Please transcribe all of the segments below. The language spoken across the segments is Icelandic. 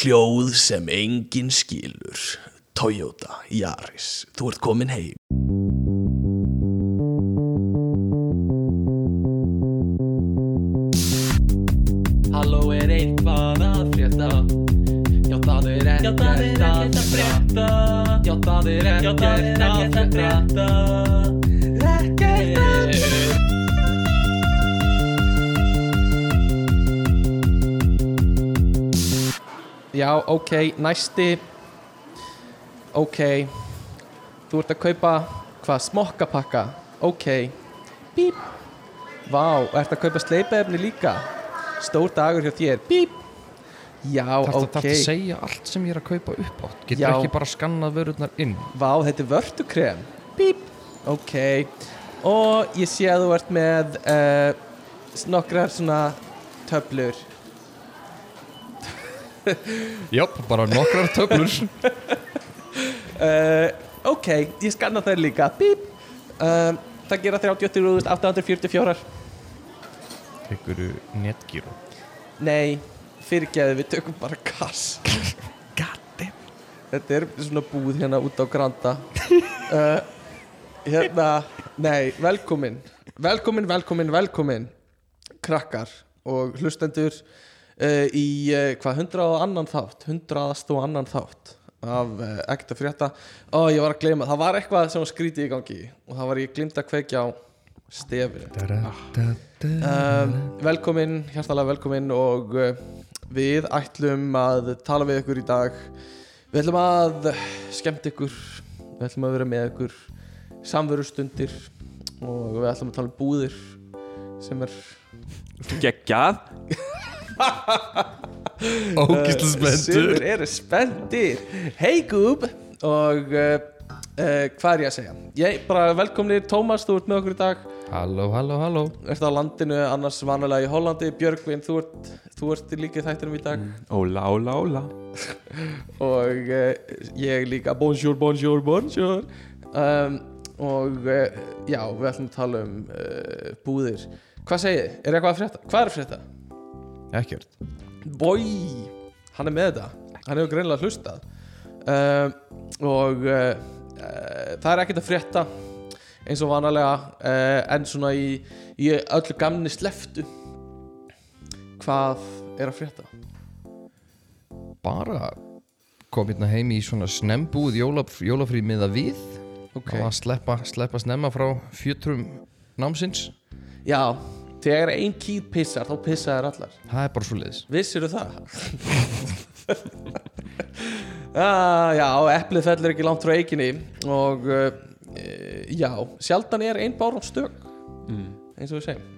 Hljóð sem enginn skilur. Toyota Yaris. Þú ert komin heim. Halló er eitthvað að frétta? Já það er ekkert að frétta. Já það er ekkert að frétta Já, ok, næsti. Ok. Þú ert að kaupa hvað, smokkapakka? Ok. Bíp. Vá, ert að kaupa sleipaefni líka? Stór dagur hjá þér. Bíp. Já, Þarftu ok okay. að segja allt sem ég er að kaupa upp átt Getur Já. ekki bara skannað vörurnar inn? Vá, þetta er vörtukrem. Bíp. Ok. Og ég sé að þú ert með uh, Nokkrar svona töflur Jáp, bara nokkrar töflur. Uh, Ok, ég skanna þær líka. Bíp. Uh, Það gera 38.844 Tekur netgíru? Nei, fyrirgeðu, við tökum bara kass. Gatti Þetta er svona búð hérna út á Granda. Uh, Hérna, nei, velkomin. Velkomin, velkomin, velkomin Krakkar og hlustendur uh, Í, uh, hvað, hundrað og annan þátt Hundraðast og annan þátt Af uh, ekkert að frétta Ó, ég var að gleyma, það var eitthvað sem var skrítið í gangi Og það var ég glimt að kveikja á stefinu. Um, Velkomin, hjartalega velkomin og uh, við ætlum að tala við ykkur í dag Við ætlum að skemmt ykkur Við ætlum að vera með ykkur samverustundir og við ætlum að tala um búðir sem er Geggjað Ógislega spenntur. Sumir eru spenntir. Hey Goob og uh, uh, hvað er ég að segja? Ég bara velkomnir. Tómas, þú ert með okkur í dag. Halló, halló, halló. Ert á landinu, annars vanalega í Hollandi. Björgvin, þú ert, þú ert líka í þættinum í dag. Óla, óla, óla. Og uh, ég líka. Bonjour, bonjour, bonjour. Um, og já, við ætlum að tala um búðir. Hvað segið, þið? er eitthvað að frétta? hvað er frétta? Ekkert. Bói, hann er með þetta. Hann hefur greinilega hlustað. Um, og uh, uh, það er ekkert að frétta eins og vanalega uh, en svona í, í öllu gamni sleftu hvað er að frétta? Bara kom hérna heim í svona snembúð jólaf, jólafrí með að við. Ok, Það var að sleppa, sleppa snemma frá fjötrum námsins. Já þegar ein kýr pissar þá pissa þær allar. Það er bara svo leiðis Vissir það? ah, já, eplið fellur ekki langt frá eiginni og uh, já, sjaldan er ein bárum stök eins og við segjum.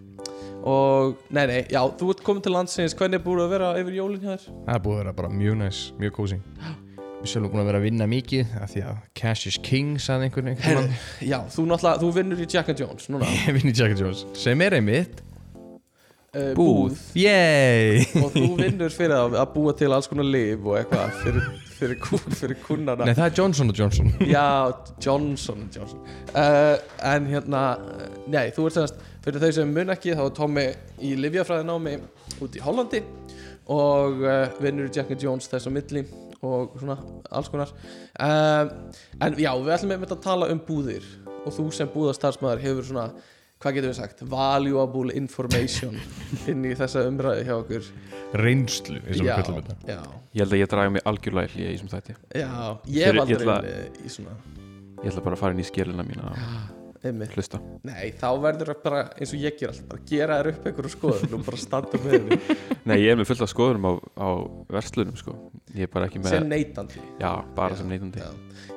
Og, nei, nei, já, þú ert komin til landsins. Hvernig er búið að vera yfir jólinn hjá þér? Það er búið að vera bara mjög næs, mjög kósi Við sjálfum búin að vera að vinna mikið af því að cash is king, sagði einhvern mann já, þú þú vinnur í Jack and Jones núna. Ég vinn í Jack and Jones sem er einmitt uh, búð. Yay! og þú vinnur fyrir að, að búa til alls konar liv og eitthvað fyrir, fyrir, kú- fyrir kunnana Nei, það er Johnson Johnson. Já, Johnson Johnson. Uh, En hérna Nei, þú ert semast Fyrir þau sem mun ekki þá er Tommy í Livjafræði námi út í Hollandi og uh, vinnur Jack and Jones þess á milli og svona alls konar. En já, við ætlum einmitt að tala um búðir og þú sem búðastarfsmæður hefur svona hvað getum við sagt, valuable information inn í þessa umræði hjá okkur. Reynslu, Já, Ég held að ég draga mig algjörlega hlýja í þessum þætti. Já, ég ég aldrei í svona Ég ætla bara að fara inn í skélina mína og einmitt. hlusta. Nei, þá verður það bara eins og ég ger alltaf bara gera þér upp einhverju skoðun og bara standa með henni. Nei, ég er með fullt af skoðunum á, á verslunum sko. Ég er bara ekki með sem neytandi. Já, bara Já, sem neytandi. já.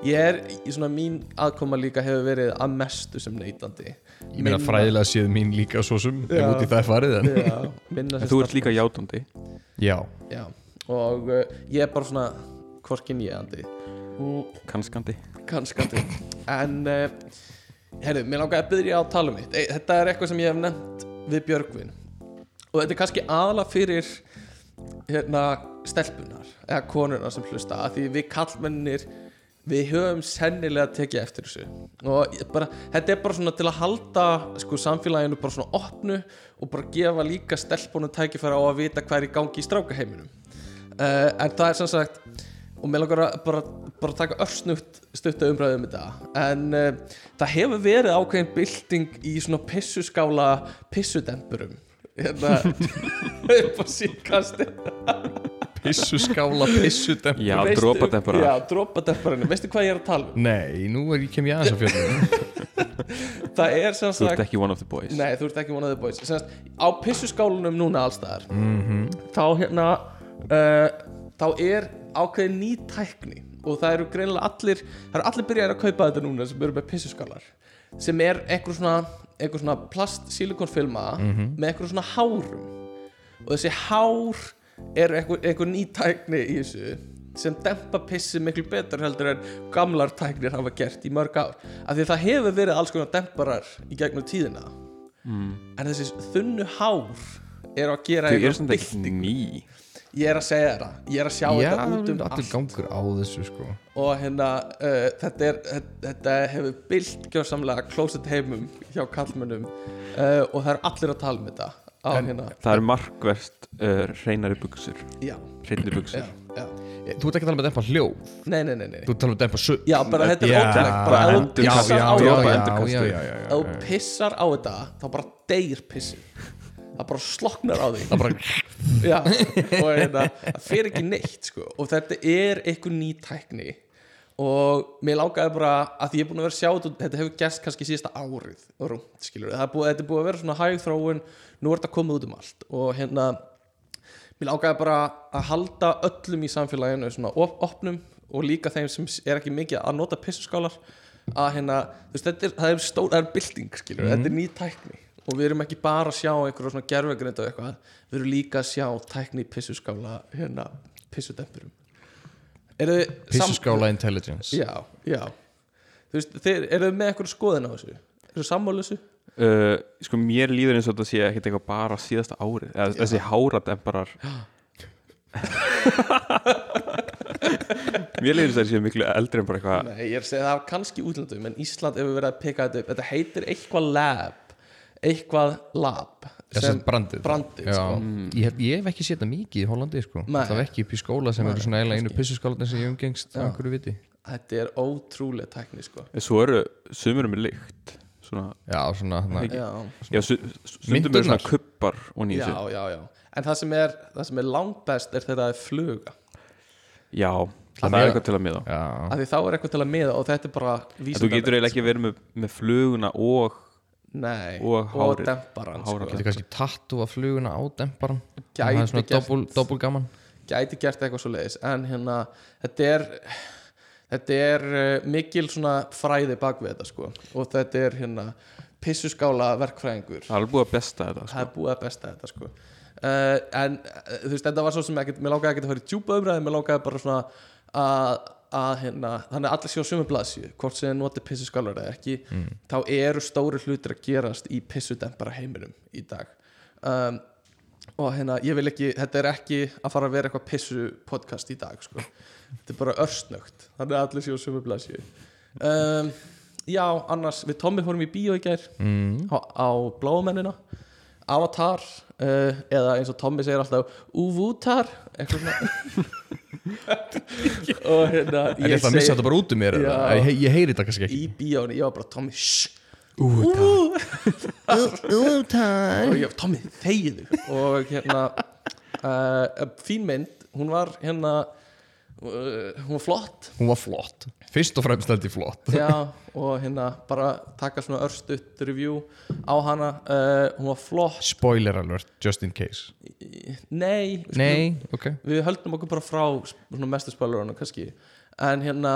Ég er, í svona mín aðkoma líka hefur verið að mestu sem neytandi Ég meina fræðilega séð mín líka svo sem ef Já. út í það er farið en En þú ert líka játandi. Já, Já, og uh, ég er bara svona hvorkin ég andi. Kannskandi kannskandi en uh, herru, mér langaði að byrja á að tala um mitt þetta er eitthvað sem ég hef nefnt við Björgvin. Og þetta er kannski aðla fyrir hérna stelpunar eða konurnar sem hlusta að því við kallmennir við höfum sennilega tekið eftir þessu. Og bara, þetta er bara svona til að halda sko samfélaginu bara svona opnu og bara gefa líka stelpunum tækifæra á að vita hvað er í gangi í strákaheiminum. Uh, en það er sem sagt og mér langar að bara, bara taka örsnutt stutta umræðu um þetta en uh, það hefur verið ákveðin bylting í svona pissuskála pissudempurum. Hérna upp á síkasti Pissuskála, pissudem Já, dropadempurar. já, dropademparinn, veistu hvað ég er að tala um? Nei, nú er ég kem ég aðeins á fjöldum það er sem Þú sagt ert ekki one of the boys. Nei, þú ert ekki one of the boys. Sem sagt, Á pissuskálunum núna allstaðar Mhm. Þá hérna uh, Þá er ákveðin ný tækni Og það eru greinilega allir Það eru allir byrjaðir að kaupa þetta núna Sem eru með pissuskálar Sem er einhver svona Einhver svona plast silikonfilma Mhm. Með einhver svona hárum. Og þessi hár er einhver, einhver ný tækni í þessu sem dempa pissi miklu betur heldur en gamlar tæknir hafa gert í mörg ár. Af því að það hefur verið alls konar demparar í gegnum tíðina. Mm. en þessi þunnu hár er að gera byltingu. ný. Ég er að segja þetta, ég er að sjá Já, þetta út um allt. gangur á þessu sko. Og hérna uh, þetta, er, þetta, hefur bylt gjörsamlega closet heimum hjá kallmönnum uh, og það er allir að tala um þetta á En- hérna, Það er markverst uh, hreinari buksur já, já, buksur já Þú ert ekki að tala um að dempa hljóð. Nei, nei, nei, nei. Þú ert að tala um að dempa su já, bara þetta er Já, ótrúlegt bara ef þú endur- já, pissar já, á já, þetta já, já, sko. já, já, ef þú já. pissar á þetta þá bara deyr pissi það bara sloknar á því. Það bara Já, og hérna, það fer ekki neitt sko. og þetta er eitthvað ný tækni. Og mér langaði bara að því ég er búin að vera að sjá þetta þetta hefur gerst kannski síðasta árið og rúmt, skilur það er búið, þetta er búið að vera svona hæg þróun nú er þetta komið út um allt og hérna mér langaði bara að halda öllum í samfélaginu svona op opnum og líka þeim sem er ekki mikið að nota pissuskálar að hérna, þú veist, þetta er, það er stór, það er bylting skilur, þetta er ný tækni og við erum ekki bara að sjá einhverja svona gerfegrind og eitthvað, við erum líka að sjá tækni pissuskála, hérna pissudempurum Pissuskála intelligence. Já, já. Þú veist, eru þið með eitthvað skoðin á þessu? Eru þið sammála þessu? Uh, Sko mér líður eins og þetta sé ekkert eitthvað bara síðasta árið Eða, Þessi hárademparar Mér líður þess að það sé miklu eldri en bara eitthvað Nei, ég er að segja það var kannski útlandum en Ísland hefur verið að peka þetta upp þetta heitir eitthvað lab eitthvað lab Þessi brandið brandið, Já, sko. ég, hef, ég hef ekki séð það mikið í Hollandi sko. Nei. Það er ekki upp í skóla sem eru svona eiginlega einu pissuskálatin sem ég umgengst á Já. einhverju viti þetta er ótrúlega tækni sko. En Svo eru sumur með lykt Svona, Já, svona já, já, stundum Myndirnar? svona kubbar og já, nýþessu já, já. En það sem er, það sem er langt best er þegar það er fluga. Já, að það er eitthvað til að miða. Á. Já, af því þá er eitthvað til að miða og þetta er bara Þú getur eiginlega ekki verið með, með fluguna og Nei, og hárið. demparan Hárið. sko. Er kannski tattu af fluguna á demparan Gæti Það er svona doppul gaman. Gæti gert eitthvað svo leiðis en hérna, þetta er þetta er uh, mikil svona fræði bak við þetta sko. Og þetta er hérna pissuskála verkfræðingur. Það er búið að besta þetta það sko. er búið að besta þetta sko. Uh, en uh, þú veist, þetta var svo sem ekkert mér langaði ekkert að fara í djúpa umræði mér langaði bara svona að, að hérna, þannig að allir séu á sömu blaðsju hvort sem þið notið pissuskálar eða ekki þá eru stóri hlutir að gerast í pissudempara heiminum í dag. Um, og hérna, ég vil ekki þetta er ekki að fara að vera eitthvað pissu podcast í dag sko. Þetta er bara örsnögt, þannig að allir séu á sömu blaðsju um, já, annars, við Tommy fórum í bíó í gær mm. á, á bláumennina. Avatar uh, eða eins og Tommy segir alltaf Uvutar eitthvað svona. Og hérna Er þetta að missa þetta bara út um mér? Já. Ég, ég heyri þetta kannski ekki. Í bíónu, ég var bara Tommy shh Var Tommy þegiðu og hérna uh, fín mynd, hún var hérna uh, hún var flott. Hún var flott. Fyrst og fremst held ég flott. Já, og hérna bara taka svona örstutt review á hana. Uh, hún var flott. Spoiler alert, just in case. Nei, Nei, ok. við höldum okkur bara frá mestu spælurana kannski. En hérna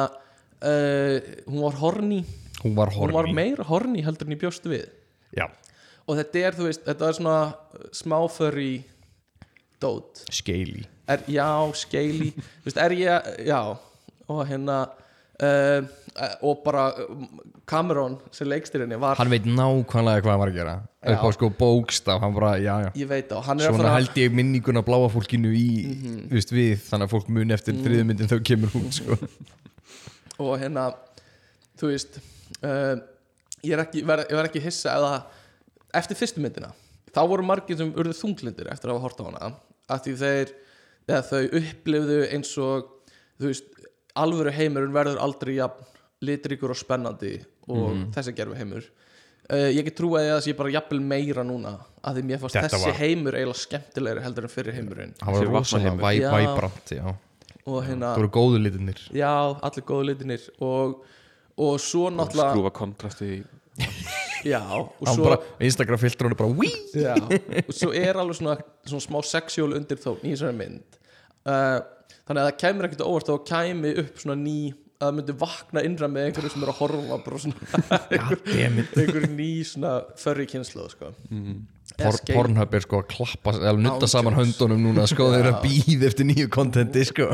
uh, hún var horny. Hún var hún var meira horny heldur en ég bjóst við. Já, og þetta er, þú veist, þetta er svona smáfurry dót. Skeili já, skeili þú veist, er ég, já. Og hérna uh, og bara um, Cameron sem leikstýrinni var, Hann veit nákvæmlega hvað hann var að gera. Upp á sko bókstaf, hann bara, já, já. Ég veit á, hann er að Svona fara Mhm. held ég minninguna bláa fólkinu í, þú veist, við þannig að fólk muni eftir mm. myndin þau kemur út, sko og hérna þú veist uh, ég er ekki, ekki hissa eða eftir fyrstu myndina þá voru margir sem urðu þunglindir eftir að hafa hort á hana af því þeir eða þau upplifðu eins og þú veist, alvöru heimurinn verður aldrei jafn litríkur og spennandi og Mhm. þessi gerfi heimur uh, ég get trú að það sé bara jafnvel meira núna að því mér fannst þessi var- heimur eiginlega skemmtilegri heldur en fyrir heimurinn hann var rosalega vatnaheimur. væ- Já. Hérna, það voru góðu litinir já, allir góðu litinir og, og svo náttúrulega skrúfa kontrasti í já, svo bara, Instagram filtur hann er bara Já, og svo er alveg svona, svona smá sexual undir þó í þessari mynd. Uh, þannig að það kæmur ekkert óvart þá kæmi upp svona ný að það myndi vakna innra með einhverju sem er að horfa bara svona einhver, einhver ný svona förri kynslu sko. Por, Escape. Pornhub er sko að klappa eða nutta Ándjóks. saman höndunum núna sko þeir eru að býða eftir nýju kontenti sko.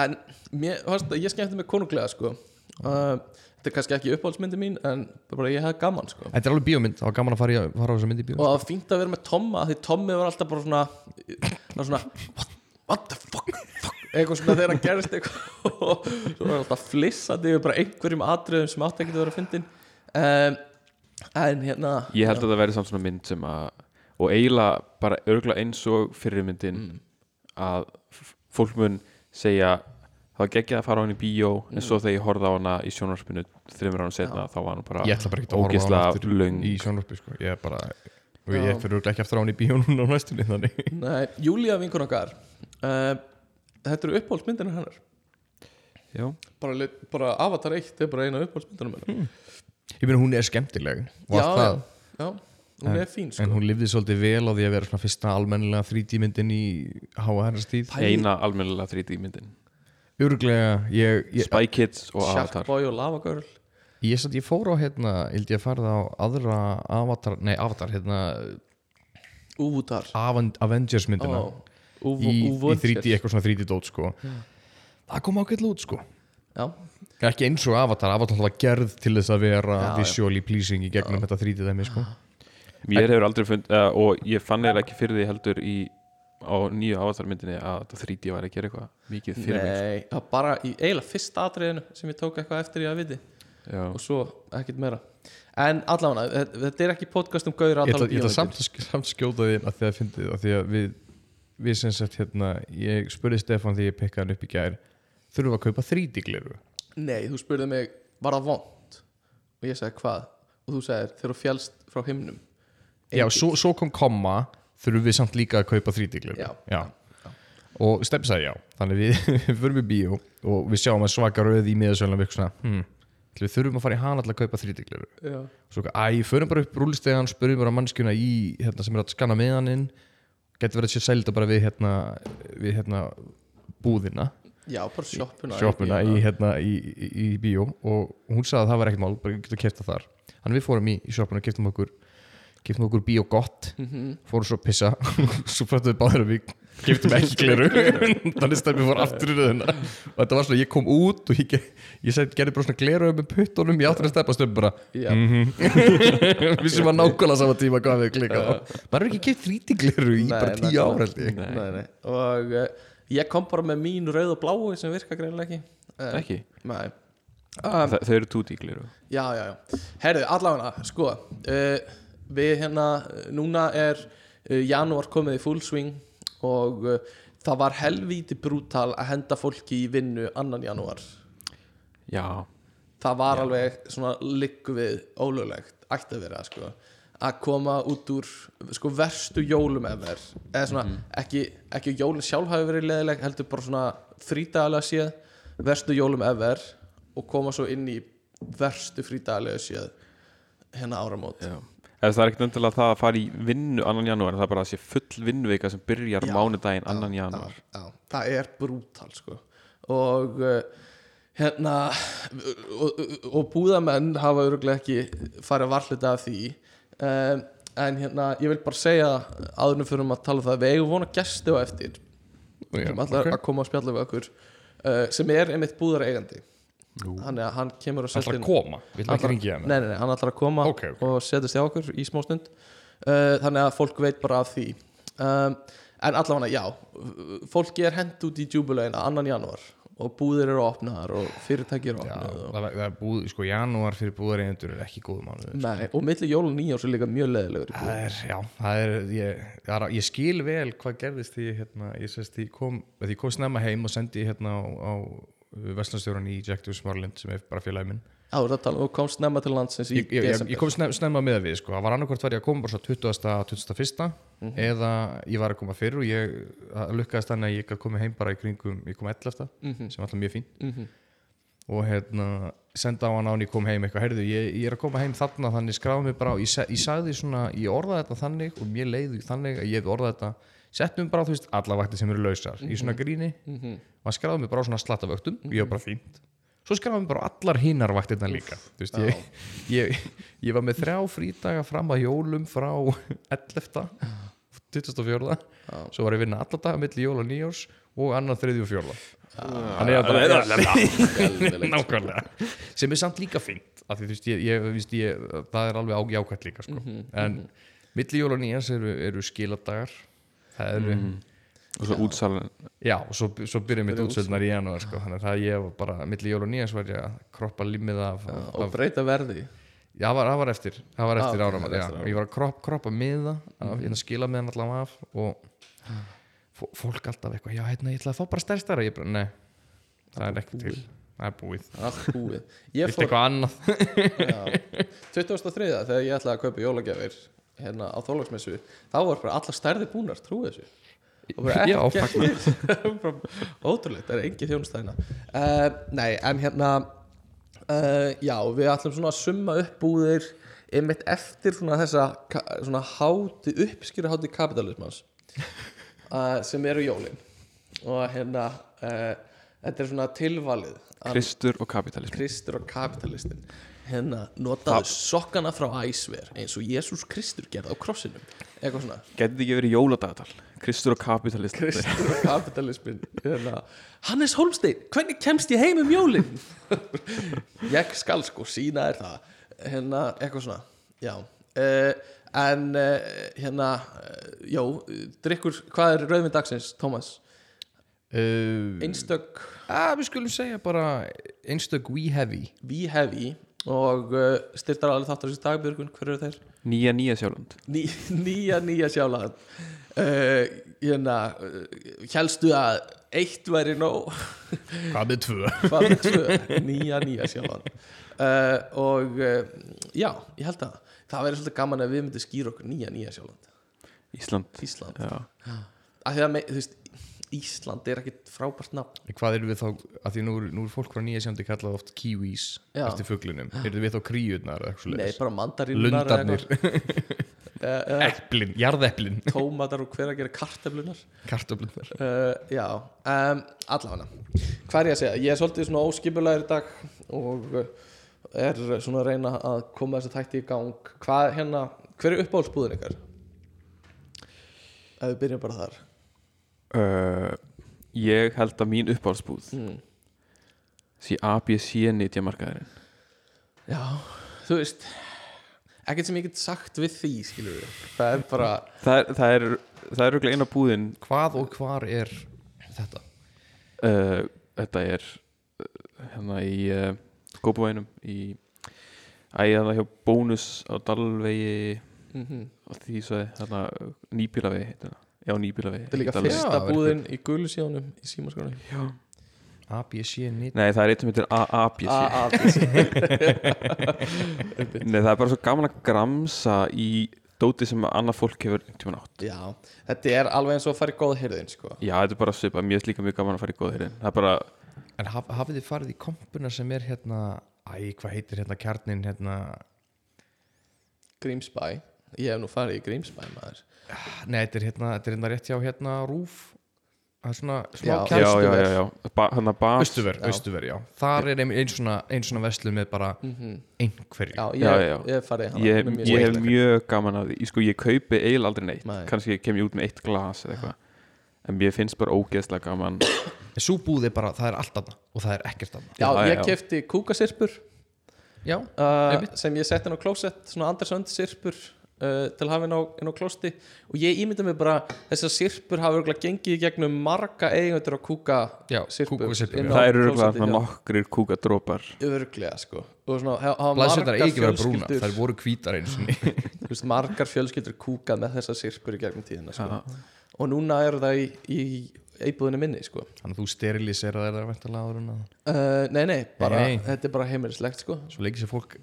En mér, varst, ég skemmti mig konunglega sko. uh, þetta er kannski ekki uppáhaldsmyndi mín en bara ég hef gaman sko. þetta er alveg bíómynd, það var gaman að fara, fara á þessa mynd í bíó og það var fínt að vera með Tomma því Tommi var alltaf bara svona var svona what, what the fuck, fuck? Eitthvað svona þegar hann gerist eitthvað. Og svo var alltaf flissandi yfir bara einhverjum atriðum sem átti ekki að vera fyndin. Um, en hérna Ég held að það verði samt svona mynd sem að og eiginlega bara örgulega eins og fyrir myndin Mm. að fólk mun segja það var geggjað að fara á hann í bíó Mm. en svo þegar ég horfði á hana í sjónarspinu þreymur án setna þá var hann bara ég ætla bara ekki að horfa á hann ógeðslega aftur löng. í sjónvarpi sko, ég er bara og Já. ég fyrir örugglega ekki eftir á hann í bíó núna á næstunni þannig. Nei, Júlía vinkun okkar uh, þetta eru uppáhaldsmyndinu hennar. Já, bara, bara Avatar 1 er bara eina uppáhaldsmyndinu hennar ég meina hún er skemmtileg. Og já, já, já, hún er fín sko. en hún lifði svolítið vel á því að vera svona fyrsta almennilega 3D myndin í háa hennar stíð eina almennilega 3D myndin örglega, ég, ég, Spy Kids og Avatar. Sharkboy og Lava Girl. Ég, satt, ég fór á hérna, hildi ég að fara á aðra Avatar, nei Avatar hérna, Úvútar Aven- Avengers myndina í, í 3D, eitthvað svona 3D dót sko. Það kom ágætlega út sko. Já, ekki eins og Avatar, Avatar var gerð til þess að vera Já, já. visually pleasing í gegnum þetta 3D dæmi sko. Mér hefur aldrei fund uh, og ég fann eða ekki fyrir því heldur í á nýju Avatar myndinni að 3D var að gera eitthvað mikið fyrir mig Nei, það var bara í eiginlega fyrsta atriðinu sem ég tók eitthvað eftir ég að viti. Já. og svo ekkert meira. En allavega, þetta, er ekki podcast um gauður að ég ætla, tala um ég ætla samt, bíómyndir. að skjóta því að því að fyndið að því að við við sem sagt hérna ég spurði Stefán því ég pekkaði hann upp í gær þurfum að kaupa 3D gliru Nei, þú spurði mig, var það vond? og ég sagði hvað? og þú sagðir, þegar þú fjálst frá himnum. Já, svo, svo kom komma þurfum við samt líka að kaupa 3D gliru Já. og Stefán sagði já. Þannig við, förum í bíó og við sjáum að svaka röð í miðasölunum við við þurfum að fara í hana til að kaupa 3D gliru Já, svo æ, förum bara upp rúlistegan spurðum bara mannskjuna í, hérna, sem er að skanna meðaninn getur verið sér sælda bara við hérna, við hérna búðina, já bara sjoppuna sjoppuna í, hérna, í, í, í bíó og hún sagði að það var ekkert mál bara getur kæft það þar. Þannig við fórum í, í sjoppuna og keftum okkur keftum okkur bíó gott Mhm. fórum svo að pissa svo frættum við báður að við keftum ekki gleru þannig stefnum við fór aftur í röðuna og þetta var svona, ég kom út og ég, ég seg, gerði bara svona gleru með puttunum ég áttur að stefna stefnum bara. Já, við sem var nákvæmlega sama tíma hvað við klikað á. Maður er ekki keitt þrítigleru í bara tíu ára og uh, ég kom bara með mín rauð og bláu sem virka greinlega ekki. Uh, Ekki? Nei. Um, Þa, Þau eru tútíklir Já, já, já. Herðu, allavega, sko uh, Við hérna, núna er uh, janúar komið í full swing og uh, það var helvíti brútal að henda fólki í vinnu annan janúar. Já, það var alveg svona liggu við ólöglegt, ætti að vera sko að koma út úr sko verstu jólum efer eða svona ekki, ekki jólin sjálf hafi verið leðileg heldur bara svona frídagalega séð verstu jólum efer og koma svo inn í verstu frídagalega séð hérna áramót. Já. Eða það er ekkert endilega það að fara í vinnu annan janúar það er bara að sé full vinnuvika sem byrjar mánudaginn annan janúar. já, já, það er brútal sko. Og uh, hérna og, og, búðamenn hafa öruglega ekki farið varhluta af því um, en hérna ég vil bara segja áðurnum fyrir að tala um það að við eigum vona gesti á eftir. Já, sem allar ok. að koma að spjalla við okkur uh, sem er einmitt búðar eigandi þannig að hann kemur og nei, hann ætlar að koma Ok, ok. og setjast hjá okkur í smá stund. Uh, Þannig að fólk veit bara af því. Um, En allavega, já Fólki er hent út í djúbulegin annan janúar og búðir eru opnaðar og fyrirtæki eru Já, opnað og, það, það er búð, sko, janúar fyrir búðareigendur er ekki góð mánuð Nei, og milli jól og nýjárs er líka mjög leðilegur Það er, já, það er ég, það er, ég skil vel hvað gerðist því hérna, ég sést, ég kom, því ég kom snemma heim og sendi hérna á, á Vestlandstjóran í Jack Dewey Smárlind sem er bara félagi minn Já, þú að komst snemma til landsins í ég, ég, ég, desember ég kom snemma, snemma með við sko. það var annarkvort var ég að koma bara svo 20. 21. Mhm. eða ég var að koma fyrr og ég lukkaðist þannig að ég gat komið heim bara í kringum ég kom 11. Mhm. sem var alltaf mjög fín Mhm. og hérna senda á hann á hann ég kom heim eitthvað heyrðu, ég, ég er að koma heim þarna þannig skráði mig bara ég, sa- ég sagði svona, ég orðaði þetta þannig og mér leiði þannig að ég orðaði þetta settum bara, þú veist, alla vaktir sem eru lausar í svona gríni Mhm. og hann skráði mig bara svona slattavöktum og ég var bara fínt svo skráði mig bara allar hinnar vaktirna líka. Þú veist, ég, ég, ég var með þrjá frídaga fram að jólum frá 11. 24. svo var ég að vinna alla daga milli jól og nýjárs og annar þriði og bara nákvæmlega. Sem er samt líka fínt af því þú veist, ég, ég, víst, ég, það er alveg á jákvæmt líka sko. en milli jól og nýjárs eru, eru skiladagar. Það eru og svo útsalan Já, og svo, svo byrjuðum mitt útsöldnar í janúar sko. þannig að það ég var bara, milli jól og nýjans var ég að kroppa límið af, og af breyta verði. Já, það var, það var eftir það var eftir Ah, ok, áram, það já, áramót. ég var að kropp, kroppa miða af, ég að skila miðan allavega af og fó- fólk alltaf eitthvað, já, hérna, ég ætla að fá bara stærst stærra ég bara, nei, það er ekki til. Það er búið, allt búið. Ég fór, eitthvað annað? Já, 2003 þegar ég ætlaði að kaupa jólagjafir hérna á þólagsmessu þá var bara allar stærði búnar, trúið þessu. og Já, ótrúleitt, það er engi þjónustæðina uh, nei, en hérna uh, já, við ætlum svona að summa upp búðir einmitt eftir svona þessa svona háti, uppskýra háti kapitalismans uh, sem eru jólin. Og hérna uh, þetta er svona tilvalið Kristur og kapitalism Kristur og kapitalistin hérna notaðu sokkana frá æsver eins og Jésús Kristur gerði á krossinum eitthvað svona. Gæti þetta ekki verið jóladagatal Kristur og kapitalist Kristur og kapitalismin hérna, Hannes Holmstein, hvernig kemst ég heim um jólin? Ég skal sko sína þér það. Hérna, eitthvað svona já. Uh, en uh, hérna uh, já, drikkur, hvað er rauðvinn dagsins, Tómas? uh, Einstök að, við skulum segja bara einstök we heavy We Heavy og uh, styrtar alveg þáttur þessi dagbjörgun, hver eru þeir? Nýja nýja sjálfland Ný, nýja, nýja sjálaðan uh, hérna uh, helstu að eitt væri nóg? Hvað með tvö? Hvað með tvö, nýja, nýja sjálaðan uh, og uh, já, ég held að það væri svolítið gaman ef við myndum skýra okkur nýja, nýja sjáland. Ísland. Ísland, Já. af því að me, þú veist Ísland er ekkit frábært nafn. Hvað erum við þá, að því nú, nú er fólk frá nýja sjándi kallað oft kiwis Já. eftir fuglinum, erum við þá kríurnar Nei, bara mandarínunar lundarnir, eplin, jarðeplin. Tómatar og hver að gera karteflunar kartöflunar uh, Já, um, allavega. Hvað er ég að segja? Ég er svolítið svona óskipulegur í dag og uh, er svona að reyna að koma þessi þætti í gang. Hvað hérna, hver er uppáhaldsbúðin ykkar? Ef við byrjum bara þar uh, Ég held að mín uppáhaldsbúð mm. sé ABC nýtja markaðurinn Já, þú veist ekkert sem ég get sagt við því skilur við það er bara Það er, það er, það er örugglega eina búðin Hvað og hvar er þetta? uh, Þetta er hérna í uh, Kópavænum í æða hjá bónus á Dalvegi mm og því svo þarna nýbílavegi heitir það. Já, nýbílavegi þetta er líka fyrsta búðin í gulusjónum í símaskránu ABC Nei, það er eitt sem heitir ABC ABC Nei, það er bara svo gaman að gramsa í dóti sem annað fólk hefur tímann átt. Já, þetta er alveg eins og að fara í góða hyrðin sko. Já, þetta er bara svipað, mér er líka mjög gaman að fara í góða hérna Það er bara, En haf, hafið þið farið í kompuna sem er hérna Æ, hvað heitir hérna kjarnin hérna? Grímsbæ. Ég hef nú farið í Grímsbæ maður Nei, þetta er hérna, þetta er hérna rétt hjá hérna Rúf. Það er svona smá bas Östuver. Östuver, já Þar er ein, ein svona, ein svona veslu með bara einhverju. Já, ég, Já, já. ég farið hana. Ég, mjög ég hef mjög gaman að því. Ég sko, ég kaupi eiginlega aldrei neitt. Nei. Kannski kem ég út með eitt glas eða eitthvað. En mér finnst bara ógeðslega gaman. En Sú búð er bara, það er allt annað og það er ekkert annað Já, Já, ég já. kefti kúkasirpur Já, uh, sem ég setti inn á klósett svona Andersönd sirpur uh, til að hafa inn á, inn á klósti og ég ímynda mig bara þessar sirpur hafa örgulega gengið í gegnum marga eigendur að kúka sirpur á það eru hjá- nokkrir kúkadrópar Örglega sko og svona, ha- hafa margar ekki vera brúna, fjölskyldur þær voru sinni þú veist, margar fjölskyldur kúkað með þessar sirpur í gegnum tíðina sko. og núna eru það í, í íbúðinu minni sko. Þannig að þú sterilisera þeirra væntalega áður en að uh, nei, nei, bara, Nei. þetta er bara heimilislegt sko. Svo leikir sér fólk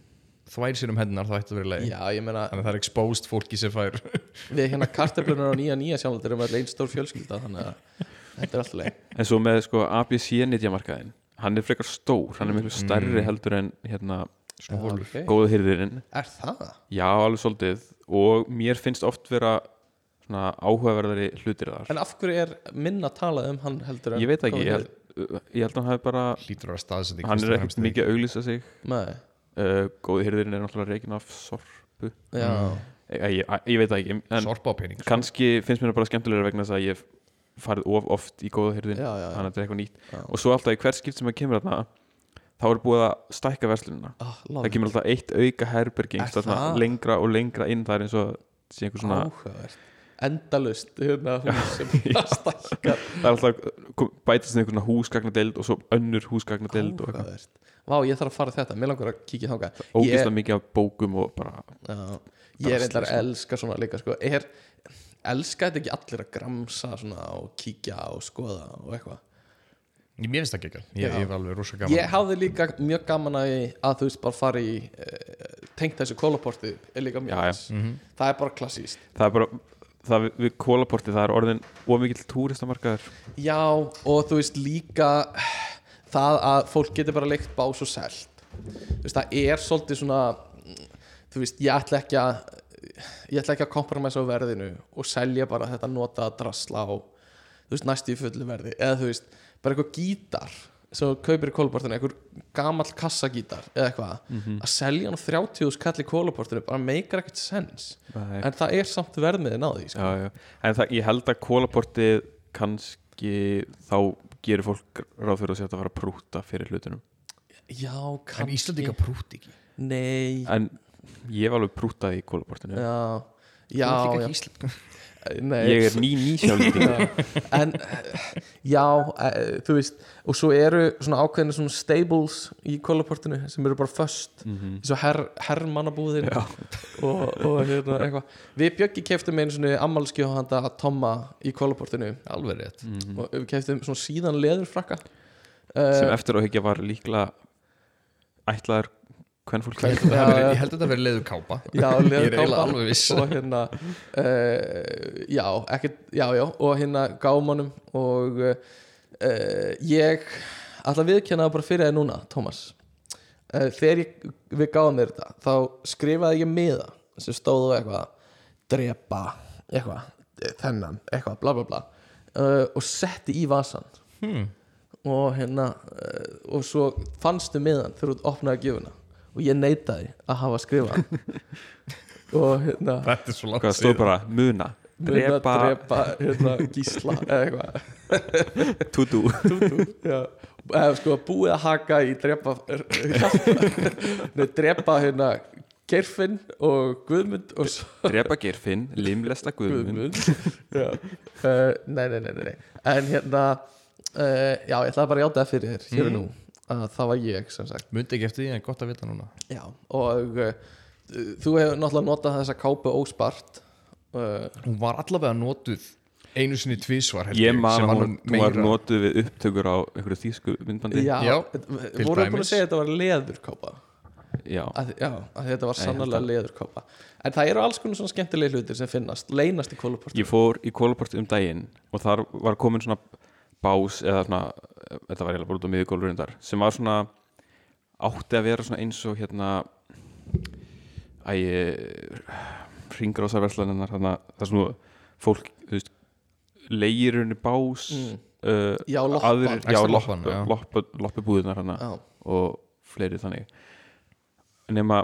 þvær sér um hennar það ætti að vera leið já, ég meina, Þannig að það er exposed fólki sem fær við hérna karteflunar á nýja nýja sjálfnir erum öll einn stór fjölskylda þannig að þetta er alltaf leið en svo með sko ABC nýtjamarkaðin hann er frekar stór, hann er miklu stærri heldur en hérna hólur. okay. góðu hyrðirinn er það? já, alveg svolítið. Og mér finnst oft vera svona áhugaverðari hlutir þar. En af hverju er minna talað um hann heldur en ég veit ekki, ég ég held að hann hafi bara að vera staðsending hann er ekkert mikið að auglýsa sig. Nei, uh, góðu hyrðirinn er náttúrulega reikin af sorpu. Já, ég, ég, ég veit það ekki, en Sorpa á pening sko. kannski finnst mér það bara skemmtilega vegna þess að ég hef farið of oft í góða hyrðin þannig að þetta er eitthvað nýtt. Já. og svo alltaf í hvert skipt sem að kemur þarna þá er búið að stækka verslunina. Ah, það kemur alltaf eitt auka herbergi Er einhvers staðar svona það? lengra og lengra inn það er eins og sé einhver svona áhugavert. Endalust hérna, sem stækkar það er alltaf bætast inn einhver svona húsgagnadeild og svo önnur húsgagnadeild og eitthvað. Áhugavert Vá, ég þarf að fara þetta, mér langar að kíkja þangað. Ógeðslega mikið af bókum og bara Já, ég er eitthvað að elska svona líka sko. er, elska þetta ekki allir að gramsa svona og kíkja og skoða og eitthvað? Ég mér finnst það ekki Ég Já. ég hef alveg rosa gaman. Ég hafði líka mjög gaman að, að þú veist bara fara í uh, tengt þessu kólaporti er líka mjög Já, já. næs. það er bara klassíst það er bara það við, við kólaporti það er orðin ómikill túristamarkaður. Já og þú veist líka það að fólk getur bara leikt bás og selt veist það er svolítið svona þú veist ég ætla ekki að ég ætla ekki að kompromissa á verðinu og selja bara þetta nota drasla á þú veist næstu í fullu verði eða þú veist bara eitthvað gítar sem þú kaupir í kólaportinu, einhver gamall kassagítar eða eitthvað, að selja hann á 30 skall í kólaportinu bara meikar ekkert sens Nei. en það er samt verðmiðin á því sko. já, já. en það, ég held að kólaportið kannski þá gerir fólk ráð fyrir að setja að fara að prúta fyrir hlutunum? Já, En kannski. Íslandika prút ekki. Nei, en ég hef alveg prútað í kólaportinu. Já. Já, já, nei. Ég er ný nýsjálfítinga en eh, já, eh, þú veist og svo eru svona ákveðinu svona stables í kólaportinu sem eru bara föst. Mhm. eins og her, hermannabúðin og, og hérna eitthvað. Við Bjöggi keftum einu svona ammalskju handa Tomma í kólaportinu. Alveg rétt. Og við keftum svona síðan leðurfrakka. Sem uh, eftir á higgja var líklega ætlaður hvern fólk Ég held að þetta verið- leiður kápa. Já, alveg viss. Og hérna uh, já, ekkert, já, já og hérna gámanum og uh, ég viðkenna það bara fyrir það núna, Tómas uh, þegar ég, við gáðum þér þetta þá skrifaði ég miða sem stóðu eitthvað drepa, eitthvað, þennan eitthvað, bla bla bla og setti í vasan hmm. og hérna og svo fannstu miðan þegar þú opnaði gjöfuna og ég neitaði að hafa skrifað. Og hérna Þetta er svo langt hvað stóð bara? Muna. Drepa, drepa drepa hérna, gísla eða eitthvað. Tutu eða sko búið að haka í drepa nei, drepa hérna Gerfinn og Guðmund og drepa gerfinn limlesta guðmund. Guðmund já. uh, nei, nei, nei, nei, en hérna uh, já, ég ætlaði bara að játa það fyrir þér hér og nú að það var ég sem sagt. Mundi ekki eftir því en gott að vita núna. Já, og uh, þú hefur náttúrulega notað þessa kápu óspart uh, Hún var allavega notuð einu sinni tvísvar ég man sem að hún hún var meira- notuð við upptökur á einhverju þýsku myndbandi. Já, Já, voru til búin að segja að þetta var leðurkápa? Já. að, já, að þetta var sannlega leðurkápa. En það eru alls konar svona skemmtilegi hlutir sem finnast leynast í kóluportu ég fór í kólaport um daginn og þar var komin svona bás eða svona, þetta var eiginlega bara út á miðugólfurinn þar sem var svona átti að vera svona eins og hérna æ ringrásaverslanennar þarna það sem fólk veist, leigir henni bás Mm. uh, Já, loppan. já, loppan, já. lopp, loppubúðunar og fleiri þannig nema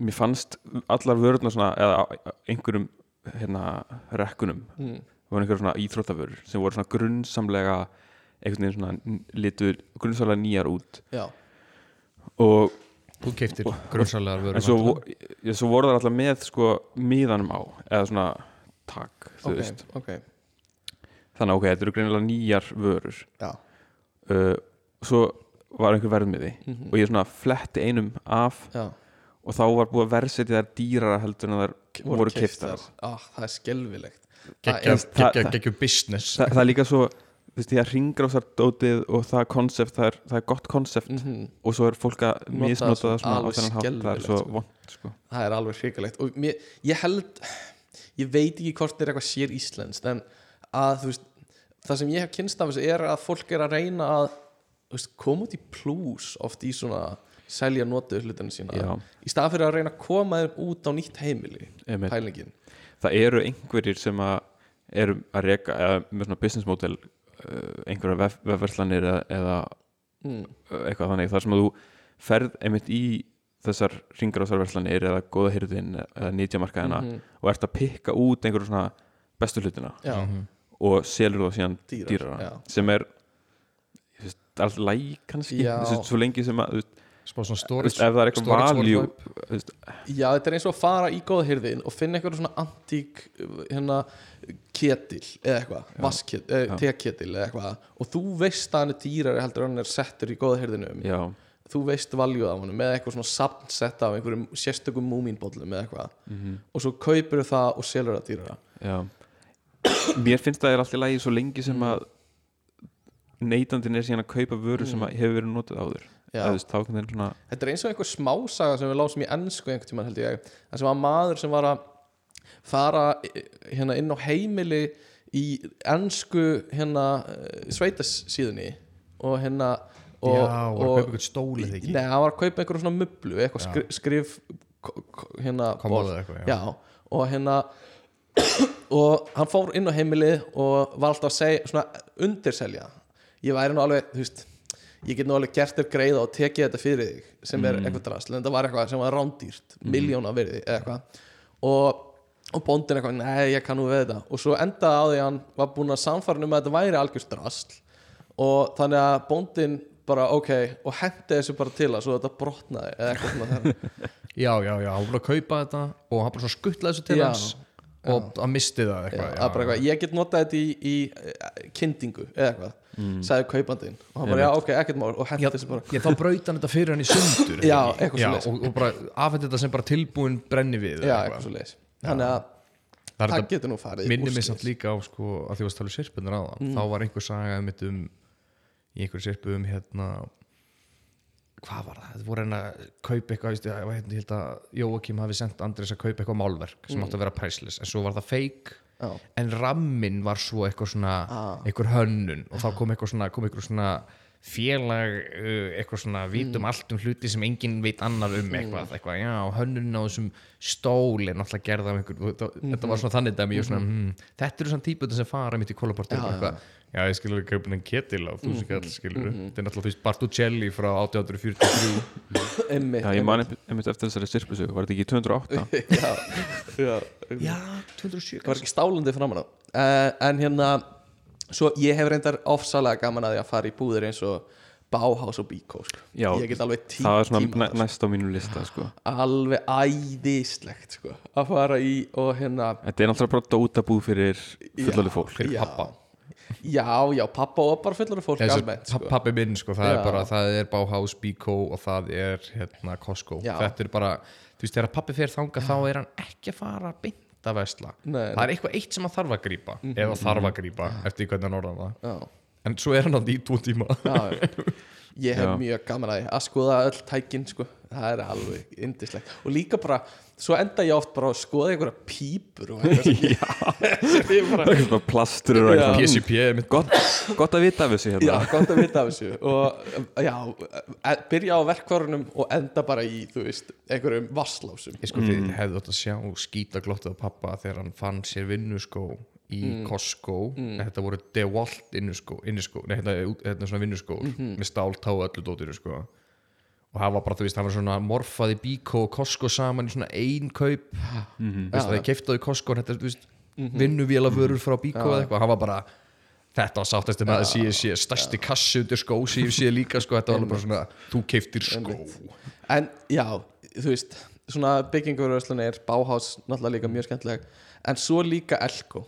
mér fannst allar vörðna svona eða einhverjum hérna rekkunum mm, voru einhverjum svona íþróttavörur sem voru svona grunnsamlega einhvern veginn svona litur grunnsamlega nýjar út. Já, og þú keiftir grunnsalegar vörur en svo, ég, svo voru það alltaf með sko miðanum á eða svona takk þú ok, veist. ok, þannig að ok, þetta eru greinilega nýjar vörur. Já. Uh, svo var einhver verðmiði Mhm. og ég svona fletti einum af Já, og þá var búið að verðsetja þær dýrara heldur en þær voru kiftar ah, Það er það- það- geggja business. Þa, það er líka svo því að ringrásardótið og það konsept, það það er gott konsept mm -hmm. og svo er fólk að misnota það svona á þennan hátt það er svo vond sko. Það er alveg hrikalegt og mér, ég held ég veit ekki hvort þetta er eitthvað sér íslenskt en að þú veist það sem ég hef kynst af þessu er að fólk er að reyna að veist, koma út í plús oft í svona selja notu hlutinu sína Já. í stað fyrir að reyna að koma þeim út á nýtt heimili Einmitt. pælingin það eru einhverjir sem að eru að reka eða með svona business model einhverja vef, vefverslanir eða, eða mm. uh, eitthvað þannig þar sem að þú ferð einmitt í þessar ringrásarverslanir eða góða hyrðin eða nýtjamarkaðina Mhm. og ert að pikka út einhverju svona bestu hlutina Já, Mhm. og selur það síðan Dýrar, dýrara já. sem er ég veist, allt læg kannski Já. Svo lengi sem að storage ef það er eitthvað veist, Já, þetta er eins og að fara í góða hyrðin og finna eitthvað svona antík hérna ketil eða eitthvað, eh, Já. teketil eða eitthvað. Og þú veist að hann er dýrari heldur en hann er settur í já, þú veist valjuð af honum með eitthvað svona samnsett af einhverjum sérstökum múmínbollum eða eitthvað. Mhm. og svo kaupir það og selur það dýrara. Já. Mér finnst það er alltaf lægi svo lengi sem Mm. að neytandinn er síðan að kaupa vöru sem að hefur verið notið áður. Þeir svona Þetta er eins og einhver smásaga sem við lásum í ennsku einhvern tímann held ég. Það sem var maður sem var að fara eh, hérna inn á heimili í ennsku hérna eh, sveitassíðunni og hérna og, Já, var að og, kaupa eitthvað stólið ekki? Nei, hann var að kaupa einhverjum svona mublu eitthvað skri, skrif hérna borð. eitthvað, já. já, og hérna og hann fór inn á heimilið og var alltaf að segja svona undirselja. Ég væri nú alveg, þú veist ég get nú alveg gert þér greiða og tekið þetta fyrir þig sem er eitthvað drasl, en þetta var eitthvað sem var rándýrt miljóna virði eða eitthvað. Og, og bóndin eitthvað, nei ég kann nú við þetta. Og svo endaði á því að hann var búinn að samfara um að þetta væri algjörst drasl. Og þannig að bóndin bara ok, og hendi þessu bara til að svo þetta brotnaði eða eitthvað svona þegar Já, já, já, hann var að kaupa þetta og hann bara svona skuttlaði þessu til Já, hans og hann misti það Já, eitthvað að bara eitthvað, ég get notað þetta í, í eh, kyndingu eða eitthvað, sagði kaupandinn. Og hann bara, já ok, ekkert mál og hendi Já, þessu bara. já, þá braut hann þetta fyrir hann í sundur Já, eitthvað svoleiðis. og, og bara afhengt þetta sem bara tilbúin brenni við já, eitthvað. svo leis þannig að Það það getur nú farið mig úrskeiðis. samt líka á sko, að því að tala um sirpunar á það Mm. þá var einhver saga um í einhver sirpu um hérna hvað var það, þetta voru hérna að kaupa eitthvað, veist, ég, hérna, ég held að Jóakim hafi sendt Andrés að kaupa eitthvað málverk sem átti að vera priceless, en svo var það fake Já. en rammin var svo eitthvað svona Ah. eitthvað hönnun og þá kom eitthvað svona kom eitthvað svona félag uh, eitthvað svona vitum Mm. allt um hluti sem enginn veit annar um eitthvað, eitthvað já, hönnun á þessum stól er náttúrulega gerð af einhver þetta, þetta var svona þannig dæmi, svona hm, þetta eru svona típutin sem fara mitt í kólaportur Mhm. Já, og eitthvað, já, ég skilur ekki kaupin en ketil á þú sem kall skilur, Mhm. þetta er náttúrulega veist Bartucelli frá 1843 einmitt, já, ég man einmitt. eftir þessari sirpusögu var þetta ekki 208 já, já, já, 207 það var ekki stálandi framan á. Uh, en hérna svo ég hef reyndar ofsalega gaman að því að fara í búðir eins og Bauhaus og Bíkó sko. Já, ég get alveg tí það er svona tíma næ, næst á mínu lista sko. alveg æðislegt sko. að fara í og hérna þetta er náttúrulega bara dótabúð fyrir fullali fólk fyrir já, pappa. já, já, pappa og bara fullur fólk almennt sko. pappi minn sko, það Já. er bara það er Bauhaus, Biko og það er hérna Costco, Já. þetta er bara þú veist, þegar pappi fer þanga þá er hann ekki að fara að bynda vesla Nei, það er eitthvað eitt sem hann þarf að grípa eða þarf að grípa, eftir hvernig hann orðan það. Já, en svo er hann að í tvo tíma. Já, ég hef mjög gaman að að skoða öll tækin sko. Það er alveg indislegt og líka bara, svo enda ég oft bara að skoða einhverja pípur og eitthvað plastur og Já. eitthvað. PCP er gott, gott að vita af þessu Já, hérna gott að vita af þessu. Og já, e- byrja á verkvarunum og enda bara í, þú veist, einhverjum vasslásum ég sko þið hefðu átt að sjá skítaglóttið á pappa þegar hann fann sér vinnuskó í Costco. Þetta voru DeWalt innuskó, innuskó nei, þetta þetta er svona vinnuskó með stáltá og öllu dótinu sko og það var bara, þú veist, það var svona morfaði Biko og Costco saman í svona ein kaup. Mm -hmm. veist, það er keiftaði Costco og þetta er, þú veist, vinnuvéla vörur frá Biko eða eitthvað, hann var bara þetta var sáttast með að sé, sé stærsti kassi undir skó sem ég sé líka sko, þetta var alveg bara svona þú keiftir skó. En já, þú veist Svona byggingurverslun er Bauhaus Náttúrulega líka mjög skemmtileg En svo líka Elko.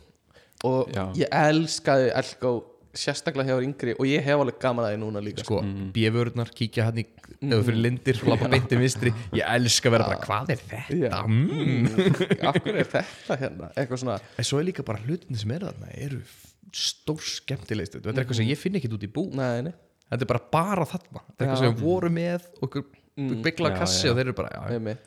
Og Já. ég elskaði Elko Sérstaklega hjá yngri Og ég hef alveg gaman að því núna líka sko, bjöfurnar, kíkja hann í ef þú fyrir lindir, lappa beinti vinstri ég elska að vera bara, hvað er þetta? Já. Mm. Af hverju er þetta hérna Eitthvað svona en svo er líka bara hlutin sem er þarna eru stór skemmtilegst þetta er eitthvað sem ég finn ekki út í bú Nei, nei þetta er bara bara þarna þetta er eitthvað Já. sem við vorum með okkur byggla Já, kassi já. og þeir eru bara, já, já.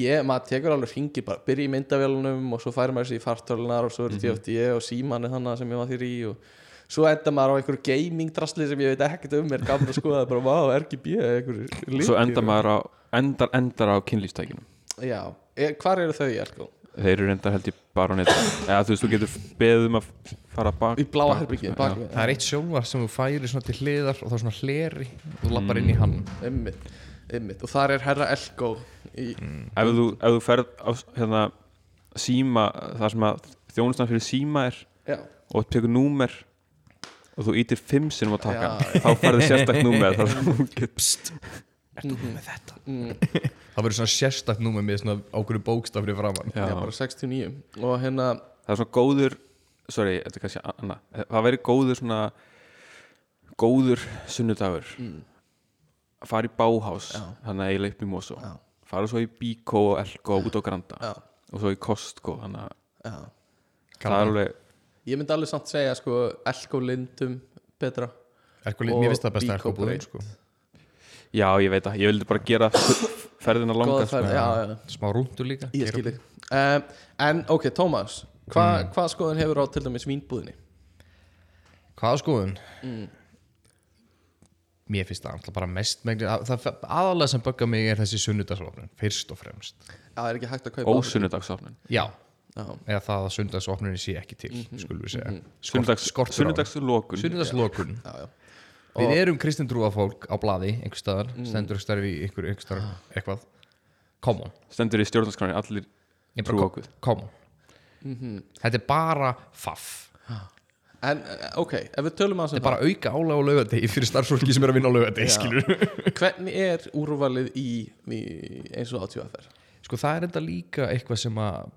Ég, maður tekur alveg hringir bara, byrja í myndavélunum og svo færi maður sér í fartölunar og svo er DFD og síman er þannig sem ég var þér í og svo enda maður á einhverju gaming drasli sem ég veit ekkert um er gaman að skoða bara, vá, RGB einhverju Svo endar maður á endar, endar á kynlýfstækjunum Já, e, hvar eru þau, Elko? Þeir eru reyndar held ég bara á netta Eða þú veist, þú getur beðið um að fara bak Í bláa við. Það er eitt sjónvar sem þú færi svona til hliðar og það er svona hleri og þú lappar inn í hann. Einmitt, einmitt. Og þar er herra Elko í, ef, þú, ef þú ferð á hérna, síma Það sem að þjónustan fyrir síma er Já, og tekur númer og þú ítir fimm taka Já, hann, þá færðu sérstakt númer þar sem þú get Ertu með þetta? það verður svona sérstakt númer með svona ákveður bókstafri framann já, Já. bara 69 Og hérna, það er svona góður sorry, þetta er kannski annað. Það væri góður svona góður sunnudagur. Að fara í báhás þannig að eiginlega upp í Mosó. Já. fara svo í Bíkó og Elko út á Granda. Já, og svo í Kostko þannig að já. Það er alveg Ég myndi alveg samt segja, sko, Elko lindum betra. Erkuli, Og mér finnst það best að Bíkó erko búðin breytt. sko. já, ég veit að ég vildi bara gera ferðina langa Góða ferð, sko. já, já, smá rúndur líka ég um, En, ok, Tómas hva, Hvað skoðun hefur á til dæmis vínbúðinni? Hvaða skoðun? Mér finnst það alltaf bara mest það aðalega sem bögga mig er þessi sunnudagsofnun fyrst og fremst. Já, það er ekki hægt að kaupa ósunnudagsofnun Já, eða það að sunnudagsofnunin sé ekki til skulum við segja. Skortur á. sunnudagslokun Sunnudagslokun já, já. Við erum kristintrúa fólk á blaði einhver staðar, stendur ekki starfi í einhver, einhver staðar, eitthvað. Come on, stendur í stjórnarskráni allir bara, okkur. come on. Þetta er bara faff. En, eh, ok, ef við tölum að Þetta er bara auka álag á laugadegi fyrir starfsfólki sem er að vinna á laugadegi, Já. skilur Hvernig er úrvalið í, í eins og átjóðafer? Sko það er enda líka eitthvað sem að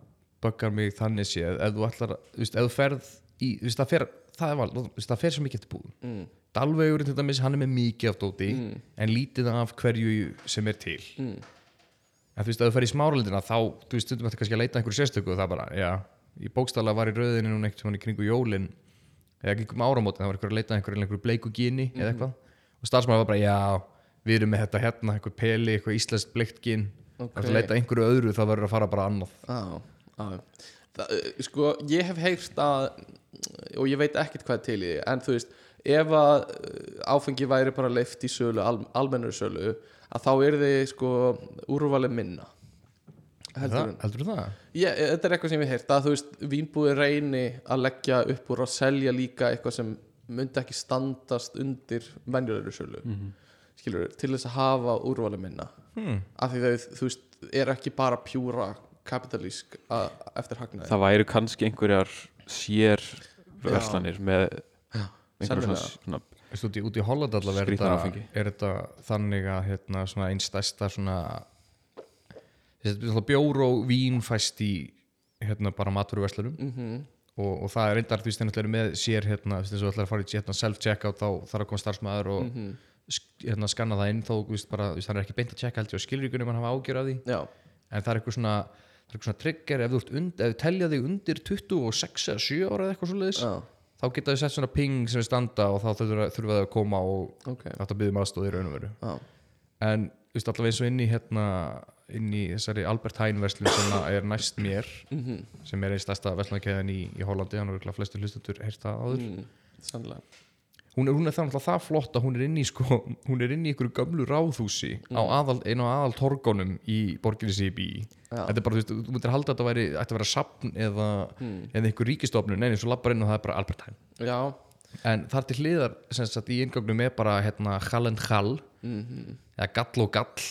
böggar mig þannig séð ef þú ætlar þú veist, ef þú ferð í, þú veist, það fer, það er val, þú veist, það fer svo mikið eftir búðum mm. Dalvegurinn til dæmis, hann er með mikið af dóti en lítið af hverju sem er til mm. en þú veist, ef þú fer í smáralindina þá, þú veist, stundum þetta kannski að leita einhverju sérstöku og það bara, já, ég bókstaflega var í rauðinu núna einhvern tímann í kringu jólin eða kringum áramótin, það var einhver að leita einhverju, einhverju bleiku gini eða eitthvað og starfsmaður var bara, já, við erum með þetta hérna, einhver peli, eitthvað íslenskt bleikt gin Ok. okay. að leita einhverju öðru þá verður að fara bara annað Já, já Það, eh, Sko, ég hef heyrt að og ég veit ekkert hvað til í því en þú veist, ef að eh, áfengi væri bara leift í sölu, al, almennur sölu að þá er þið sko úrvalið minna. Heldur heldur það? Ég, þetta er eitthvað sem ég hef heyrt að þú veist, vínbúið reyni að leggja upp úr að selja líka eitthvað sem myndi ekki standast undir venjulegri sölu skilur, til þess að hafa úrvalið minna. Hmm. af því þau, þú veist, er ekki bara pjúra kapitalísk að, eftir hagnaði það væri kannski einhverjar sér verslanir með einhverjum svona, út í, Holland allavega er þetta, er þannig að hérna, svona einn stærsta bjór og vín fæst í hérna, bara maturverslunum Mhm. -hmm. og, og það er reyndar, þú þeir eru með sér hérna, þú veist, eins og ætlar að fara í hérna, self-checkout þá þarf að koma starfsmæður og Mhm. sk- hérna, skanna það inn þó, þú veist, bara, þú veist, það er ekki beint að checka held ég og skilríkunum hann hafa ágjör af því. Já, en það er eitthvað svona það er svona trigger ef þú, und, ef telja þig undir 26 eða 7 ára eða eitthvað svo já, þá geta þau sett svona ping sem er standa og þá þurfa þau að koma og ok. þetta byggðum aðstóð í raun og veru. En þú veist allavega eins og inn í hérna inn í þessari Albert Heijn verslun sem er næst mér Mhm. sem er einn stærsta verslunarkeðan í, í Hollandi hann er örugglega flestir hlustendur heyrt það áður. Mm, sannlega hún er, hún er það, það flott að hún er inn í sko, hún er inn í ykkur gömlu ráðhúsi á aðal, einu á aðal torgunum í borginni í. Já. þetta er bara, þú veist, þú myndir halda að þetta væri ætti að vera sapn eða, eða einhver ríkistofnun neina, svo lappar inn og það er bara Albert Heijn. Já, en þar til hliðar sem sagt í ingögnum er bara hérna Hall and Hall. Eða Gall og Gall.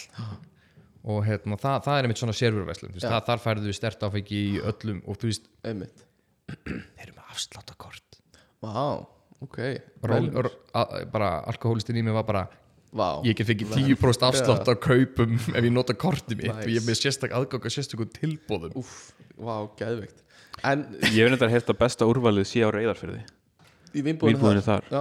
Og hérna það, það er einmitt svona sérfjörverslun Já. það, þar færðu við stert áfengi í öllum og þú veist, einmitt. Þeir eru með afsláttakort Vá, ok Ról, vel- r, a, bara alkohólistinn í mig var bara Vá, ég get fengið 10% afslátt á kaupum ef ég nota kortið mitt Nice. og ég er með sérstak aðgang að sérstökum tilbóðum úff, vá, geðveikt. En Ég hef nefndar heyrt að besta úrvalið sé á reyðarfyrði í vinnbúinu þar. Já,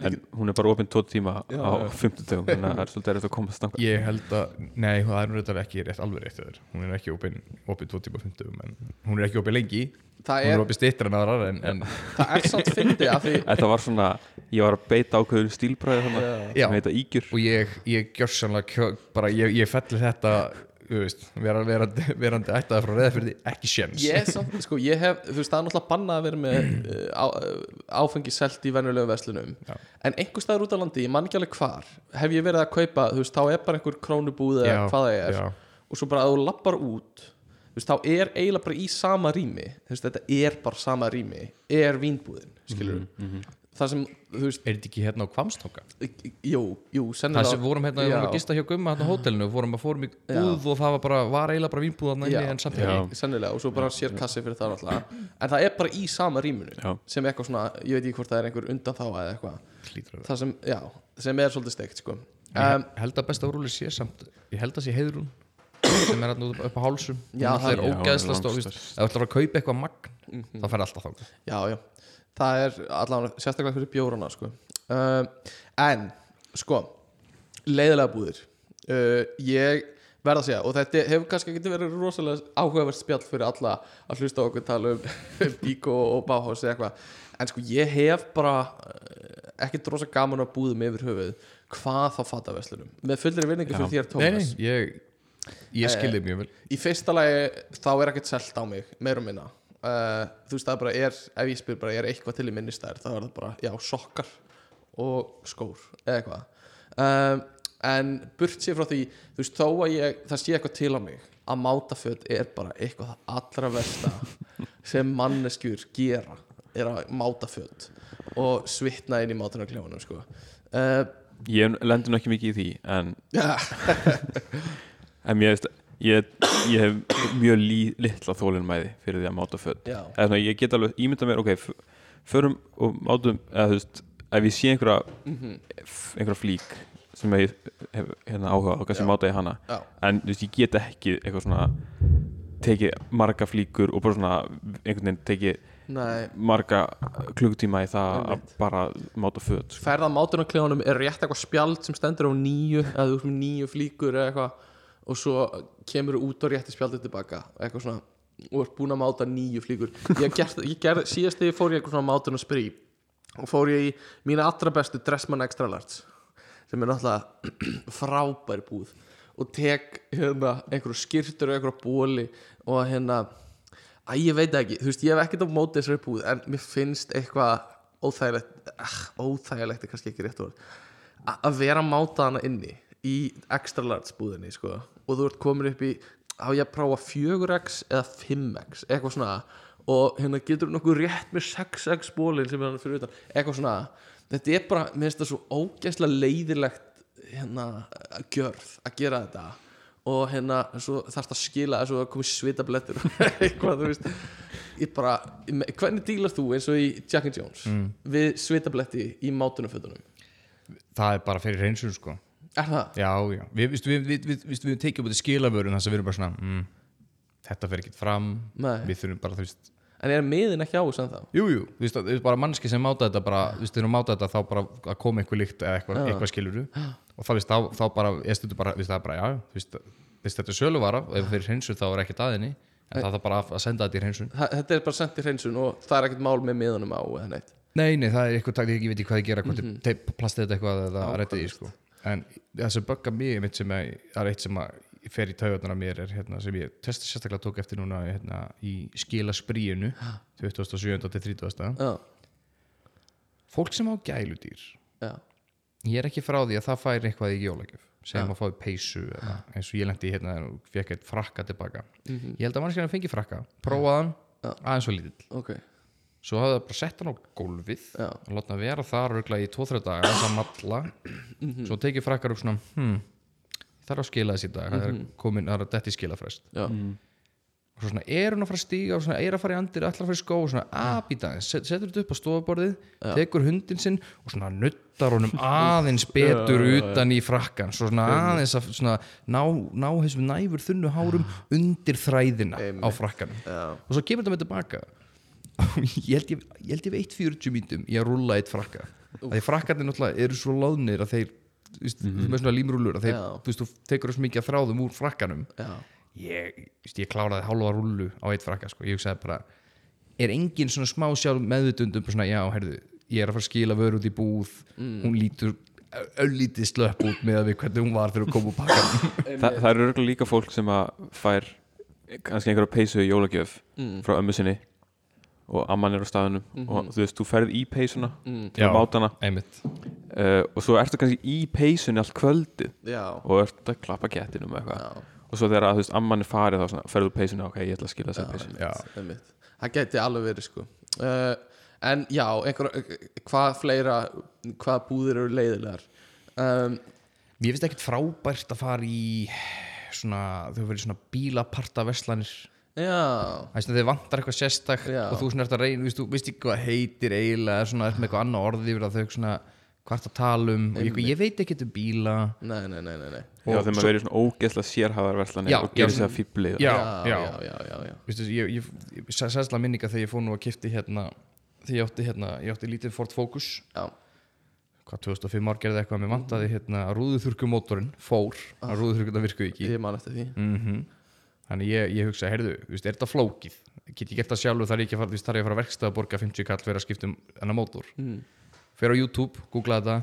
En hún er bara opinn tótt tíma Já, á já. 50 dögum Þannig að það er svolítið erfitt að komast þangað ég held að, nei það er nú reyndar ekki rétt alveg rétt þér. hún er ekki opinn opinn 2 tíma 50 en hún er ekki opinn lengi það hún er er, opinn stittir en aðrar en, en það er samt fyndi að því Þetta var svona, ég var að beita ákveður stílbræði þannig Já. sem heita ígjur og ég, ég gjörsanlega kjö, bara ég, ég fellir þetta veist, vera, verandi, verandi ættaði frá reða fyrir því ekki sjens ég, samt, sko, ég hef, þú veist, það er náttúrulega bannað að vera með uh, á, uh, áfengi selt í venjulegu verslunum. Já. en einhver staður út á landi, ég man ekki alveg hvar hef ég verið að kaupa, þú veist, þá er bara einhver krónubúð eða hvað það er. já. og svo bara að þú lappar út þú veist, þá er eiginlega bara í sama rými þú veist, þetta er bara sama rými er vínbúðin, skilur það sem, þú veist, er þetta ekki hérna á Kvamstóka jú, jú það sennilega sem vorum hérna, við vorum að gista hjá Gumma hérna á hótelinu, fórum að fórum í búð og það var bara, var eiginlega bara vínbúð þarna inni Já, en ekki. Sennilega og svo bara sér kassi fyrir það alltaf en það er bara í sama rýmunu sem eitthvað svona, ég veit ekki hvort það er einhver undan þá eða eitthvað. Það sem, já, sem er svolítið steikt sko. Ég um, held að besta úrúli sé samt ég held að sé heiðrún sem er hérna upp á hálsum. Já, það er það- langstærst. stóð ef þú ætlar að kaupa eitthvað magn þá fer alltaf þangað. Já, já, það er allavega sérstaklega fyrir bjórana sko. um, en, sko leiðilega búðir. Uh, ég verða að segja og þetta hefur kannski ekki verið rosalega áhugavert spjall fyrir alla að hlusta okkur tala um, um Bíko og Báhás eða eitthvað. En sko ég hef bara uh, ekki drosa gaman að búðum yfir höfuð hvað þá fata veslunum með fullri vinningu fyrir þér Tómas nei, ég, ég skilði mjög vel. Í fyrsta lagi þá er ekkert selt á mig meira og minna uh, þú veist það bara er ef ég spyr bara er eitthvað til í minnistæðir þá er það bara já sokkar og skór eða eitthvað. Um, en burt sér frá því þú veist þó að ég það sé eitthvað til á mig að mátaföt er bara eitthvað allra versta sem manneskjur gera er að mátaföt og svitna inn í mátunarklefanum sko. Uh, Ég lendur nú ekki mikið í því En, ja, en mér veist Ég, ég hef mjög lí, litla þólinmæði fyrir því að máta já, eða ég get alveg ímynda mér, ok förum og mátum, eða veist ef ég sé einhverja Mhm. f- einhverja flík sem ég hef hérna áhuga og kannski máta ég hana. Já, en veist, ég get ekki eitthvað svona tekið marga flíkur og bara svona einhvern veginn tekið nei. marga klukkutíma í það að Einmitt. bara máta föt sko. ferða mátunarklefanum er rétt eitthvað spjald sem stendur á nýju eða nýju flíkur eða eitthvað og svo kemur þú út og rétti spjaldið tilbaka. Eitthvað svona og ert búin að máta nýju flíkur. Ég gerð, ég gerð, síðast þegar ég fór í eitthvað svona mátunar spree og fór ég í mína allra bestu Dressmann Extra Large sem er náttúrulega frábær búð og tek hérna einhverju skýrtur og einhverju bóli og hérna að ég veit ekki, þú veist ég hef ekkert á móti þessari búð en mér finnst eitthvað óþægilegt óþægilegt er kannski ekki rétt orð. Að vera að máta hana inni í extra large búðinni sko. Og þú ert komin upp í á ég að prófa 4x eða 5x eitthvað svona. Og hérna getur nokkuð rétt með 6x bólin sem er hann fyrir utan. Eitthvað svona. Þetta er bara, mér finnst það svo ógeðslega leiðilegt hérna að gjörð að gera þetta. Og hérna þarfst að skila þessu að komi svitablettur. Eitthvað þú veist. Ég bara, hvernig dílar þú eins og í Jack and Jones við svitabletti í mátunumfötunum það er bara fyrir reynsun sko er það? já, já, við, viðstu, við, við, við, við, við tekjum út í skilaförun þess að við erum bara svona mm, þetta fer ekki fram. Nei. við þurfum bara, þú veist. En er miðin ekki á þessu en þá? Jú, jú, þú veist, það er bara mannski sem máta þetta bara, þú veist, þegar þú máta þetta þá bara að koma einhver líkt eða eitthvað, eitthvað skilur og þá, veist, þá, þá bara, ég stundu bara, þú veist, það er bara, já, þú veist, þú veist, þetta er söluvara. Og ef þeir hreinsu þá er ekkert aðinni en það er bara að senda þetta í hreinsun. Þa- þetta er bara sendt í hreinsun og það er ekkert mál með miðunum á eða neitt. Nei, nei, það er eitthvað takk, ég veit ekki hvað ég gera, hvort mm -hmm. plastið þetta eitthvað eða réttið í, sko en það sem böggar mig mitt sem er, er eitt sem fer í taugarnar að mér er hérna, sem ég testi sérstaklega tók eftir núna hérna, í skila spríinu 27. til 30. já, Fólk sem á gæludýr. Já, ég er ekki frá því að það fær eitthvað í jólagjöf sem Ja. að fái peysu eða, eins og ég lendi hérna og fekk eitt frakka tilbaka. Mhm. ég held að mannskjæðan fengi frakka. Prófaðan, aðeins og lítill. Ok svo hafði það bara sett hann á gólfið og láta hann vera þar rögla í 2-3 daga þess að malla. Mhm. svo tekið frakkar upp svona hm, þarf að skila þessi í dag það Mhm. er komin, það er að detti skilafrest. Já, og og svo svona er hún að fara að stíga og svona er að fara í andir, ætlar að fara í skó og svona að býta aðeins, set, setur þetta upp á stofaborðið tekur hundin sinn og svona nuttar honum aðeins betur utan í frakkan, svo svona aðeins að svona ná, ná þessum næfur þunnu hárum undir þræðina á frakkanum. Já. og svo kemur þetta með tilbaka ég held ég, ég held ég veit 40 mínutum í að rúlla eitt frakka. Því frakkarnir náttúrulega eru svo láðnir að þeir þú veist, með svona límrúllur að þeir, veist, þú tekur svo mikið að þráðum úr frakkanum. Já. ég, þú veist, ég kláraði hálfa rúllu á eitt frakka sko. ég hugsaði bara er engin svona smá sjálf meðvutundum bara svona, já, heyrðu, ég er að fara að skila vör út í búð. Hún lítur öllítið slöpp út með að við hvernig hún var þegar hún kom úr pakkan Þa, það eru örugglega líka fólk sem að fær kannski einhverja peysu í jólagjöf frá ömmu sinni og amman er á staðunum og þú veist, þú ferð í peysuna til Já. að máta hana. uh, og svo ertu kannski í peysunni allt kvöldið Já. og ert að klappa kettinum og eitthvað. Og svo þegar að, þú veist, amman er farið þá svona, ferðu úr peysunni, ok, ég ætla að skila þessari peysu já, einmitt. það geti alveg verið sko. Uh, en já, einhver, hvað fleira hvað búðir eru leiðilegar? Um, Mér finnst ekkert frábært að fara í svona, þau verið svona bílaparta verslanir Það þeir vantar eitthvað sérstak Já. og þú ert að reyna, þú veist ekki hvað heitir eiginlega, er með eitthvað annað orði yfir að þau svona hvart að tala um og ég, ég veit ekki um bíla. Nei, nei, nei, nei, nei. Já, þegar maður verið svona verslanir Já, og gerir já. sér að fýbli Já, já, já, já, já, ég, ég, ég sæsla minninga þegar ég fór nú að kipti hérna þegar ég átti hérna, ég átti lítið Ford Focus. Já. hvað 2005 ár gerði eitthvað með vantaði hérna rúðuþurkumótorinn fór. Að rúðuþurkuna virkuði ekki. Ég man eftir því. Mm þannig ég, ég hugsa, heyrðu, er þetta flókið? Get ég gert það sjálfur, þar er ég ekki að fara þar er ég að fara að verkstæða að borga 50 kall fyrir að skipta um enna mótor? Mm. fer á YouTube, googla þetta.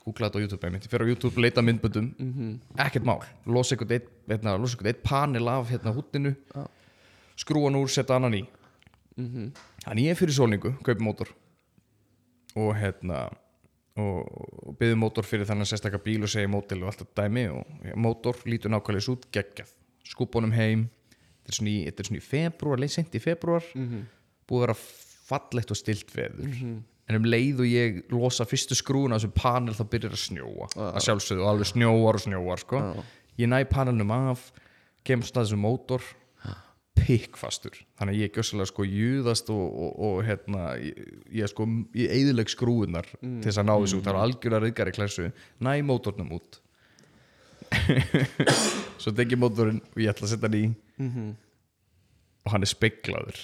Googla þetta á YouTube einmitt, fer á YouTube, leita myndböndum. Ekkert mál, losa einhvern eitt, hérna, eitt panel af hérna húttinu skrúa hann úr, setja annan í. Þannig ég er fyrir sólningu, kaupi mótor. Og hérna og, byggði mótor fyrir þannig að sérstaka bíl og segi mótil og allt þetta dæmi og mótor lítur nákvæmlega svo út skúpunum heim. Þetta er svona í, er svona í februar, í februar búið að vera fallegt og stilt veður. En um leið og ég losa fyrstu skrúna af þessum panel þá byrjar að snjóa. Að sjálfsögðu alveg snjóar og snjóar sko. ég næ panelnum af kemst að þessum mótor pikkfastur. Þannig að ég gjössalega sko júðast og, og, og hérna ég, ég sko, ég eðileg skrúunar til þess að ná þessu út, það var algjörlega riðgari klessu. Næ mótornum út svo tek ég mótorinn og ég ætla að setja hann í. Og hann er speklaður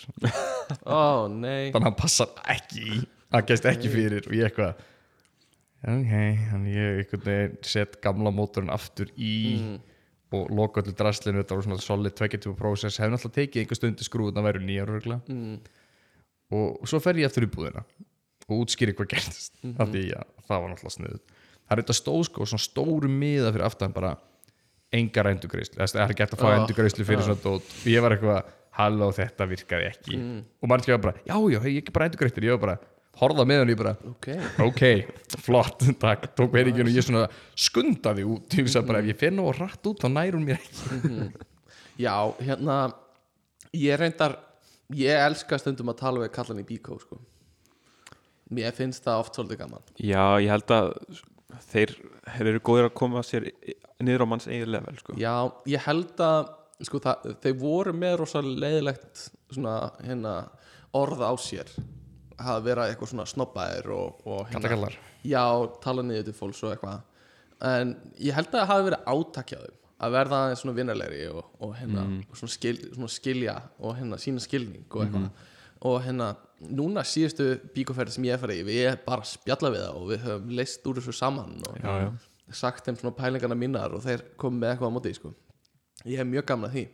ó, nei. Þannig að hann passar ekki hann gæst ekki fyrir og ég eitthvað ok, þannig ég set gamla mótorinn aftur í og loka öllu draslinu þetta var svona solid 22 process hefði náttúrulega tekið einhver stundu skrúðun að vera nýjar mm. og svo fer ég aftur í búðina og útskýri hvað gerðist af því að það var náttúrulega sniðut það er þetta stóð sko svona stóru miða fyrir aftan bara engar endurgreislu það er gert að fá Ah, endurgreislu fyrir svona dót. Og ég var eitthvað, halló þetta virkaði ekki. Og mann skjáði bara, já já, hey, ég er bara endurgreislu ég var bara, horfða með hann ég bara ok, ok, flott, takk tók peningin og ég svona skundaði út. Ég hugsaði bara, ef ég finn og rætt út þá nær hún mér ekki. Já, hérna ég reyndar ég elska stundum að tala við kallan í bíkó sko. Mér finnst það oft svolítið gaman. Já, ég held að þeir, þeir eru góðir að koma sér niður á manns eigin level sko. Já, ég held að sko, það, þeir voru með rosa leiðilegt svona, hérna, orð á sér. Að vera eitthvað svona snobbaðir og, og hérna. Já, tala niður til fólks og eitthvað. En ég held að það hafi verið átakjaðum að verða aðeins svona vinarlegri og, og, hérna, og svona, skil, svona skilja og hérna, sína skilning og eitthvað. Og hérna, núna síðustu bíkoferði sem ég hef farið við erum bara að spjalla við það og við höfum leist úr þessu saman og Já, já. sagt þeim svona pælingarna mínar og þeir komið með eitthvað á móti sko. ég hef mjög gaman að því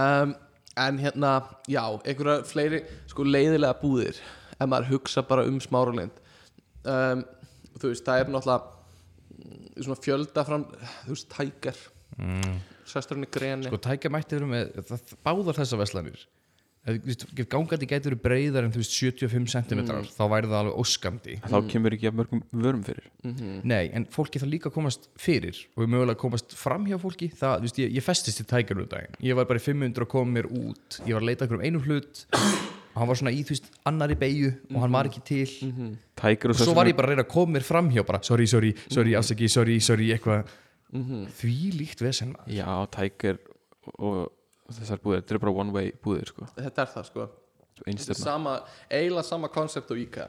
um, en hérna, já einhverja fleiri sko leiðilega búðir ef maður hugsa bara um smáralind um, þú veist, það er náttúrulega svona fjölda fram þú veist, tækar mm. sesturinn í greni sko tækja mætti verið með báðar þessar veslanir gangandi gæti verið breiðar en þú veist 75 cm þá væri það alveg óskandi. Þá kemur ekki að mörgum vörum fyrir. Nei, en fólki það líka komast fyrir og mögulega komast fram hjá fólki. Það, þú veist, ég, ég festist í tækjar um daginn. Ég var bara í 500 að koma mér út. Ég var að leita okkur um einum hlut. Og hann var svona í, þú veist, annari beigju og hann var ekki til. Tækir og og svo var ég bara að reyna að koma mér fram hjá bara, sorry, sorry, sorry, afsaki, sorry, sorry eitthvað. Því líkt vesen maður. Já, tækir og þessar búðir, þetta er bara one way búðir sko, þetta er það sko. Einstöðna sama, eiginlega sama koncept og IKEA.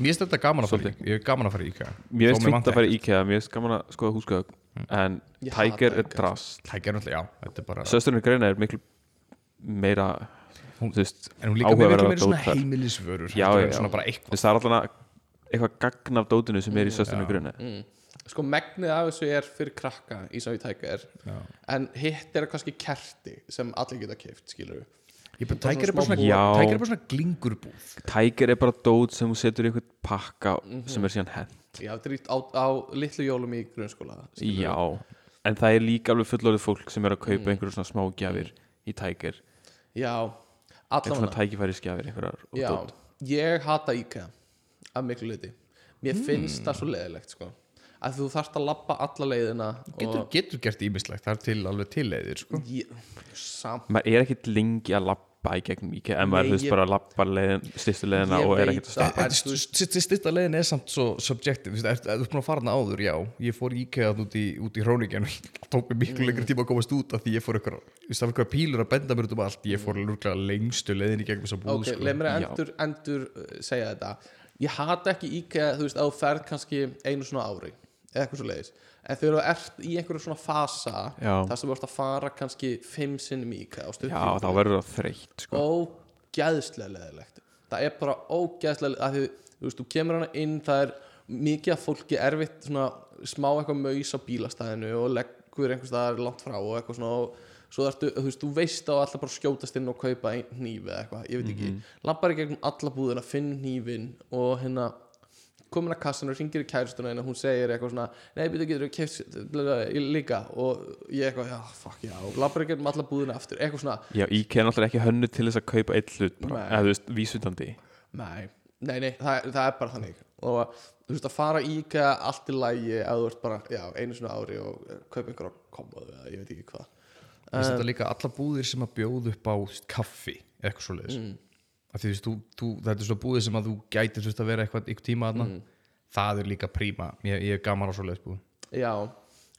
Mér finnst þetta gaman að fara í Ég er gaman að fara í IKEA. Mér finnst vantar að fara í IKEA, mér finnst gaman að skoða húsgögg en Ég Tiger hata er IKEA. drast. Tækja er náttúrulega, já, þetta er bara Sösturinn greina er miklu meira Hún- þú veist, En hún líka með miklu áhugaverðara meira svona dót þar. heimilisvörur Já, heldur en já, Svona já. bara Þú eitthvað veist, það er alltaf eitthvað gagn af dótinu sem er í sösturinn Já. greina mm. Sko megnið af þessu er fyrir krakka í við Tiger Já. en hitt er kannski kerti sem allir geta keift skilur Ég bara, Bara Tiger er svona. Tiger er bara svona glingurbúð Tiger er bara dót sem þú setur í einhvern pakka Mhm. sem er síðan hent já, þetta er í- á, á litlu jólum í grunnskóla. Já, en það er líka alveg fullorðið fólk sem er að kaupa Mm. einhverju svona smá gjafir í Tiger já, eitthvað svona allavega tækifæri skjafir einhverjar og já, dót. ég hata IKEA af miklu leiti mér Hmm. finnst það svo leðilegt sko að þú þarft að labba alla leiðina getur, og getur gert ímislegt, það er til alveg tilleiðir sko. ég, samt maður er ekkit lengi að labba í gegnum IKEA en maður ég- bara að labba leiðin, styrstu leiðina og er ekkit að það. Veist- Styrsta leiðin er samt svo subjective Þú er- ert búin að fara hana áður, já. Ég fór í IKEA út í, út í Hróningen tók mig miklu lengri tíma að komast út af því ég fór eitthvað, það pílur að benda mér út um allt. Ég fór lúklega lengstu leiðin í gegnum þessa búð ok, sko. leið mér að endur, endur uh, segja þetta. Ég hata ekki IKEA, þú veist, að þú ferð kannski einu svona ári eitthvað svo leiðis en þegar þú ert í einhverju svona fasa þar sem þú ert að fara kannski fimm sinnum í já, þá verður það þreytt sko. ógæðslega leðilegt. Það er bara ógæðslega að því, þú veist, þú kemur hana inn það er mikið af fólki erfitt svona smá eitthvað maus á bílastæðinu og leggur einhvers staðar langt frá og eitthvað svona og svo ertu, þú veist, þú veist á alltaf bara að skjótast inn og kaupa eða eitthvað, ég veit ekki. Mm -hmm. lappar í gegnum alla búðina, finn hnífin og hérna komin að kassan og ringir í kæristuna og hún segir eitthvað svona nei, byrju, getur þú keft líka. Og ég eitthvað, já, fuck, já. Og lappar í gegnum alla búðina aftur, eitthvað svona. Já, IKEA er náttúrulega ekki hönnu til þess að kaupa eitt hlut bara, eða þú veist, vísutandi Nei, nei, nei það, það er bara þannig. Og þú veist að fara í IKEA allt í lægi að þú ert bara, já, einu svona ári og kaupa einhverja komoðu eða ég veit ekki hvað. Ég þetta líka alla búðir sem að bjóða upp á kaffi, eitthvað svo leiðis mm. Því þú veist, þú, þú, þetta er svona búðir sem að þú gætir veist, að vera eitthvað ykkur tíma aðna það er líka príma, ég, ég er gaman á svo leiðis búð Já,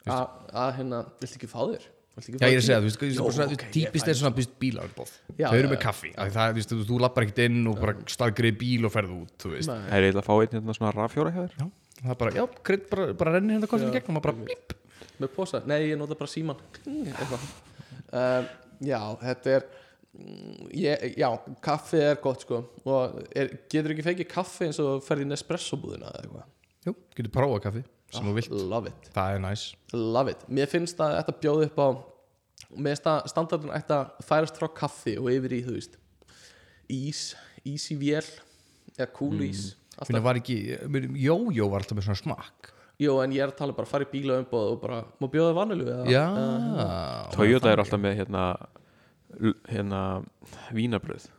að, hérna, viltu ekki fá þér? Ekki Já, fá ég er að segja, þú veist, Jó, bara svona, ok, ég típist er svona býst bílarboð Já, þau eru já, með kaffi, það, þú þú, lappar ekkert inn og bara staðgrið bíl og ferð út, þú veist. Það er eiginlega að fá einn hérna svona rafjóra hjá þér. Já, það er bara, já, krydd bara, bara rennir hérna í gegnum og bara bíp Með posa, nei, ég nota bara síman Eitthvað. Um, Já, þetta er mm, ég, Já, kaffi er gott sko. Og er, getur ekki fengið kaffi eins og ferði í Nespresso búðina eða eitthvað? Jú, getur prófað kaffi sem þú vilt, Love it. Það er næs Love it, mér finnst að þetta bjóði upp á mér finnst að standardin ætti að færast frá kaffi og yfir í, þú veist ís, ís í vél eða kúlís Finna alltaf, var ekki, jójó var alltaf með svona smakk jú en ég er að tala bara að fara í bíla umbóð og bara, má bjóða vanilu eða, Já. Toyota er alltaf með hérna hérna vínabröð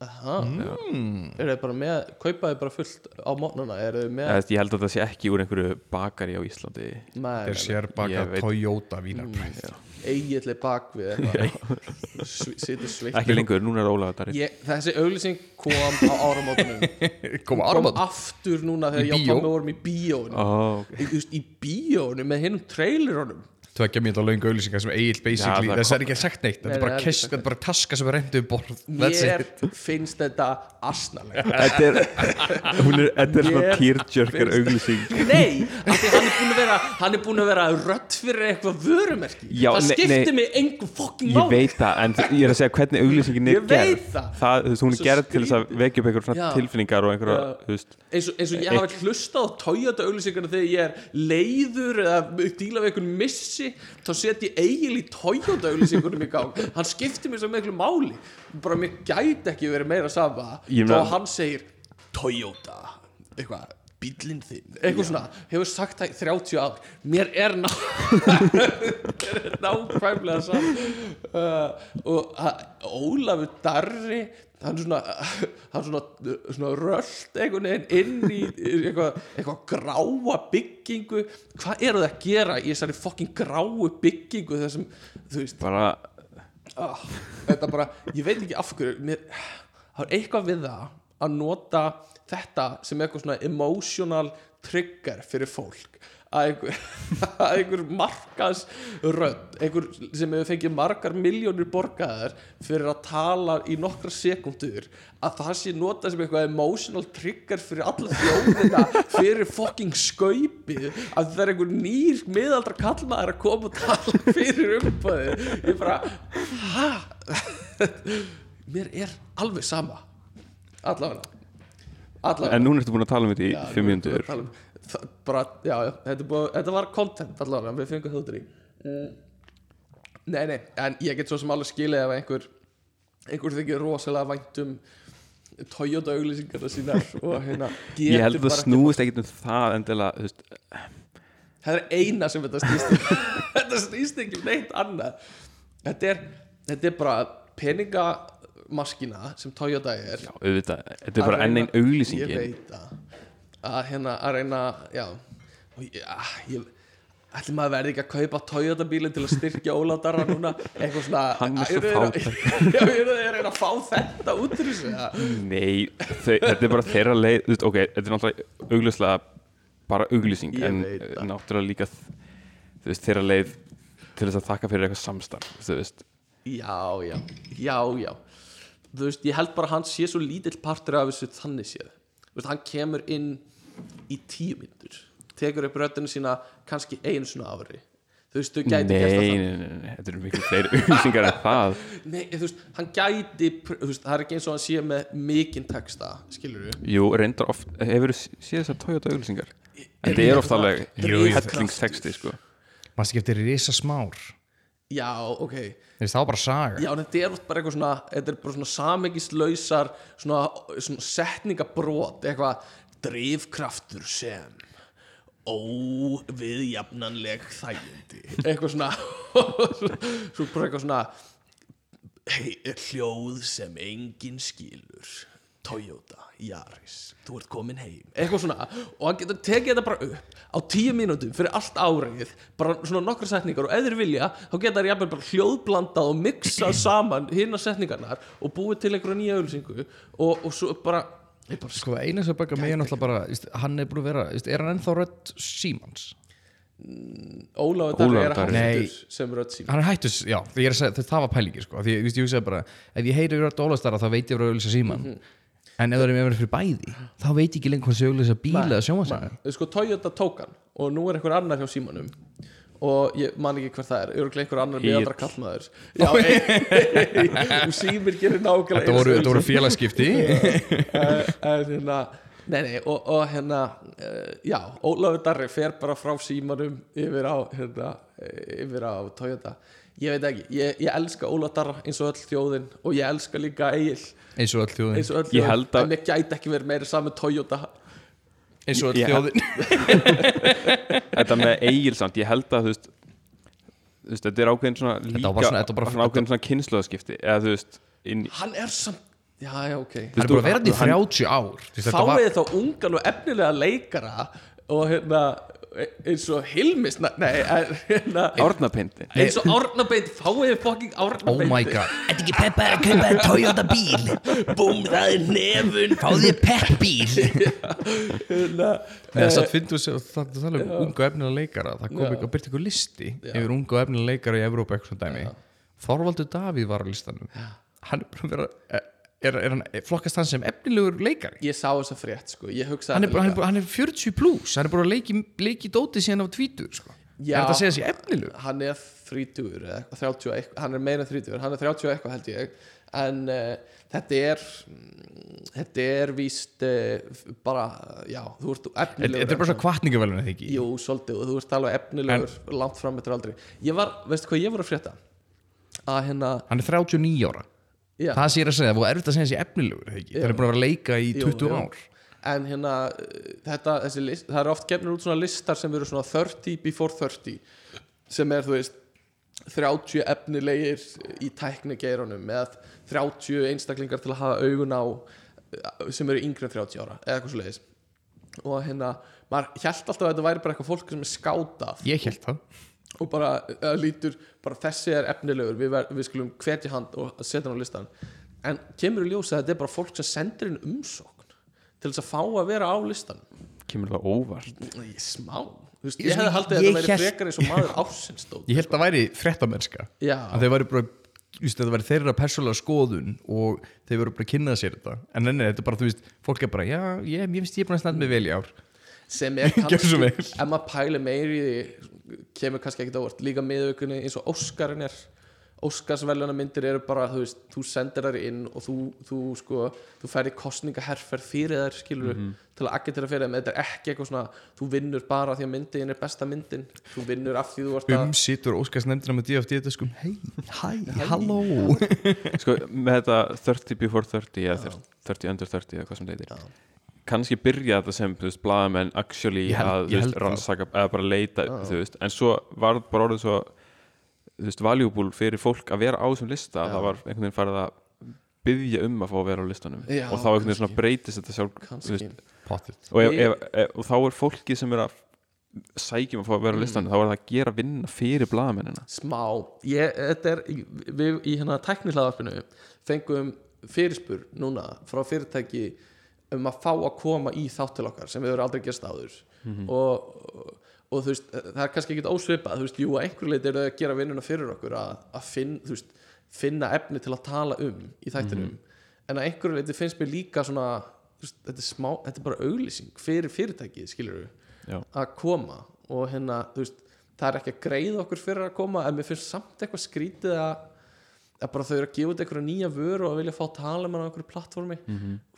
aha, mm. er þið bara með kaupaði bara fullt á mótnana, er þið með ég held að það sé ekki úr einhverju bakari á Íslandi. Með, Þeir sér baka Ég veit- Toyota vínarbröð eiginlega bakvið eitthvað. Situr sveitt ekki lengur, núna er Ólaður Darri. Ég, þessi auglýsing kom á áramótunum. Koma kom áramót aftur núna þegar Í ég og bíó? Tommi vorum í bíónu oh, í, veist, í bíónu með hinnum trailerunum Tvekja mínúta löng auðlýsingar sem Egil basically Já, það Þess er ekki sagt neitt Þetta er bara kess, þetta er bara taska sem er reyndu um borð. That's mér it. finnst þetta asnalegt. Þetta er, hún er, þetta er svona tearjerker auglýsing. Nei, af því hann er búin að vera hann er búin að vera rödd fyrir eitthvað vörumerki. Já, það skiptir mig engum fokking ég máli. veit það, en ég er að segja hvernig auglýsingin er Ég gerð. það. það, þú veist, hún er Svo gerð til þess að vekja upp einhver svona Já. tilfinningar og einhverja, þú veist eins og, missi þá set ég eigil í Toyota auglýsingunum í gang. Hann skiptir mér svo miklu máli. Bara mér gæti ekki verið meira sama. Þá hann segir Toyota eitthvað bílinn þinn, eitthvað svona hefur sagt það í 30 ár. Mér er ná mér er nákvæmlega saman uh, og ha- Ólafur Darri hann svona hann svona, svona rölt einhvern veginn inn í eitthvað, eitthvað gráa byggingu. Hvað eru það að gera í þessari fokkin gráu byggingu þessum, þú veist? Bara, ah, þetta bara, ég veit ekki af hverju mér, það er eitthvað við það að nota þetta sem eitthvað svona emotional trigger fyrir fólk að einhver, einhver markas rödd, einhver sem hefur fengið margar miljónir borgaðar fyrir að tala í nokkra sekundur að það sé notað sem eitthvað emotional trigger fyrir alla þjóðina fyrir fucking skaupið að það er einhver nýr miðaldra kallmaður að koma og tala fyrir umbæði ég bara, hæ? mér er alveg sama. Allavega. En núna ertu búin að tala um þetta í fimm nú það- bara, já, já, þetta, búið, þetta var content allavega, við fengum þáttur í. Nei, nei, en ég get svo sem alveg skilið ef einhver einhver þykir rosalega vænt um Toyota auglýsingarna sínar og hérna Ég held að það snúist ekkert um það endilega þú veist, það er eina sem þetta snýst um. þetta snýst ekki um neitt annað. Þetta er, þetta er bara peningamaskina sem Toyota er. Já, auðvitað, þetta er bara enn einn auglýsingin. Ég veit að að hérna að reyna já, og ég, að, ég ætli maður verði ekki að kaupa Toyota bílinn til að styrkja Óláðarra núna? Eitthvað svona Hann er svo að- fátækur. já, eru þeir að að fá þetta út úr þessu. Nei, þau, þetta er bara þeirra leið þú veist, Ok, þetta er náttúrulega auglýslega bara auglýsing Ég en náttúrulega líka þú veist, þeirra leið til þess að þakka fyrir eitthvað samstarf þú veist, já, já, já, já. Þú veist, ég held bara að hann sé svo lítill partur af þessu þannig séð veist, hann kemur inn í tíu myndur tekur upp röddinu sína kannski einu svona ári. Þú veist, nei, gæti gert það nei, nei, nei, nei, þetta eru miklu fleiri auglýsingar en það. Nei, þú veist, hann gæti þú veist, það er ekki eins og hann sé með mikinn texta, skilur við Jú, reyndar oft, hefur þú séð þessar Toyota auglýsingar En þetta ég- er oft alveg Jú, jú. hellingstexti sko. Manstu ekki eftir risa smár Já, ok, Það var bara saga. Já, þetta er bara eitthvað svona þetta er bara svona samingislausar svona, svona setningabrot eitthvað. Drifkraftur sem óviðjafnanleg þægindi. Eitthvað svona svo bara eitthvað svona hey, hljóð sem enginn skilur Toyota, Yaris. Þú ert komin heim, eitthvað svona. Og hann getur tekið þetta bara upp á tíu mínútum fyrir allt árið, bara svona nokkra setningar. Og ef þeir vilja, þá geta þeir jafnvel bara hljóðblandað og mixað saman hinna setningarnar og búið til einhverja nýja ölsingu og, og svo bara, bara Sko eina sem baka mig er náttúrulega bara Hann er búin að vera, er hann ennþá rödd Símans? Ólafur Darri er Darri. hættur sem rödd sín Hann er hættus, já, er að segja, það var pælingi sko, því veist, ég hugsaði bara, ef ég heyri rödd Ólafstara þá veit ég verið að auðvitað Síman en ef það er með verið fyrir bæði þá veit ég ekki lengur hvað sé auðvitað bíla eða sjómasæðan sko Toyota tók hann og nú er einhver annar hjá símanum og ég man ekki hver það er örgulega einhver annar Egill. meðaldra kallmaður. Já, ei, og símir gerir nákvæmlega Þetta voru, voru félagskipti. Eh, en hérna nei, nei, og, og hérna uh, já, Ólafur Darri fer bara frá símanum yfir á hérna, eh, yfir á Toyota ég veit ekki, ég, ég elska Ólafur Darra eins og öll þjóðin og ég elska líka Egil. Eins og öll þjóðin. Eins og öll Ég held að- en ég gæti ekki verið meira saman Toyota. Eins og öll Ég- þjóðin. Þetta með eigilsamt, ég held að þú veist þú veist, þetta er ákveðin svona líka var bara svona- þetta var bara- svona ákveðin svona kynnslóðaskipti eða þú veist, inn, í- hann er samt, já, já, ok. Hann er búin að vera þetta í 30 ár. Þú veist, þetta var- fáið þá ungan og efnilega leikara og hérna eins og Hilmis nei, en, hérna árnapindi eins og Árnabeit fáið þið fucking Árnabeit oh my god. Þetta ekki peppa að kaupa þér Toyota bíl. Búm, það er nefun Fáðu þér pepp bíl. Hérna, Nei, þess að finnst þú það það tala um unga efnilega leikara. Það kom ekki að byrja ykkur listi yfir unga efnilega leikara í Evrópa eitthvað svona dæmi. Þorvaldur Davíð var á listanum. Hann er bara að vera er, er hann, flokkast hann sem efnilegur leikari? Ég sá þessa frétt sko. Ég hugsaði hann er, hann, hann er 40 plus hann er bara að leiki, leiki dóti síðan á tvítur sko. Já. er þetta að segja sér efnilegur? hann er 30 eða eitthvað, 30 og eitthvað, hann er meira en 30 hann er 30 og eitthvað held ég. En uh, þetta er mm, þetta er víst uh, bara, já, þú ert efnilegur þetta er bara svo kvartningavelun eða ekki? Jú, svolítið og þú ert alveg efnilegur langt fram eftir aldrei ég var, veistu hvað ég var að frétta? Að hérna, hann er 39 ára já, það sé ég að segja, það er erfitt að segja sér efnilegur það er búin að vera að leika í Jú, 20 jú. ár. En hérna uh, þetta, þessi list, það eru oft gefnir út svona listar sem eru svona 30 before 30 sem er, þú veist 30 efnilegir í tæknigeirunum eða 30 einstaklingar til að hafa augun á uh, sem eru yngri en 30 ára eða eitthvað svo leiðis og hérna, maður held alltaf að þetta væri bara eitthvað fólk sem er skátað ég held það og bara uh, lítur bara þessi er efnilegur við, ver, við skulum hvetja hand og setja hann á listan en kemur í ljós að þetta er bara fólk sem sendir inn umsókn til þess að fá að vera á listan kemur það óvart? Í smá. Þú veist, Ég- ég hefði haldið að þetta væri frekar eins og maður ársins stóð ég held að væri fréttamennska. Já. að þeir væri bara Just, þetta væri þeirra persónulega skoðun og þeir voru bara að kynna sér þetta. En enni, þetta er bara, þú veist, fólk er bara já, ég, ég finnst ég er búin að standa mig vel í ár sem er kannski, ef maður pæli meiri í því kemur kannski ekkert ávart líka miðaukunni eins og Óskarinn er. Óskarsveluna myndir eru bara þú veist, þú sendir þær inn og þú, þú sko, þú færi kostningaherferð fyrir þær skilur Mhm. til að agitera fyrir þeim, þetta er ekki eitthvað svona þú vinnur bara því að myndin er besta myndin. Þú vinnur af því þú ert að umsýtur Óskars nefndina með DFD þetta sko, hei, hæ, halló. Sko, með þetta 30 before 30 eða 30 under 30 eða hvað sem þetta heitir kannski byrja þetta sem, þú veist, blaðamenn actually Ég held- að, ég þú veist, rannsaka eða bara leita, þú veist, en svo var bara orðið svo, þú veist, valuable fyrir fólk að vera á þessum lista það var einhvern veginn farið að byggja um að fá að vera á listanum. Já, og þá einhvern veginn svona breytist þetta sjálf og, ef, ef, ef, og þá er fólki sem er að sækjum að fá að vera á listanum þá er það að gera vinna fyrir blaðamennina. Smá. Ég, þetta er, við í hérna tæknihlaðarpinu fengum fyrirspur núna frá fyrirtæki um að fá að koma í þátt til okkar sem við höfum aldrei gerst áður. Og, og, og þú veist, það er kannski ekkit ósvipað þú veist, jú, að einhver leiti eru að gera vinnuna fyrir okkur að, að finn, veist, finna efni til að tala um í þættinum. En að einhverju leiti finnst mér líka svona veist, þetta er smá, þetta er bara auglýsing fyrir fyrirtæki, skilur Já. að koma. Og hérna, þú veist það er ekki að greiða okkur fyrir að koma en mér finnst samt eitthvað skrítið að að bara þau eru að gefa út einhverja nýja vöru og vilja fá að tala með hann á einhverju plattformi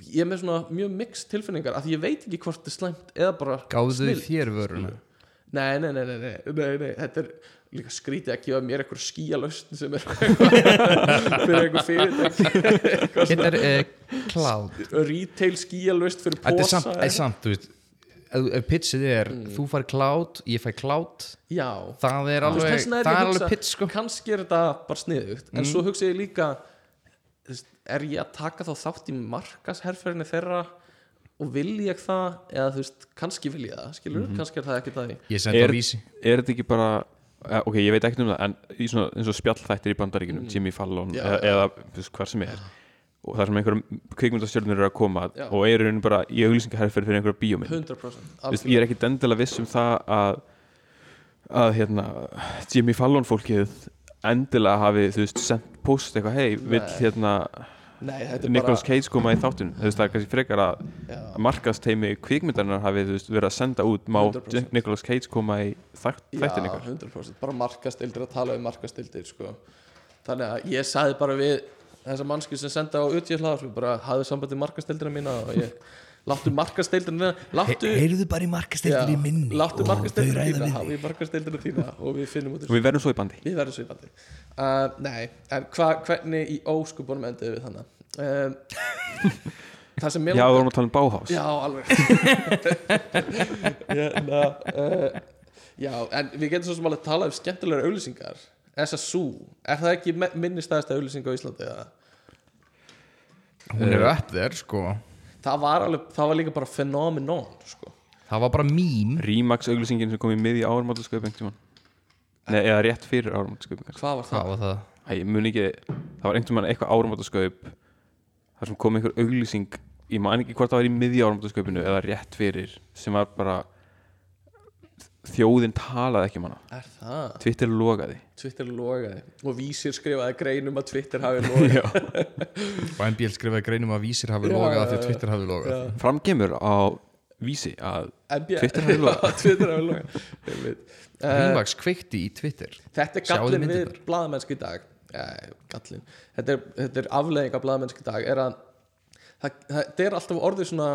ég er með svona mjög mix tilfinningar af því ég veit ekki hvort þetta er slæmt eða bara gáðu snilld, þér vöruna? Nei, nei, nei, nei, nei, nei, nei, þetta er líka skrítið að gefa mér einhver skíalaust sem er fyrir einhver fyrirtæki. Hérna er uh, cloud. Retail skíalaust fyrir Þetta posa samt, er samt, þú veist ef, ef pitchið er, þú fær cloud ég fær cloud, já, það er alveg er það er alveg pitch sko. kannski er þetta bara sniðugt en svo hugsa ég líka er ég að taka þá þátt í markasherferðinni þeirra og vil ég það? Eða þú veist, kannski vil ég það skilur, kannski er það ekki það Er- er þetta ekki bara ok, ég veit ekkert um það en í svona, eins og spjallþættir í bandaríkinum Jimmy Fallon Já, eða, já. eða veist, hvar sem er og það sem einhverjum kvikmyndastjörnur eru að koma Já. og eru rauninu bara í auglýsingaherferð fyrir einhverja bíómynd. 100% Þú veist, ég er ekki endilega viss um það að að hérna Jimmy Fallon fólkið endilega hafi þú veist sendt post eitthvað hei, vill hérna Nei, Nicolas bara Cage koma í þáttun þú veist það er kannski frekar að já, markasteimi kvikmyndarinnar hafi þú veist verið að senda út. Má 100%. Nicolas Cage koma í þætt, þættin 100% bara markastildir að tala um markastildir sko. þannig að ég sagði bara við þessa mannski sem senda á utjöflaðar bara hafðu sambandi markastildina mína og ég láttu markastildina láttu Heyrðu bara í markastildin í minni láttu ræða þína hafi markastildina þína og við finnum út og við verðum svo í bandi. Við verðum svipandi uh, Nei, en hva, hvernig í óskupunum endur við þannig Það sem mér Já, við vorum að tala um Bauhaus. Já, alveg. Hérna, uh, Já, en við getum svo sem alveg talað um skemmtilegar auglýsingar SSU, er það ekki minni stæðasta auglýsing á Íslandi? Eða? hún er upp þér sko Það var alveg, það var líka bara phenomenon sko. það var bara mím Rímax auglýsingin sem kom í miði áramáttasköp einhvern tímann Nei, eða rétt fyrir áramáttasköp Hvað var það? hvað var það Æ, ég mun ekki, það var einhvern tímann eitthvað áramáttasköp þar sem kom einhver auglýsing ég man ekki hvort það var í miði áramáttasköpinu eða rétt fyrir sem var bara þjóðin talaði ekki um hana. Er það? Twitter logaði. Twitter logaði. Og Vísir skrifaði greinum að Twitter hafi logaði og MBL skrifaði greinum að vísir hafi logað af því já. Twitter hafi logað. Fram kemur á vísi að NBA Twitter hafi logað. Logað. Rímax kveikti í Twitter. Þetta er gallin við í dag. Gallin. Þetta er, þetta er afleðing af blaðamennsku í dag er að það, það er alltaf orðið svona,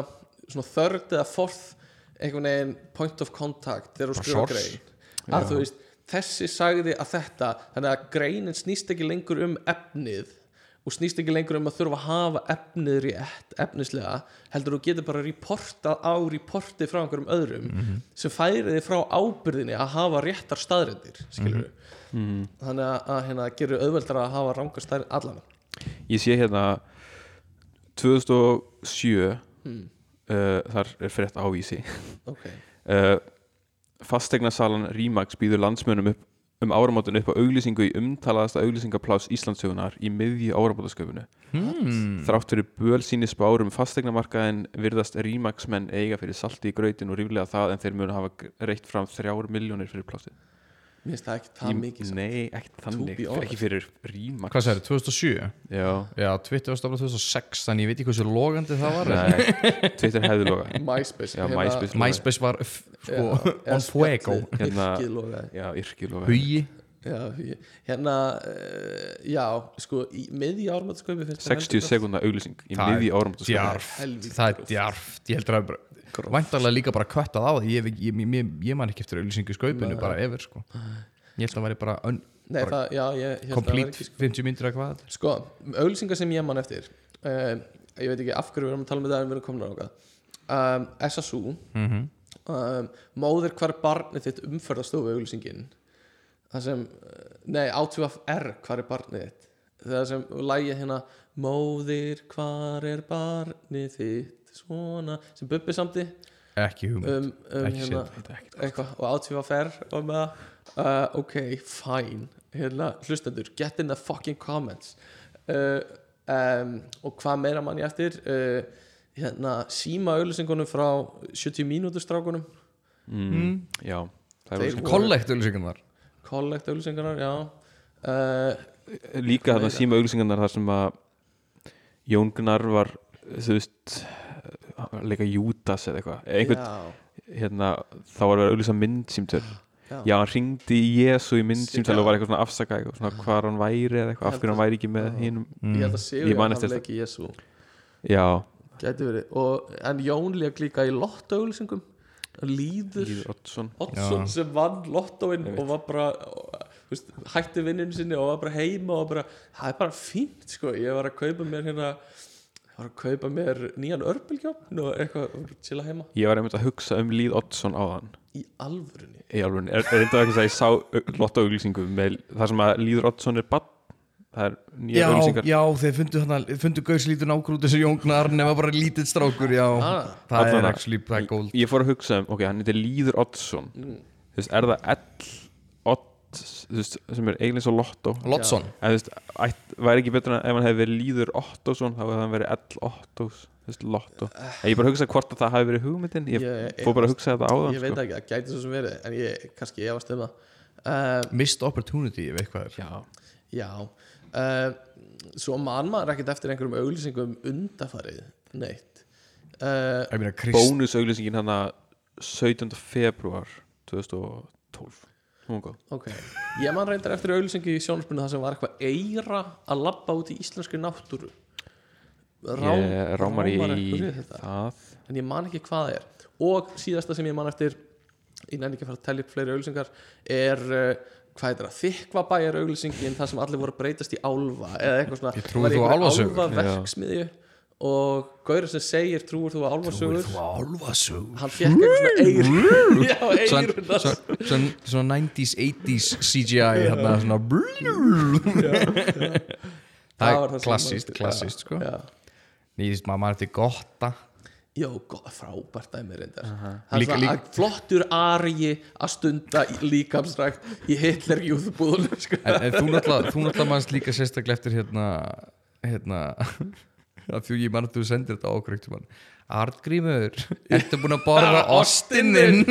svona þörd eða forð einhvern veginn point of contact þegar þú skrifa grein. Að þú veist, þessi sagði að þetta þannig að greinin snýst ekki lengur um efnið og snýst ekki lengur um að þurfa að hafa efnið rétt efnislega, heldur þú getur bara reportað á reportið frá einhverjum öðrum sem færi þið frá ábyrðinni að hafa réttar staðrendir skilur þannig að, að hérna, gerur auðveldar að hafa rangar staðrendir allan. Ég sé hérna 2007 Hmm. Uh, þar er frétt á vísi ok, uh, fastegnasalan Rímax býður landsmönum upp um áramótin upp á auglýsingu í umtalaðasta auglýsingaplás Íslandsögunar í miðju áramótasköfunu hmm. þrátt fyrir bölsýni spárum fastegnamarkaðin virðast rímaksmenn eiga fyrir salti í grautin og ríflega það en þeir munu hafa reitt fram þrjár miljónir fyrir plásið Mér finnst það ekki það mikið samt. Nei, ekkert þannig, ekki fyrir rímaks Hvað sagði, 2007? Já, Já, Twitter var stofnað 2006 þannig ég veit ekki hversu logandi það var. Nei, Twitter hefði loga MySpace Já, MySpace loga. MySpace var sko, on fuego. Hérna-. Já, yrki loga Hugi. Já, hugi. hérna uh, já, sko, í miðji ármættasköpi 60 sekúnda auglýsing í Það er miðju áramótasköfunu Djarf, Helvíti það er gróft. Að Væntalega líka bara köttað á því. Ég, ég, ég, ég, man ekki eftir auðlýsingu skaupinu bara yfir sko. Ég held að það væri bara un, Nei, bara það, já, að það complete ekki, sko. 50 myndir eða hvað sko, auglýsingar sem ég man eftir uh, ég veit ekki af hverju við erum að tala með það en við erum komin á okkar. Um, SSU mm -hmm. um, móðir hvar er barnið þitt umferðastofu auglýsingin. Það sem, uh, nei, átvf-r hvar er barnið þitt. Það sem lægið hérna móðir hvar er barnið þitt svona, sem Bubbi samti Ekki hugmynd. Um, um Ekki hérna, eitthvað og átvf-r og með það. Uh, ok, fine. Hérna, hlustendur, get in the fucking comments. Uh, um, og hvað meira mann ég eftir? Uh, hérna, síma auglýsingunum frá 70 mínútur strákunum. Mm. Já, það er Kollekt auðlýsingarnar kollekt auglýsingunar, já. Uh, Líka þarna síma auglýsingarnar þar sem að Jón Gunnar var þú veist leika Júdas eða eitthvað. Einhvern, hérna, þá var verið að auglýsa myndsýmtöl já, Já, hann ringdi í Jésu í myndsýmtöl og var eitthvað svona afsaka eitthvað svona hvar hann væri eða eitthvað af hverju hann væri ekki með Já. hinum ég held að Sigur man hann leiki Jésu Já, gæti verið, og, en Jón leik líka í lotto auglýsingum. Líður Líður Oddsson. Sem vann lottóin Ég veit. og var bara veist, hætti vinninu sinni og var bara heima og bara, það er bara fínt sko, ég var að kaupa mér hérna var að kaupa mér nýjan örbulgjófn og eitthvað, bara chilla heima. Ég var einmitt að hugsa um Líð Oddsson á þann í alvörunni? Í alveg, er, er eitthvað ekki að ég sá lotta auglýsingu með það sem að Líður Oddsson er bann Það er nýja auglýsingar. já, þeir fundu, fundu gauðslítið nákvæmd þessu Jóngnar nema bara lítið strákur, já. Ah. Það er actually, það er góld Ég fór að hugsa um, ok, hann heitir Líður Oddsson. Mm. Þú veist, er það L Veist, sem er eiginlega svo lottó Lottsson. Væri ekki betur en ef hann hefði verið Líður Ottósson þá hefði hann verið L veist, lottó En ég bara hugsa hvort að það hafi verið hugmyndin. Ég Ég- fór bara að hugsa þetta áðan ég veit sko. ekki, það gæti svo sem verið en ég, kannski efast um það. Uh, Missed opportunity, ef eitthvað er. Já, já. Uh, svo man maður ekkert eftir einhverjum auglýsingum undafarið neitt. Uh, Ég bónusauglýsingin hann að 17. februar 2012 Hún var góð ok, ég man reyndar eftir auglýsingu í sjónarspunni það sem var eitthvað eira að labba út í íslenski náttúru. Rám, Ég rámar í einhverju þetta. það. En ég man ekki hvað það er. Og síðasta sem ég man eftir ég nenni ekki að fara að telja upp fleiri auglýsingar er uh, hvað heitir það, þykvabæjar auglýsingin það sem allir voru að breytast í álfa eða eitthvað svona, Ég þú og Gaurið sem segir trúur þú á álfasögur Álfasög hann fekk eitthvað svona eir já, eiruna Svona svo, svo 90s, 80s CGI hérna, svona Það Það er það maður- klassíst sko. Já. Nýðist maður maður til gotta? Jó, gott, frábært dæmi reyndar. Það Líka- er svona líka- að flottur ari að stunda í líkamsrækt í Hitler júðbúðunum sko. En, en þú náttúrulega, þú náttúrulega mannst líka sérstaklega eftir hérna hérna að því ég mann að þú sendir þetta okkur mann Artgrímur, ertu búin að borða ostinn þinn?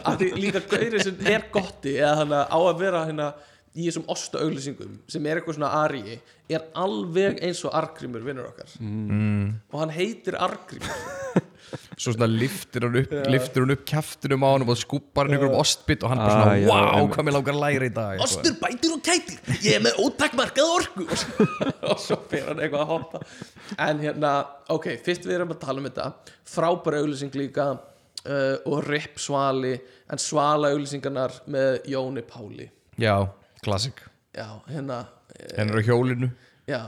að því líka gaurið sem er gotti eða þannig á að vera hérna í þessum osta auglýsingum sem er eitthvað svona ari er alveg eins og Argrímur vinnur okkar. Mm. og hann heitir Argrímur Svo svona liftir hann upp, liftir hann upp kjaftinum á hann og skúpar hann einhverjum ostbit og hann bara Ah, svona, já, wow, einmitt. hvað mér langar að læra í dag. Ostur, bætir og kætir. Ég er með ótakmarkað orku. Og svo, og svo fyrir hann eitthvað að hoppa En hérna, ok, fyrst við erum að tala um þetta. Frábæra auglýsing líka uh, Og Rip Svali En Svala auglýsingarnar með Jóni Páli. Já, klassik Já, hérna Henn er á hjólinu. Já,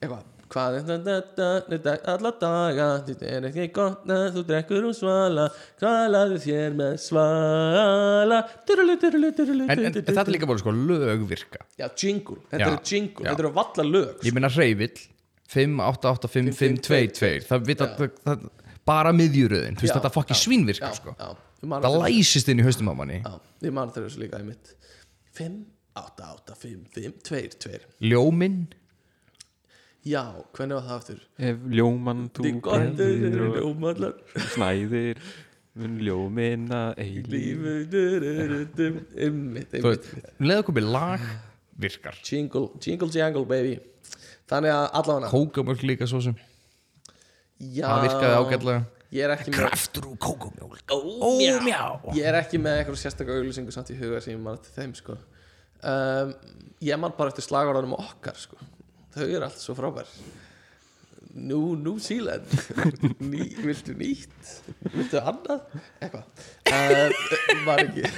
eitthvað. Hvað er þetta, alla daga? Þetta er ekki gott að þú drekkur um svala. Hvað laður þér með svala? Durulu, durulu, durulu, En, en, en þetta er líka bara sko lög virka Já, jingle, þetta eru jingle, þetta eru valla lög Ég meina hreyvill 5, 8, 8, 5, 5, 2, 2 Það vita, það, það, bara miðjuröðin. Já, þetta fokki svínvirka já, sko. já. Ég það læsist inn í haustum á manni. Já, ég man þeir þessu líka í mitt 5, 8, 8, 5, 5, 2, 2 ljóminn? Já, hvernig var það aftur? Ef ljóman þú brendir ljómallar. snæðir mun ljómin að eilíf Lífu Einmitt, Þú veist, leða komið lag virkar. Jingle, jingle jangle baby. Þannig að allavega kókamörk líka svo sem. Já, það virkaði ágætlega. Ég er ekki með Kraftur úr kókumjólk Ómjá Ég er ekki með eitthvað sérstaklega auglýsingu samt í huga sem ég man eftir þeim sko um, Ég man bara eftir slagvarðanum okkar sko. Þau eru allt svo frábær. Nú, New Zealand. Ný, Viltu nýtt? Viltu annað? Eitthvað. Uh, Var ekki.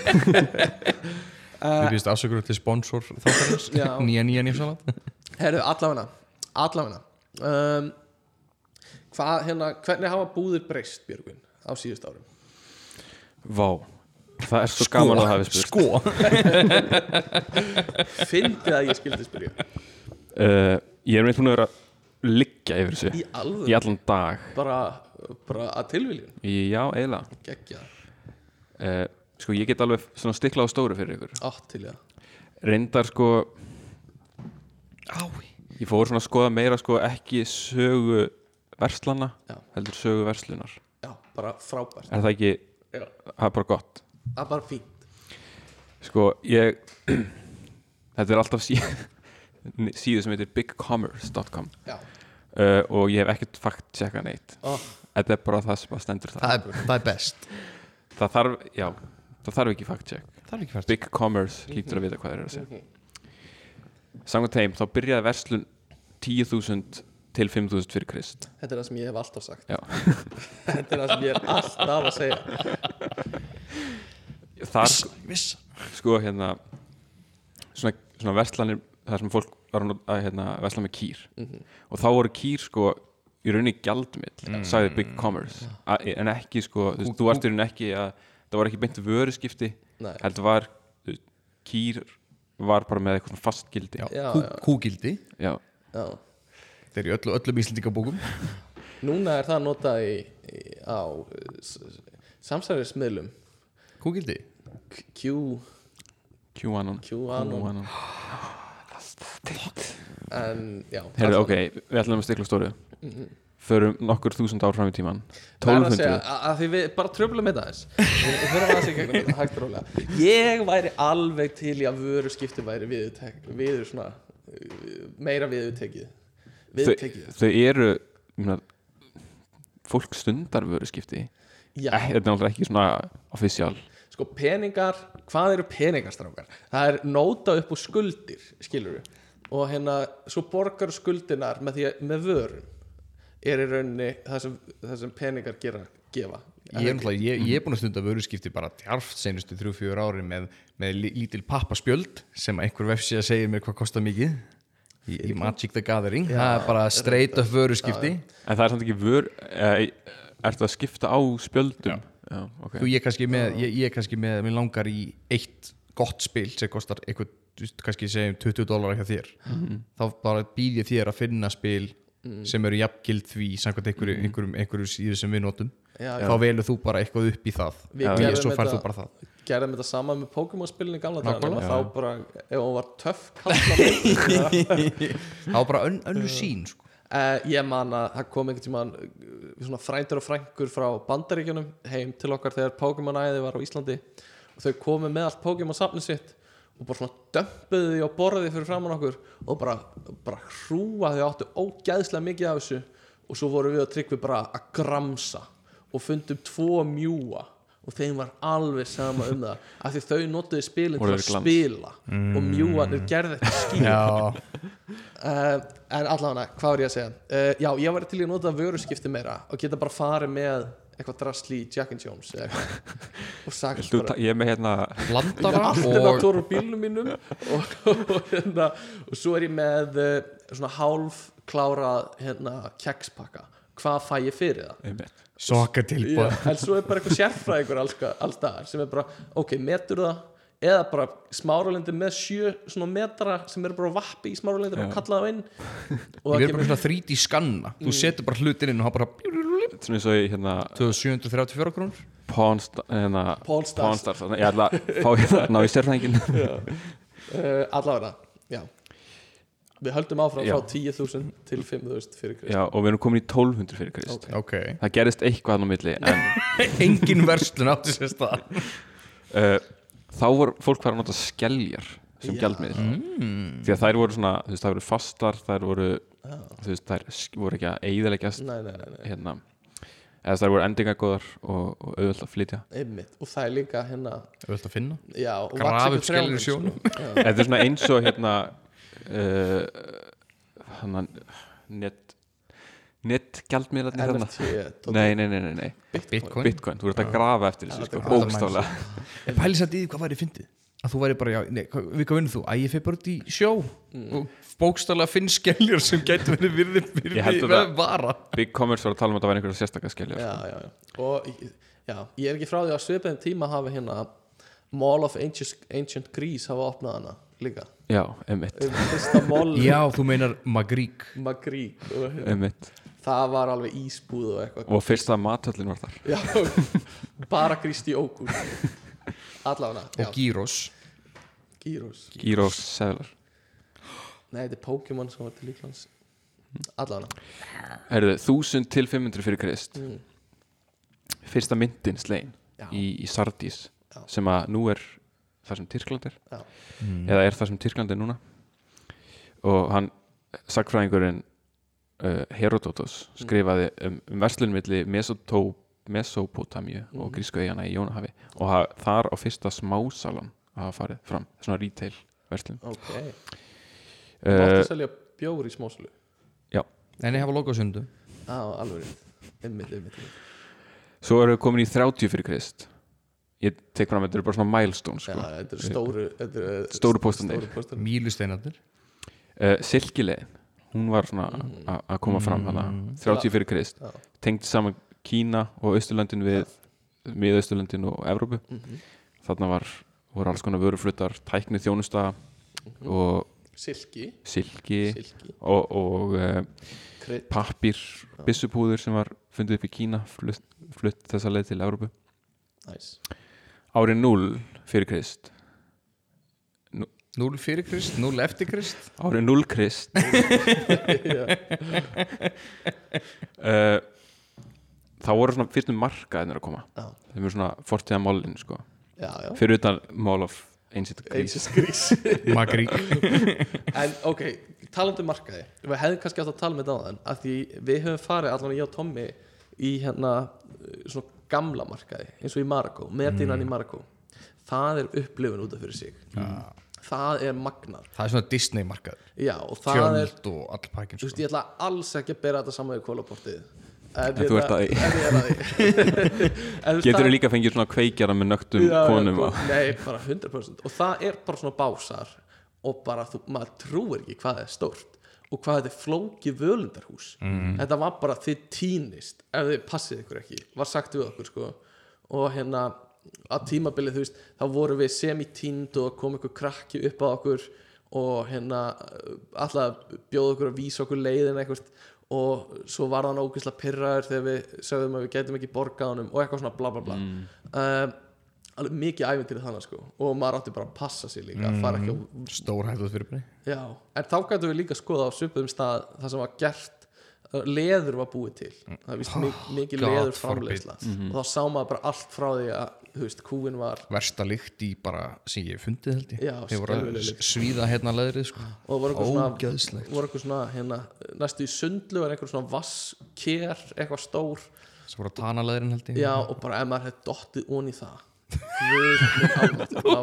Við býðist afsökur til sponsor þáttarins. Nýja nýja nýja salat Herðu, allavegna Allavegna um, Hvað, hérna, hvernig hafa búðir breyst Björgvin á síðust árum? Vá, það er svo gaman að hafa spurt. Sko. Fyndið að ég skildi spyrja. Uh, Ég er meitt hún að vera liggja yfir þessu. Í alveg í allan dag. Bara, bara að tilviljun? Já, eiginlega. Gekkja uh, Sko, ég get alveg svona stikla á stóru fyrir ykkur. Átt til já Reyndar sko Ái. Ég fór svona að skoða meira sko ekki sögu verslana Já. heldur sögu verslunar. Já, bara frábært. Er það ekki, Já, það er bara gott það er bara fínt. Sko, ég Þetta er alltaf sí, síðu sem heitir bigcommerce.com uh, og ég hef ekkert fakt tjekka neitt. Ó. Þetta er bara það sem stendur það það er, það er best. Það þarf, já, það þarf ekki fakt tjekk Það er ekki fært Big Commerce hlýtur að vita hvað þeir eru að segja. Samkvæmt þeim, þá byrjaði verslun 10.000 til 5.000 fyrir Krist. Þetta er það sem ég hef alltaf sagt. Þetta er það sem ég er alltaf að segja Þar, Viss sko, hérna svona, svona verslanir þar sem fólk var að, hérna, versla með kýr. Og þá voru kýr, sko í rauninni gjaldmill, sagði Big Commerce. A, en ekki, sko, þú, veist, þú varst í rauninni ekki að, það var ekki beint vöruskipti Nei. heldur var þú veist, kýr var bara með eitthvað fast gildi. Kú, kúgildi? Þeir eru í öllu, öllum íslendingabókum. Núna er það notað í, í, á samsæðismiðlum Kúgildi Q, QAnon. QAnon. En já. Allan- ok, við ætlum að stikla stóru. Förum nokkur þúsund ár fram í tíman Það er að segja 1200 að, því við bara tröflum Við við hægt og rólega. Ég væri alveg til í að vöru skipti væri viður svona uh, meira viðutekið þau, Viðutekið þau eru myrna, fólk stundar vöruskipti. Já, Ek, Þetta er náttúrulega ekki svona official sko peningar, hvað eru peningarstrákar? Það er nóta upp úr skuldir, skilur við og hérna, svo borgar skuldinar með því að, með vörun er í rauninni það sem, það sem peningar gera, gefa. Ég er, ég, ég er búin að stunda vöruskipti bara djarft senustu þrjú, fjör ári með, með lí- lítil pappaspjöld sem einhver vefsíða segir mér hvað kostar mikið. Í, í Magic the Gathering það er bara straight up vöruskipti. En það er samt ekki vör e, Ertu að skipta á spjöldum? Já, ok. Og ég er kannski með, ég, ég er kannski með mér langar í eitt gott spil sem kostar eitthvað, þú kannski segjum 20 dólar eitthvað þér. Þá bara býð ég þér að finna spil sem eru jafngild því samkvæmt einhverju, einhverjum, einhverju síðu sem við notum Já, þá velur þú bara eitthvað upp í það. Og svo færð þú bara það. gerðum þetta sama með Pokémon-spilin í gamla daga Nákvæmlega. nema þá bara, ef hún var töff þá bara ön, önnu sín sko. Uh, ég man að það kom einhvern uh, svona frændur og frængur frá bandaríkjunum heim til okkar þegar Pokémon-æði var á Íslandi. Og þau komu með allt Pokémon-safnið sitt og bara svona dömpuðu því á borði fyrir framann okkur og bara, bara hrúa þau áttu ógæðslega mikið af þessu. Og svo voru við að tryggvi bara að gramsa og fundum tvo mjúa og þeim var alveg sama um það. Af því þau notuðu spilin til að spila og mjúanir gerði þetta skýr. Uh, en allavega, hvað var ég að segja? Uh, já, ég var til að nota vöruskipti meira og geta bara farið með eitthvað drasli Jack and Jones og sagt Þú, bara Ég er með hérna blandara? Og úr bílnum mínum og, og, hérna, og svo er ég með uh, svona hálf klárað hérna, kekspakka hvað fæ ég fyrir það? Soka Já, tilbúð en svo er bara eitthvað sérfræðingur staðar sem er bara, ok, metur það eða bara smáralindi með sjö svona metra sem eru bara vappi í smáralindi og kalla það inn. Og ég er bara svona 3D skanna. Þú setur bara hlutin inn og hann bara Svona eins og í hérna 2734 krónur Pawn Sta- hérna, Pawn Stars. Pawn Stars Ég ætla að fá hérna ná í sérfræðingin allavega já við höldum áfram Já. frá 10.000 til 5.000 fyrir krist Já, og við erum komin í 1200 fyrir Krist Ok. ok Það gerist eitthvað hann á milli en engin verslun átti sér stað uh, þá voru fólk fara að nota skeljar sem Já. gjaldmiðl því að þær voru svona, þú veist, þær voru fastar þær voru, þú veist, þær voru ekki að nei. hérna, eða þær voru endingagóðar og, og auðvöld að flytja einmitt og það er líka hérna vilt að finna? já, upp skeljar í sjónum. sko. Já. Þetta er svona eins og hérna uh, hann net netgjaldmiðlarnir Tóti. Nei, nei, nei, nei, nei. Bitcoin? Bitcoin, þú ert að grafa eftir þessu sko, þetta er bókstaflega. Pæli satt í því hvað væri fyndið. Að þú væri bara, já, nei, við hvað vinnur þú? Æ, ég fyrir bara út í sjó. Og bókstallega finn skelljur sem gæti verið virði virði held að vara. Big Commerce var að tala um að það væri einhverja sérstakka skeljar já, já, já. og já, ég er ekki frá því að svipaðum tíma hafi hérna Mall of Ancient, Ancient Greece hafa opnað hana líka. Já, emitt, Já, þú meinar Magrík Magrí og hérna, það var alveg ísbúð og eitthvað. Og fyrsta mathöllin var þar. Já, bara Kristi Ókun allavega, og já, Gyros Gyros Gyros seðlar. Nei, þetta er Pokémon sem var til Líklands allavega, Herðu, 1000 til 500 fyrir Krist. Mm. Fyrsta myndin slegin Já. í, í Sardís Já. sem að nú er það sem Tyrkland er. Já. eða er það sem Tyrkland er núna. Og hann sagfræðingurinn uh, Herodotos skrifaði um, um verslun milli Mesotó, Mesopotamíu Mhm. og grísku eigana í Jónahafi. Og ha, þar á fyrsta smásalan að hafa farið fram, svona retail verslun. Ok. Uh, máttu selja bjór í smásölu. En ég hafa lokað sundu á, alveg rétt. einmitt, einmitt. Svo erum við komin í 30 fyrir Krist Ég tek fram, þetta eru bara svona milestone Já, sko. þetta er stóru þetta er, Stóru póstarnir. stóru póstarnir. Mílusteinarnir? Uh, Silkilegin, hún var svona a- að koma fram hana, 30 fyrir Krist. Já. Tengd saman Kína og Austurlöndin við Miðausturlöndin og Evrópu. Mhm. Þarna var, voru alls konar vöruflutar tækni þjónusta og silki, silki. Silki. Og, og uh, krydd, pappir byssupúður sem var fundið upp í Kína flutt, flutt þessa leið til Evrópu. Næs Árið 0 fyrir Krist. 0 fyrir Krist, 0 eftir Krist. Árið 0 Krist. Uh, Þá voru svona fyrstum markaðinir að koma. Já. þeim eru svona fortíða málin sko. já, já, fyrir utan Mall of Ancient Greece. Magrík. En ok, talandi um markaði. Við hefðum kannski átt að tala með þann af því við höfum farið allan ég og Tommy í hérna svona gamla markaði eins og í Marokko, Medinan í Marokko það er upplifun út af fyrir sig. Það er magnar Það er svona Disney markað og er, Tjöld og all pakkin þú sko. ég ætla alls ekki að bera þetta saman við kólaportið en, En þú ert að því. er Getur þú líka fengið svona kveikjara með nögtum Já, konum á Nei, bara 100% Og það er bara svona básar Og bara, þú, maður trúir ekki hvað er stórt Og hvað þetta er flókið völundarhús. Þetta var bara þið týnist Ef þið passið ykkur ekki Var sagt við okkur sko. Og hérna að tímabilið þú veist Þá vorum við semi-týnd og kom ykkur krakki upp á okkur Og hérna Alltaf bjóða okkur að vísa okkur leiðin eitthvað Og svo var hann ógeðslega pyrraður Þegar við sögðum að við gætum ekki borgað honum Og eitthvað svona bla bla bla. Um, alveg mikið ævintýrið þannig sko. Og maður átti bara að passa sig líka að fara ekki á Stór hættuð fyrir byrni já, en þá gætu við líka að skoða á svipuðum stað það sem var gert leður var búið til. Það er vist mik mikið God leður forbid. framleiðsla. Og þá sá maður bara allt frá því að þú veist, kúin var Versta lykt í bara sem ég fundið held ég. Þeir voru að svíða hérna leðrið sko. og það voru einhver svona, voru einhver svona hérna, næstu í sundlu var einhver svona vassker eitthvað stór. Svo voru að tana leðrin held ég. Já, og bara ef maður hefði dottið onni í það Þú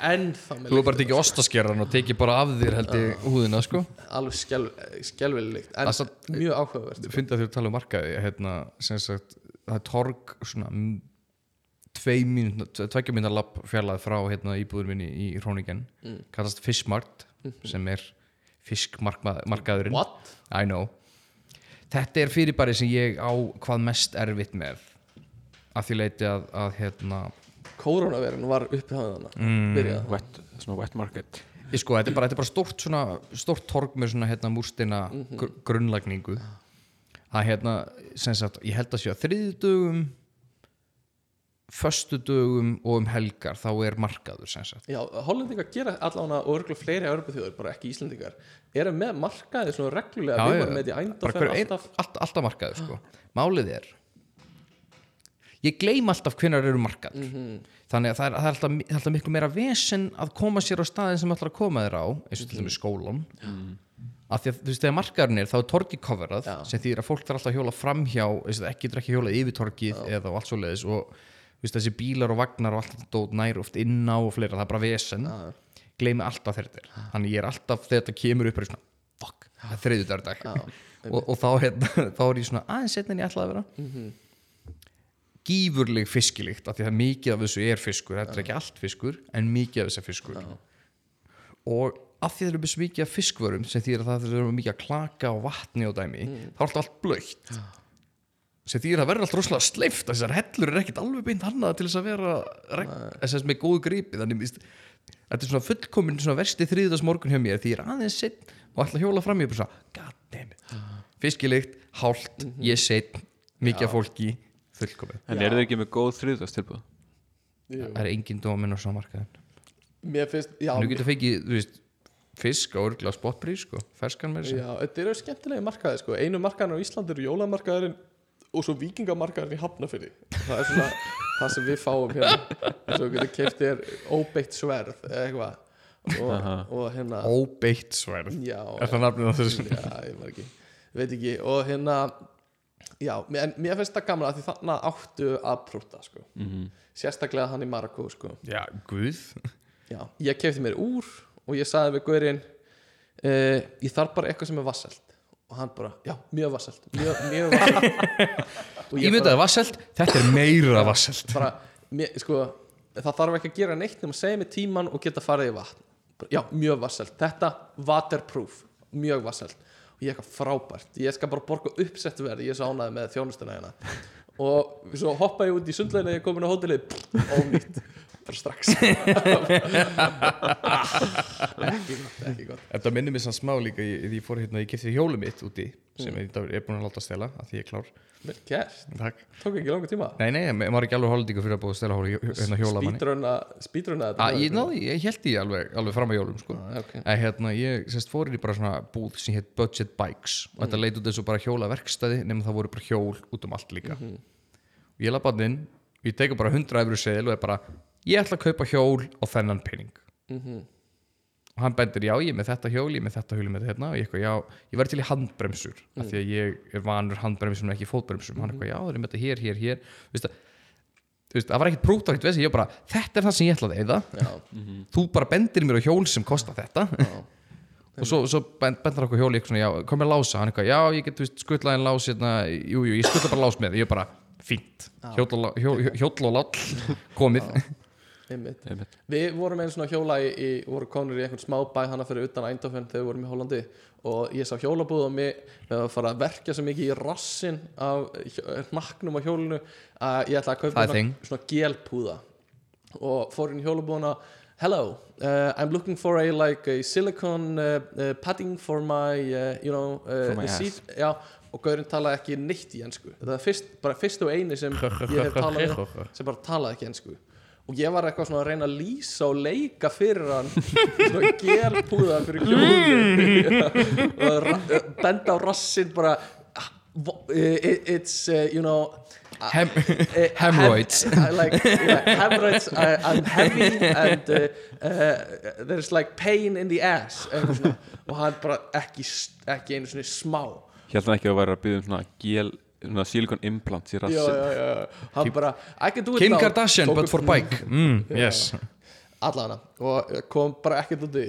hefur bara tekið ostaskerran og tekið bara af þér held ég húðina sko. Alveg skelv, skelvilegt en er mjög áhugavert Fyndi að þú tala um markaði hérna, sagt, það er torg svona tvei mín, tveggja mínar lapp fjarlæð frá hérna, íbúður minni í Hróningen mm. kallast Fishmart sem er fiskmarkaðurinn what? I know. Þetta er fyrirbæri sem ég á hvað mest erfitt með. Að því leiti að, að hérna, koronaverun var uppi hafðana mm. wet, svona wet market. Ég sko, þetta er bara, þetta er bara stórt svona, stórt torg með svona hérna múrstina gr grunnlagningu. Að hérna, sem sagt, ég held að sé að þriðdugum föstudögum og um helgar þá er markaður sem sagt. Já, hollendingar gera allan og örgulega fleiri Europafjóður, bara ekki Íslendingar eru með markaði svona reglulega. Já, því bara hver ein, alltaf. allt, alltaf markaður sko. málið er ég gleym alltaf hvenær eru markaður þannig að það er, það, er alltaf, það alltaf miklu meira vesen að koma sér á staðin sem ætlar að koma þér á eins og til dæmis skólan af því að þú veist þegar markaðurinn er þá er torgi coverað Já. sem þýðir að fólk þarf alltaf að hjóla framhjá ekki getur ekki hjólað yfir torgið eða og allt svo leiðis og veist, þessi bílar og vagnar og allt þetta dót nær oft inn á og fleira, það er bara vesen. Gleymi alltaf þetta þannig ég er alltaf þegar þetta kemur upp svona, fuck, það er þriðjudagur dag. Og, og þá, hérna, þá er ég svona aðeins setna en ég ætlaði að vera gífurleg fiskilikt af því að mikið af þessu er fiskur þetta er ekki allt fiskur, en mikið af þessu er fiskur. Og af því að það eru mikið af fiskvörum sem þýðir að það eru mikið að klaka og vatni og dæmi þá er alltaf allt blöytt sem þýðir að verður alltaf rosalega sleift þessar hellur er ekkit alveg beint hannað til þess að vera þess að með góðu gripi. Þannig víst, þetta er svona fullkomin svona versti þriðdags morgun hjá mér því ég er aðeins sinn og ætla að hjóla fram í og bara svona, god damn it. Fiskilikt, hált, ég sinn mikið af fólki, fullkomin En eru þið ekki með góð þriðdagstilbúð? það er engin dómin á samarkaðin Mér finnst, já, þú getur fengið, þú veist fisk á örgla spotbrís, sko, ferskan með þessu já, þetta eru skemmtilegi markaði sko. einu markaðin á Íslandi eru jólamarkaðurinn og svo vikingamarkaðurinn í Hafnafyrði það er svona það sem við fáum hérna. Eins og við getum keft þér óbeitt sverð eða eitthvað. Og, og hérna óbeitt sverð? Já, er það nafnið á þessu? Já, ég var ekki. Veit ekki, og hérna já, en mér finnst það gaman að því þannig áttu að prúta sko. sérstaklega hann í Marokko sko. já, guð. Já, ég kefti mér úr og ég sagði við Guðurinn uh, ég þarf bara eitthvað sem er vasselt. Og hann bara, já, mjög vasselt mjög, mjög vasselt. Og ég myndi að vasselt, þetta er meira vasselt. bara, mér, sko, það þarf ekki að gera neitt nema að segja mig tíman og geta farið í vatn. Bara, já, mjög vasselt, þetta waterproof, mjög vasselt og ég eitthvað frábært, ég skal bara borga uppsett verð, ég er svo ánæði með þjónustuna hérna. Og svo hoppa ég út í sundleginu ég er komin á hótelið, ónýtt bara strax ekki gott, ekki gott Þetta minnir mér sann smá líka ég, ég fór hérna, ég kefti hjólu mitt úti sem Mm. ég er búin að láta að stela að því ég er klár vel gert, Takk. tók ekki langa tíma Nei, nei, maður er ekki alveg holdingu fyrir að búið að stela hólu hérna hjóla manni spýtrunna, að, Ég náði, ég held því alveg, alveg fram að jólum sko. Ah, ok. en hérna, ég sérst fór inn í bara svona búð sem hétt Budget Bikes og Mm. þetta leit út eins og bara hjóla verkstæði nema það voru bara hjól út um allt líka Mhm. og ég lappa hann inn og ég teka bara 100 efru seðil og er bara ég ætla að kaupa hjól og þennan penning Mhm. og hann bendir já ég er með þetta hjól, ég er með þetta hjól ég er með þetta og ég eitthvað já, ég verði til í handbremsur. Mm. af því að ég er vanur handbremsum en ekki fótbremsum, hann eitthvað já það er með þetta hér, hér, hér. Þú veist, að, það var ekkit prútt á ekkert veist, ég bara, þetta er það sem ég ætla að eyða. Já. þú bara bendir mér á hjól sem kostar þetta. Og svo, svo bend, bendur okkur hjól svona, já, kom með lása hann eitthvað, já, ég get, þú veist, skuttlaðin lás hérna, jú, jú, ég skutla bara lás með þig, ég bara fínt, hjóll og, og lall komið, Einmitt. Einmitt. Við vorum einu svona hjóla í, í voru konur í einhvern smá bæ hana fyrir utan Eindhoven þegar við vorum í Hollandi og ég sá hjólabúð og mig með að fara að verka svo mikið í rassin af hnakknum á hjólinu að ég ætla að kaupa svona, svona gelpúða og fór inn í hjólabúðuna Hello, uh, I'm looking for a like a silicone uh, uh, padding for my uh, you know uh, For my ass. seat Já, og gaurinn talaði ekki neitt í ensku það er fyrst, bara fyrst og eini sem ég hef talað sem bara talaði ekki ensku og ég var eitthvað svona að reyna að lýsa og leika fyrir hann. Svona gelpúða fyrir hjóli og ra- benda á rassinn bara it- it's uh, you know Hem, uh, hemorrhoids. hem- uh, like yeah, hemorrhoids I, I'm heavy and uh, uh, there's like pain in the ass. Og hann bara ekki, ekki einu svona smá. Hérna ekki að vera að byggja um svona gel svona silikon implants í rassin já, já. hann bara I can do it Kim Kardashian but for bike. Mm, yes. Allavega. Og kom bara ekkert út í.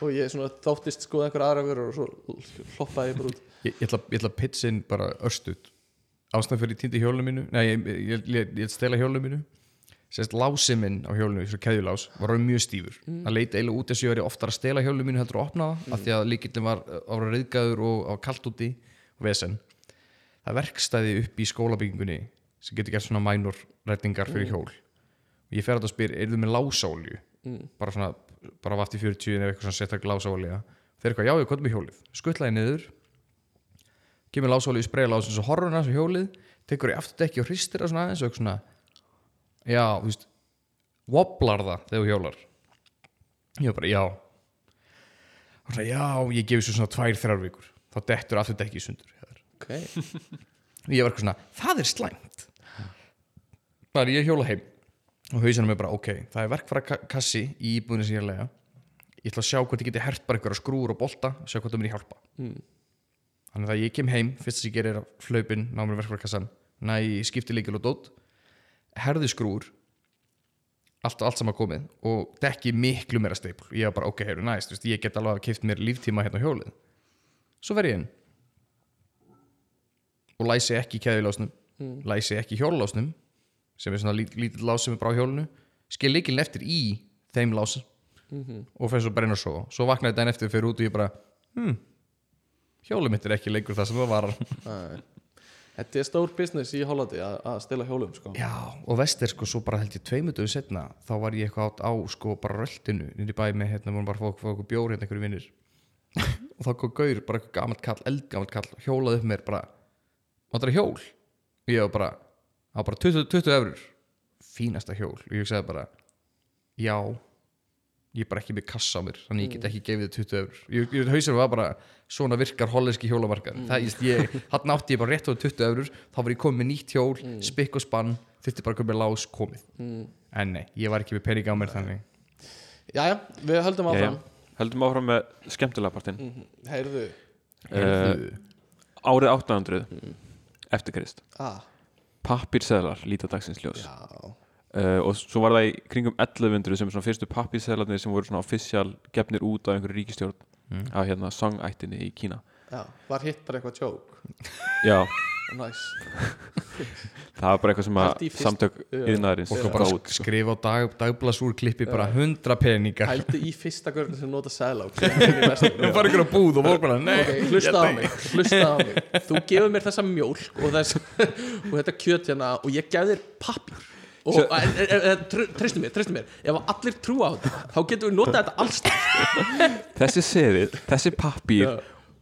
Og ég svona þóttist skoða einhver aðra vörur og svo hloppaði ég bara út. Ég, ég, ætla, ég ætla að pitcha inn bara örstut ástæðan fyrir ég týndi hjólinu mínu nei, ég, ég, ég, ég stela hjólinu mínu. Sérst lási minn á hjólinu, svo keðjulás var mjög stífur, það leit eiginlega út þess að ég veri oftar að stela hjólinu mínu heldur að opna það af því að líkillin var ára reyðgæður og á kalt úti og vesen það er verkstæði upp í skólabyggingunni sem getur gert svona mænur rætningar fyrir hjól. Og ég fer að það spyr, er þið með lásálju bara svona, bara vaft í 40 eða eitthvað svona setja glásálja þeir eru eitthvað, já ég komið með hjólið, skuttlaði niður kemur lásálju í lásins og horfur hans á hjólið tekur í afturdekki og hristir það svona aðeins og svona já, þú veist wobblar það þegar hjólar. Ég var bara, já. Og það, já, ég gefi svo svona tvær, þrjár vikur. Þá dettur aftur dekki í sundur hjá þér. ok. Og ég var eitthvað svona, það er slæmt. Það er ég hjóla heim og hausinu mig bara, ok, það er verkfæra ka- kassi í íbúðinu sem ég er að lega ég ætla að sjá hvort ég geti hert bara einhverja skrúur og bolta og sjá hvort það mér hjálpa. Mm. þannig að ég kem heim, fyrst sem ég gerir er hlaupin ná mér verkfæra kassan, næ í skipti líkil og dót. Herði skrúur allt allt saman komið og dekki miklu meira steipul ég var bara, ok, hefur næst, ég get alveg að kipt mér líftíma hérna á hjólið. Svo ver ég inn og læsi ekki keðilásnum Mm. læsi ekki hjólásnum sem er svona lít, lítill lás sem er bara á hjólinu skil líkilin eftir í þeim lás Mhm. og fer svo bara inn og svo svo vaknaði daginn eftir fyrir út og ég bara hm, hjólið mitt er ekki lengur það sem það var. Þetta er stór business í Hollandi að, stila hjólum sko. Já, og vest er sko svo bara held ég tveimutuðu setna þá var ég eitthvað átt á sko bara röltinu niður í bæ með hérna, vorum bara að fá, okkur bjór hérna einhverju vinnir og þá kom gaur, bara eitthvað gamalt kall, eldgamalt kall hjólaði upp mér bara það er hjól? Og ég var bara, það var bara 20, 20 eurur fínasta hjól. Og ég hugsaði bara já ég er bara ekki með kassa á mér þannig ég get ekki gefið þið 20 eurur ég, ég hausar var bara, svona virkar hollenski ég, ég, hann átti ég bara rétt á 20 eurur þá var ég komið með nýtt hjól, spikk og spann þurfti bara að koma með lás komið. En nei, ég var ekki með pening á mér þannig. Jæja, við höldum Jæja. áfram. Heldum áfram með skemmtilega partinn. Heyrðu. Uh, Árið 800 Eftir Krist. Ah, Pappírseðlar líta dagsins ljós. Já, uh, Og svo var það í kringum 1100 sem svona fyrstu pappírseðlarnir sem voru svona official gefnir út af einhverju ríkistjórn af hérna songættinni í Kína. Já, var hitt bara eitthvað joke? Já, Nice. Það var bara eitthvað sem að samtök yðnaðarins og bara gáðu út, sko. skrifa á dag, dagblasúrklippi bara 100 peningar Hældu í fyrsta görðin sem nota sæla í verslun. bara einhverja búð og voru bara, nei Ok, hlusta á mig, hlusta á mig. Þú gefur mér þessa mjólk og, þess, og þetta kjöt hérna og ég gef þér pappir og en, en, en, en, tr- treystu mér, treystu mér. Ef allir trúa á þetta, þá getum við notað þetta alls Þessi seðið, þessi pappír Já.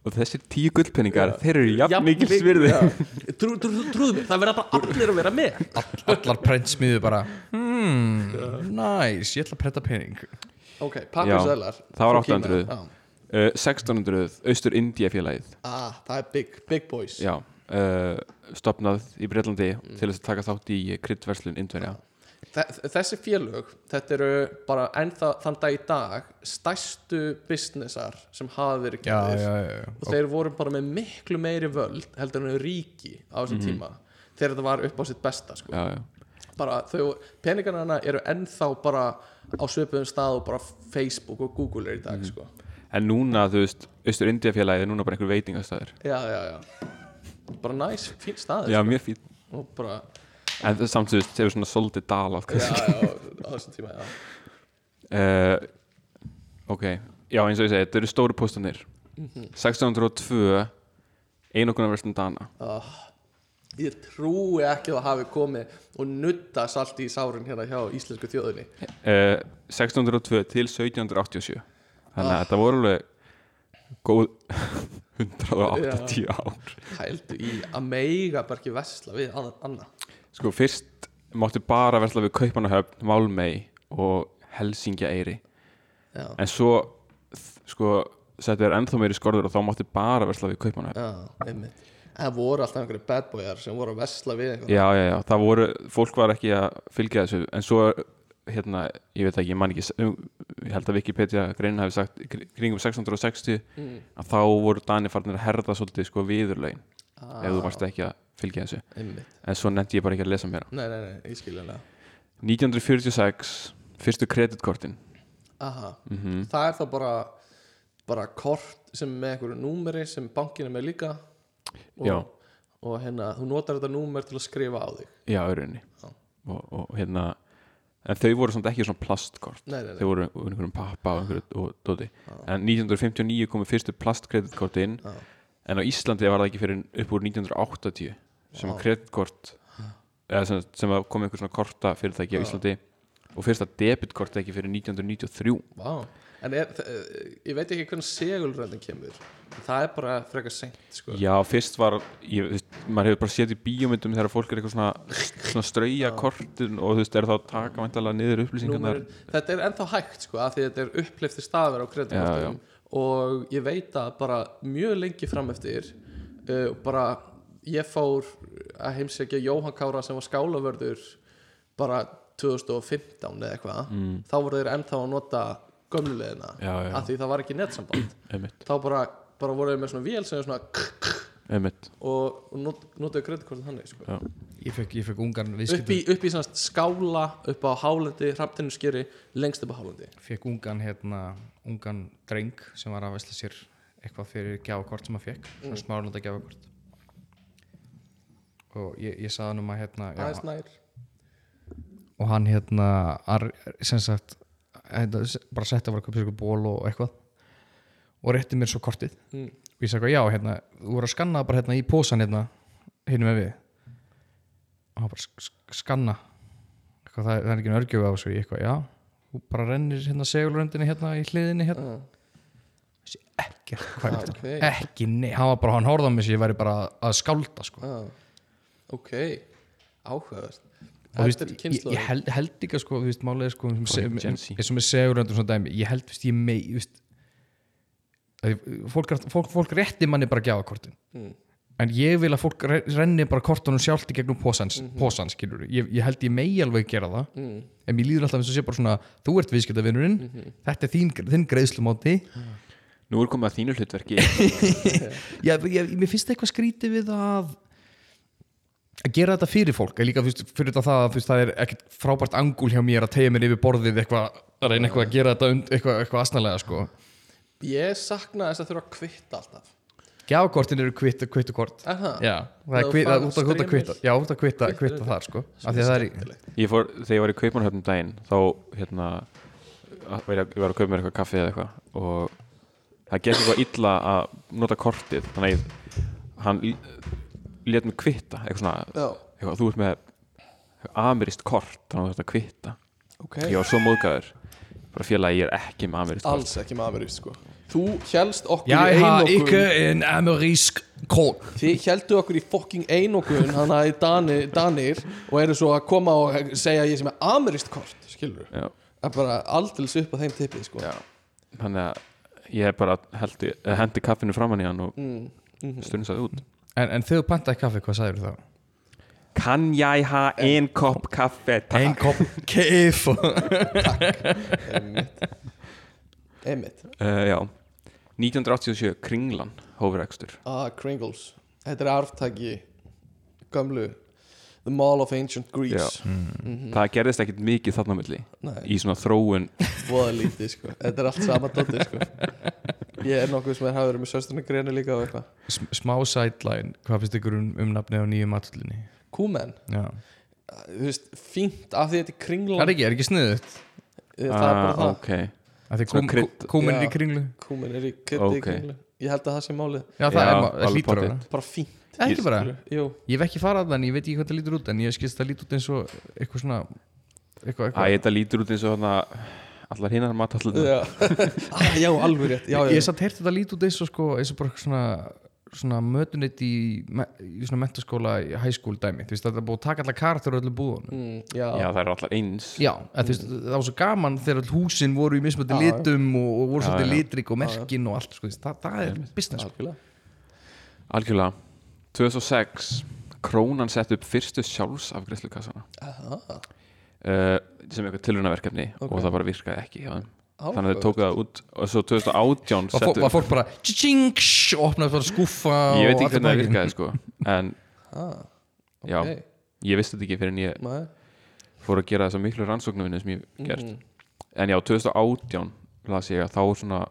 Og þessi tíu gullpenningar þeir eru jafn mikil svirði Já. Trú, trú, trú, trúðu mér, það verða bara allir að vera með. Allar prentsmiðu bara hmm, nice, ég ætla að prenta pening. Ok, pappirsælar það var 800. uh, 1600 Austur India félagið ah, Það er big, big boys. Já, uh, stopnað í Breitlandi til þess að taka þátt í kryddverslun Indverja. Þe- Þessi félög, þetta eru bara ennþá þann dag í dag stærstu businessar sem hafa verið já. og þeir voru bara með miklu meiri völd heldur en ríki á þessum tíma þegar þetta var upp á sitt besta sko. Já, já, bara þau, peningarna eru ennþá bara á svipuðum stað og bara Facebook og Google er í dag sko. En núna, þú veist, Austur India félagið er núna bara einhver veitingastæður já, já, já. Bara næs, fín stað Já, mjög fín. Og bara, En það samt, þú veist, hefur svona svolítið dalað já, já, á þessum tíma já. uh, Ok, já, eins og ég segi, þetta eru stóru póstanir 1602 einokunarverslun Dana. Oh, ég trúi ekki að hafi komið og nutta salt í sárin hérna hjá íslensku þjóðinni. Uh, 1602 til 1787 Þannig að þetta voru alveg góð 180 ár. Hældu í að meiga bara ekki vesla við anna, anna. Sko, fyrst máttu bara versla við Kaupanahöfn, Málmey og Helsingjaeyri já, En svo, sko, þetta er ennþá meiri skorður og þá máttu bara versla við Kaupanahöfn það voru alltaf einhverju bad boyar sem voru að vesla við einhvern Já, já, já, það voru, fólk var ekki að fylgja þessu. En svo, hérna, ég veit ekki, ég man ekki Ég held að Wikipedia greinin hafi sagt kringum 660 Mm. Að þá voru Danir farnir að herða svolítið, sko, viðurlegin ah, Ef þú varst ekki að fylgja þessu. Einmitt, En svo nefndi ég bara ekki að lesa meira. Nei, nei, nei, ég skilja hana. 1946, fyrstu kreditkortin. Aha, mm það er þá bara bara kort sem er með einhverju númeri sem bankin er með líka. Og, Já. og hérna, þú notar þetta númer til að skrifa á þig. Já, auðvunni Já. og, og hérna En þau voru samt ekki svona plastkort. Nei, nei, Þau nei, voru úr einhverjum pappa og einhverju og dóti. En 1959 komu fyrstu plastkreditkortin. Já. En á Íslandi var það ekki fyrir upp úr 1980 sem að kreditkort eða sem, sem að kom einhver svona korta fyrirtæki á. Íslandi. Og fyrsta debitkort ekki fyrir 1993 Vá. En er, ég veit ekki hvernig segulröndin kemur. Það er bara frekar seint sko. Já, fyrst var ég, maður hefur bara séð í bíómyndum þegar fólk er eitthvað svona, svona strauja kortin og þú veist, er þá taka væntalega niður upplýsingarnar. Númer, Þetta er ennþá hægt sko af Því þetta er upplifti stafir á kreditkortum Og ég veit að bara mjög lengi fram eftir uh, Bara ég fór að heimsækja Jóhann Kára sem var skálavörður Bara 2015 eða eitthvað Mm. Þá voru þeir ennþá að nota gömlulegina. Af því það var ekki netsamband einmitt, Þá bara, bara voru þeir með svona vél sem er svona einmitt og, og not, notaðu kreditkortin þannig sko. Ég fekk, ég fekk ungan upp í, upp í svona skála upp á hálendi, hrafntinu skeri lengst upp á hálendi fekk ungan hérna ungan dreng sem var að vesla sér eitthvað fyrir gjafakort sem hann fekk svona mm. smárlunda gjafakort og ég, ég saði hann um að hérna já, og hann hérna ar, sem sagt hérna, bara setti að vera að köpa ból og eitthvað. Og rétti mér svo kortið. Mm. og ég sagði já hérna þú voru að skanna bara hérna í pósan hérna hérna með við. Og hann bara sk- sk- skanna. Eitthvað, það, það er ekki örgjöf á þessu. Ég eitthvað já þú bara rennir hérna segulröndinni hérna í hliðinni hérna. Ah, ekki hvað er þetta ok. ekki nei hann var bara hann horfði á mig sem ég væri bara að skálda sko. Ah, ok, veist, Þetta er ég, kynslóðin. ég held, held ekki að sko, þú veist, málið er sko eins og með seguröndur svona dæmi, ég held, veist, ég mei þú veist, að ég- fólk, fólk, fólk rétti manni bara gjafakortin Mm. en ég vil að fólk re- renni bara kortunum sjálft í gegnum pósans, mm -hmm. skilur ég, ég held ég megi alveg gera það mm. en mér líður alltaf eins og sé bara svona þú ert viðskiptavinurinn, Mhm. þetta er þín, þinn greiðslumóti Nú er komið að þínu hlutverki Já, ég, mér finnst eitthvað skrítið við að að gera þetta fyrir fólk líka þú veist, fyrir þetta það að þú veist, það er ekkert frábært angul hjá mér að tegja mér yfir borðið eitthvað, að reyna eitthvað að gera þetta und, eitthvað, eitthvað asnalega sko. Ég sakna þess að þurfa að kvitta alltaf. Gjafakortin eru kvitt, kvittukort. Er það? Já, það er kvitt, út að að kvitta. Já, út að kvitta, kvitta þar sko af því að það er í Ég fór, þegar ég var í Kaupmannhöfnum daginn þá hérna að- var ég, að kaupa mér eitthvað kaffi eða eitthvað og það gekk eitthvað illa að nota kortið þannig að hann let mig kvitta eitthvað svona, já, eitthvað, þú ert með amirist kort þannig að þú ert að kvitta. Ok. Ég var svo móðgæður bara félagi ég er ekki með amirist kort. Alls ekki með amerísk sko. Þú helst okkur Jeg í einokun ikke en amerísk kort. Þið heldu okkur í fucking einokun hann að í Dani, Danir og eru svo að koma og segja ég sem er ameríst kort skilur Já, það er bara aldils upp á þeim tippið sko. Já. þannig að ég bara hendi, hendi kaffinu framann í hann og mm. Mm stundisaði út En, en þegar þú pantaði kaffi, hvað sagður þá? Kann ég ha ein kopp kaffe? Ein kopp kif Einmitt. Einmitt. Uh, já. 1987, Kringlan Hófurekstur Ah, Kringles. Þetta er arftaki Gömlu The Mall of Ancient Greece. Það gerðist ekkit mikið þarna á milli. Nei, Í svona þróun. Voða lítið sko. Þetta er allt sama dóttir sko. Ég er nokkuð sem er hafður með sösturinn greni líka Smá sideline, hvað finnst ykkur um, um nafni á nýju matallinni? Kúmen, Já. Þú veist, fínt af því þetta er Það kringlan er ekki, er ekki sniðut Það er bara Ah, það. Ok, Því Svona kúm, krydd. kúmin er í kringlu? Kúmen er í í kringlu. Ég held að það sé málið. Já, það Já, er ma- alveg hlýtur að pottþétt. vera. Bara fínt Ekki bara, Jú, ég hef ekki farað þannig, ég veit ekki hvað það lítur út en ég skilst það lítur út eins og eitthvað svona eitthvað, Æ, eitthvað þetta lítur út eins og þarna Allar hinnar matallunar já, ah, já alveg rétt. Já, já, Ég satt heyrt þetta lítur út eins og sko, eins og bara eitthvað svona svona mötunit í, í svona mentaskóla í high school dæmi, þú veist það er búið að taka allar karakter á öllu búðunum. Mm, já. Já, það eru allar eins. Já, að, þú veist, það var svo gaman þegar all húsin voru í mismöndi litum og, og voru svolítið litrik og merkin og allt, sko, það, það er business sko. algjörlega. Algjörlega 2006 Krónan sett upp fyrstu sjálfsafgreiðslukassana Aha, uh, sem eitthvað tilrunaverkefni Ok. og það bara virkaði ekki hjá þeim þannig að þau tóku það út og svo 2018 var, fó, settu var fólk bara tjing, opnaði bara skúfa ég veit og ekki hvernig það virkaði sko en ah, já, ok. ég vissi þetta ekki fyrir en ég Nei. fór að gera þessa miklu rannsóknarvinni sem ég gert Mhm. en já, 2018 las ég að þá svona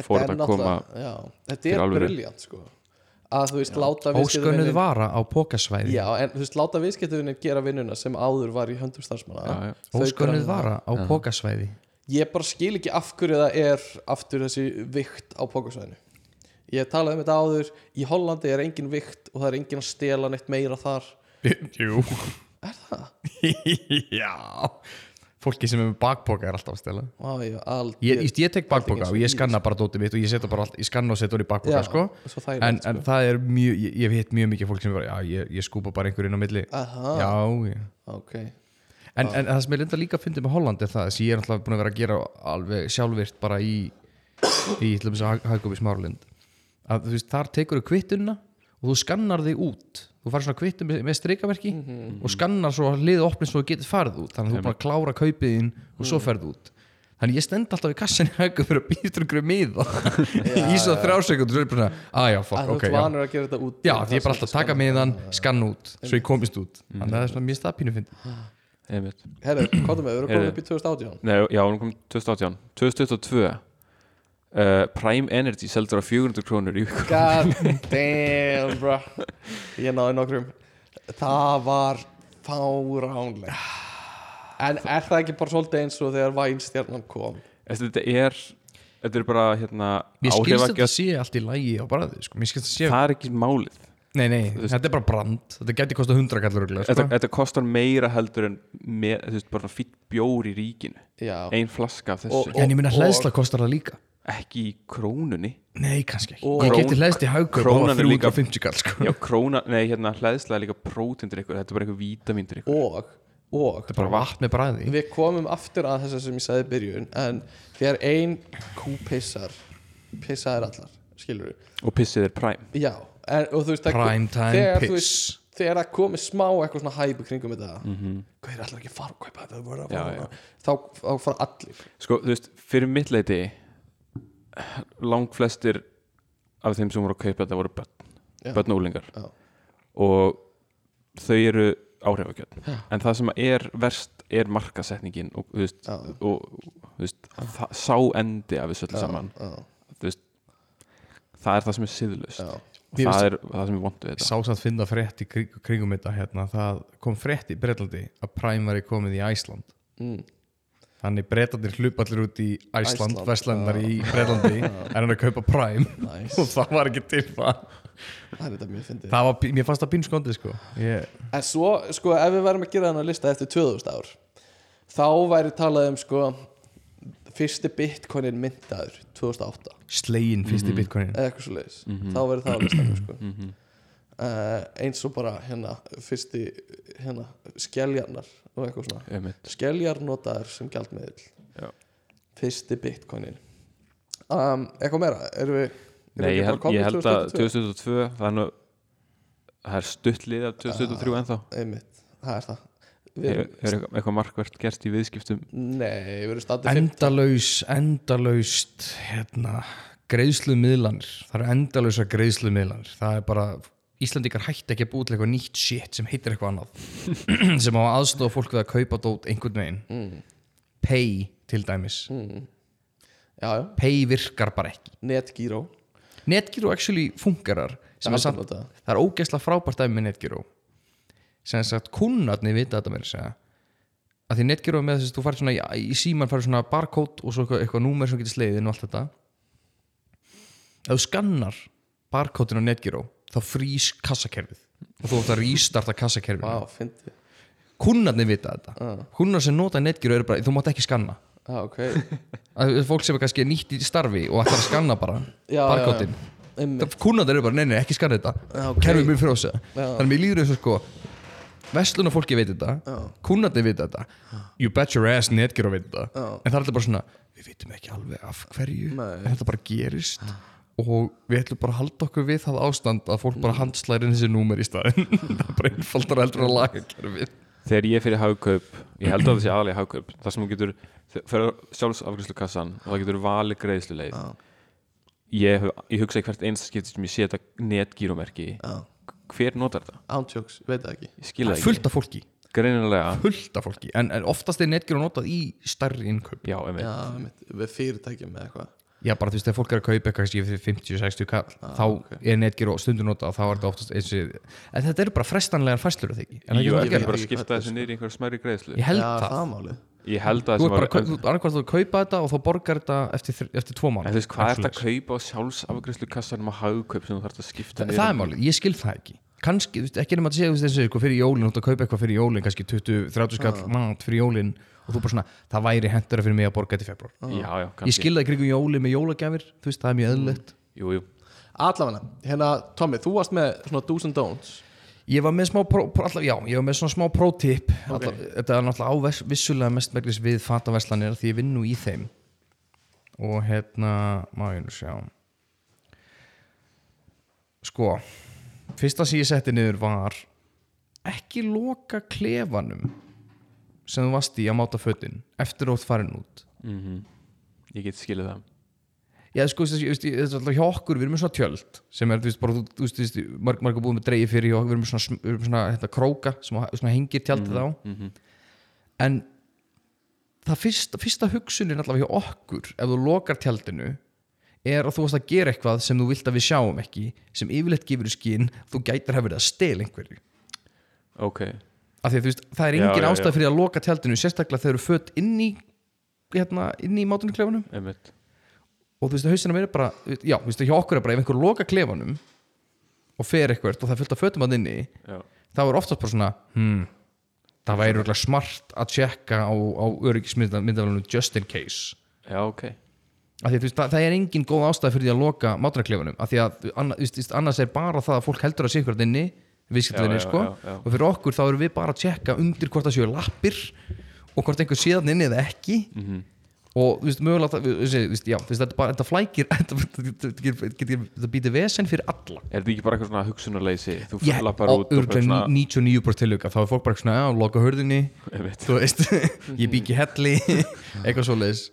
fór þetta að koma já, þetta er briljant sko. Að þú veist láta óskönnuð viðskiptavinnin vara á pókasvæði já, en þú veist láta viðskiptavinnin gera vinnuna sem áður var í höndum starfsmanna. Já, já. Gera- vara á pókasvæði ég bara skil ekki af hverju það er aftur þessi vikt á pókasvæðinu ég talaði um þetta áður í Hollandi er engin vikt og það er engin að stela neitt meira þar. Jú. Er það? já fólki sem er með bakpoka er alltaf stela. Á, ég, ég, ég, ég tek bakpoka eins og ég skanna bara dótið mitt og ég bara allt, ég skanna og setja hann í bakpoka Já, sko. þægilegt, en, sko. en það er mjög, ég, ég veit mjög mikið fólk sem er bara, já, ég, ég skúpa bara einhver inn á milli. Já, já ok. En, en það sem ég linda líka að fyndi með Holland er það þess að ég er náttúrulega búin að vera að gera alveg sjálfvirt bara í í að hagkopi smárlind að þú veist, þar tekur þú kvittunna og þú skannar þig út. Þú farið svona kvittu með, með strikamerki Mhm. og skannar svo liðið opnið svo þú getur farið út. Þannig að þú bara klára kaupið þín og svo ferð út. Þannig ég stend alltaf í í hagkopi fyrir að býða til einhverju miða. Í svo þrjá sekundur svo er ég bara svona, að já, að fuck, þú ok, já. vanur að gera þetta út já, ég bara alltaf að taka miðan, skanna út svo ég komist út, þannig að það er svona mjög fyndi Einmitt. herru, hvað með, við erum Heyrðu. upp í 2018 Nei, já, hún kom 2018 2022 uh, Prime Energy seldur á 400 krónur í viku. God damn bro. Ég náði nokkrum. Það var fáránlega en er það ekki bara svolítið eins og þegar vænstjarnan kom? Þetta er Þetta er bara hérna mér skilst þetta áhrifagjöf sé allt í lægi á bræði sko. þetta sé Það er ekki málið. Nei, nei, þetta er bara brand. Þetta geti kostað 100 kallur þetta, sko. þetta kostar meira heldur en með, þú veist, bara fýtt bjór í ríkinu. Já, Ein flaska af þessu. Og- En ég minna og- hlæðsla kostar það líka Ekki í krónunni. Nei, kannski ekki. Og- Ég geti hlæðst í haugum Krónan líka- 350 kall sko. Já, króna, nei, hérna hlæðslega er líka prótindur ykkur Þetta er bara eitthvað vítamindur ykkur. Og og Þetta er bara vatn með bræði við komum aftur að þess sem ég sagði í byrjun en þegar ein kú pissar pissaðir allar, skilur Og pissið er Prime. Já, en, og þú veist það- Prime time piss. veist, þegar það komið smá eitthvað svona hæp kringum þetta mm -hmm. hvað er allir ekki að fara að kaupa þetta? Að að- þá, þá fara allir. Sko, þú veist, fyrir mitt leiti Langflestir af þeim sem voru að kaupa þetta voru börn. Já. Börn og úlingar Já. Og þau eru áhrifagjöld. En það sem er verst er markasetningin og, þú veist, og þú veist, það, sá endi af þessu öllu saman. Þú veist, það er það sem er siðlust Mér það er það sem er vond við þetta. Sá satt finna frétt í kring, kringum þetta hérna, Það kom frétt í Bretlandi að Prime væri komið í Æsland mm, Þannig Bretlandir hlupa allir út í Æsland Æsland, Veslandar í Bretlandi Er hann að kaupa Prime. Nice. Og það var ekki til það. Það er þetta mjög fyndið. Það var, mér fannst það pín skondið sko. Ég, en svo, sko, ef við værum að gera þennan lista eftir 2000 ár þá væri talað um, sko fyrsti bitcoinin myndaður 2008 Slegin fyrsti bitcoinin eða eitthvað svo leiðis þá verður það á listanum sko. uh, eins og bara hérna fyrsti hérna skeljarnar og eitthvað svona. Skeljar notaður sem gjaldmiðl Já. fyrsti bitcoinin um, eitthvað meira? Erum við erum Nei, við ég komin ég held að 2022 það er nú það er stuttlið af 2023 ennþá. Einmitt, það er það. Við er, er eitthvað, markvert gerst í viðskiptum? Nei, við erum staðið Endalaus, endalaust hérna, greiðslumiðlanir. Það eru endalausa greiðslumiðlanir. Það er bara, Íslandikar hætti ekki að búið til eitthvað nýtt shit sem heitir eitthvað annað. Sem á aðstofa fólk við að kaupa dót einhvern veginn. Mm. Pay til dæmis. Já, já, Pay virkar bara ekki. Netgyro Netgyro actually fungerar sem er samt, það. er ógeðslega frábært dæmi með Netgyro sem sagt kunnarnir vita þetta með þess að að því Netgyro með þess að þú farið svona í, í síman farið svona barcode og svo eitthvað, eitthvað númer sem getur sleiðin og allt þetta. Ef þú skannar barcode-in á Netgyro þá frýs kassakerfið. Og þú ætti að restarta kassakerfið. Fyndi kunnarnir vita þetta. Ah. kunnar sem nota Netgyro eru bara, þú mátt ekki skanna. Ah, ok, að fólk sem er kannski nýtt í starfi og ætlar að skanna bara einmitt. Kunnarnir eru bara, nei, nei, ekki skanna þetta. Já, ok. kerfið mér Já. þannig mér líður og sko vestluna fólki veit þetta kunnarnir veit þetta. You bet your ass netgjur að veit þetta. En það er alltaf bara svona við veitum ekki alveg af hverju Nei. en þetta bara gerist og við ætlum bara að halda okkur við það ástand að fólk bara handslæri inn þessi númer í staðin það er bara einfaldar heldur að laga kerfið þegar ég fyrir hagkaup ég held að það sé aðalega hagkaup það sem þú getur fyrir sjálfsafgjörslu kassan og það getur valið greiðsluleið. Já. ég, hef- ég hugsa í hvert einsta skipti sem ég setja netgírómerki. Já. hver notar þetta? ántjóks, veit það ekki. Ég skil það ekki. fullt af fólki. Greinilega. Fullt af fólki. En, en oftast er netgjur notað í stærri innkaup. Já, einmitt. Já, einmitt, við fyrirtækjum með eitthvað Já, bara þú veist, þegar fólk er að kaupa eitthvað fyrir 50-60 kall, þá er netgjur og stundur nota og þá er þetta oftast eins og en þetta eru bara frestanlegar fæslur, eða ekki? Er það ekki Jú, það að ég vil gera? bara Ekki skipta þessu niður í einhver smæri greiðslu Ég held það. það máli ég held að Þú það er bara, þú er annarkvæmt að kaupa þetta og þá borgar þetta eftir, eftir tvo mánu en þú veist, hvað er þetta að kaupa á sjálfsafgjörslu kassanum á hagkaup sem þú þarfst að skipta Það er málið, ég skil það ekki. Kannski, ekki nema að segja og sko, fyrir jólin, þú ert að kaupa eitthvað fyrir jólin kannski 20-30 skall mat fyrir jólin og þú bara svona, það væri hendur fyrir mig að borga þetta í februar Já, já, ég kannski. skilði það í kringum jóli með jólagjafir þú veist, það er mjög eðlilegt. Jú, jú. Allavega, hérna, Tommy, þú varst með svona do's and don'ts. Ég var með smá, pró, pró, alltaf, já, ég var með svona smá prótip okay. Þetta er náttúrulega ávers, vissulega mest megnis við fataverslanir því ég vinn nú í þeim. Og hérna, má ég nú sjá. Sko Fyrsta sem ég setti niður var ekki loka klefanum sem þú varst í að máta fötin eftir ótt farin út. Mhm. Ég get skilið það. Já, sko, þetta er alltaf hjá okkur, við erum með svona tjöld sem er, þú veist, bara, þú þú veist, marg, marg búið með dreigi fyrir við erum með svona, erum svona þetta, króka sem svona hengir tjaldið á. Mhm. en það fyrsta, fyrsta hugsunin allavega hjá okkur ef þú lokar tjaldinu er að þú varst að gera eitthvað sem þú vilt að við sjáum ekki sem yfirleitt gefur í skinn þú gætir að verið að stela einhverju. Ok af því að veist, það er engin ástæð fyrir að loka tjaldinu sérstaklega þegar þú fött inn í hérna, inn í mátunarklefanum Einmitt. Og þú veist, hausina mér er bara já, þú veist, hjá okkur er bara ef einhver loka klefanum og fer eitthvað og það fullt af fötum að inni Já. þá er oftast bara svona hmm, það væri örugglega smart að tjekka á, á öryggismyndavælunum just in case. Já, ok. Af því að veist, það, það er engin góð ástæð fyrir að loka mátunarklefanum af því að annars er bara það að fólk heldur að sé já, sko. já, já. og fyrir okkur þá erum við bara að tjekka undir hvort það séu lappir og hvort einhver séðan inni eða ekki. Mhm. og þú veist, mögulega þetta, bara, þetta flækir þetta, býtir vesen fyrir alla. Er þetta ekki bara eitthvað svona hugsunarleysi? Þú Já, lappar og svona 99% tilhuga þá er fólk bara svona, já, loka hörðinni þú veist, ég ekki helli eitthvað svoleiðis.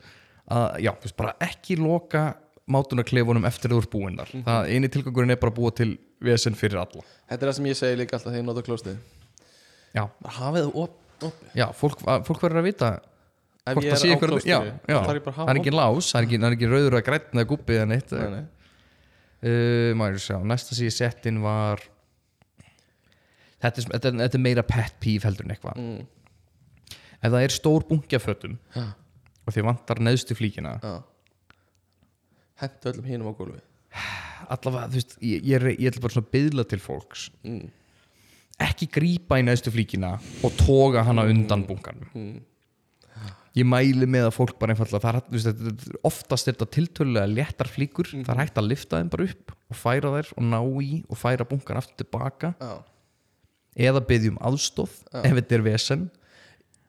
Að, já, þú veist, bara ekki loka mátunarklefunum eftir þú ert búinnar Mhm. það eini tilgangurinn er bara að búa til vesen fyrir alla. Þetta er það sem ég segi líka alltaf þegar ég nota klóstið já, hafið það op, opið. Já fólk, fólk verður að vita Ef ég það er á ykkur klóstinu, já, já, þarf ég bara að það hafa er ekki lás það er ekki, það er ekki rauður að grætna eða guppi eða neitt. Opið Nei, nei. uh, maður sjá, næsta sem ég sett inn var þetta er, þetta er, þetta er meira pet peeve heldur en eitthvað. Mm. ef það er stór bungi af fötum Já. og þið vantar neðstu flíkina Já. Hentu öllum hinum á gólfi allavega, þú veist, ég, ég, ég ætla bara svona að byðla til fólks. Mm. ekki grípa í neðstu flíkina og toga hana undan bunkanum. Mm. ég mæli með að fólk bara einfallega það er, veist, þetta, oftast er þetta tiltölulega léttar flíkur, það er hægt að lifta þeim bara upp og færa þær og ná í og færa bunkan aftur tilbaka. Já. Eða byggja um aðstof ef þetta er vesen.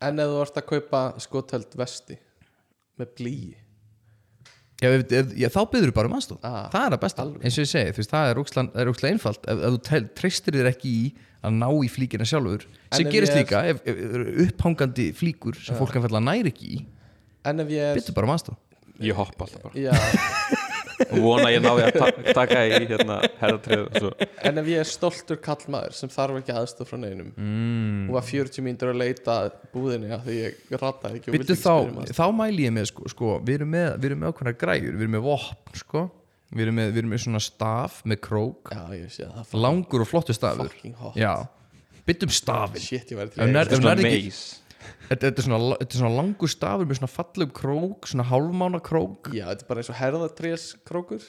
En ef þú varst að kaupa skotöld vesti með blíi Já, ef, ef, já, þá byrður bara um aðstof Ah, það er að besta, eins og ég segi þú veist, það er er ókslega einfalt. Ef, ef þú treystir þér ekki í að ná í flíkina sjálfur sem gerist er- líka ef, ef, ef upphangandi flíkur sem fólk einfallega næri ekki í En ef ég byrður bara um aðstof Ég hoppa alltaf bara Vona að ég náði að ta taka í hérna herðatrið en ef ég er stoltur kallmaður sem þarf ekki aðstof frá neinum mm. og var 40 mínútur að leita að búðinni af því ég rataði ekki þá, spyrja um aðstoð. þá mæli ég með sko, sko, við erum með, við erum með ákveðna græjur við erum með vopn sko. við, erum með, við erum með svona staf með krók. Já, ég sé að það langur og flottur stafur. fucking hot. Já, byttum stafin Shit, ég væri til Ef að nærði ekki- meis þetta, þetta, er svona, þetta er svona langur stafur með svona fallum krók svona hálfmána krók Já, þetta er bara eins og herðatrés krókur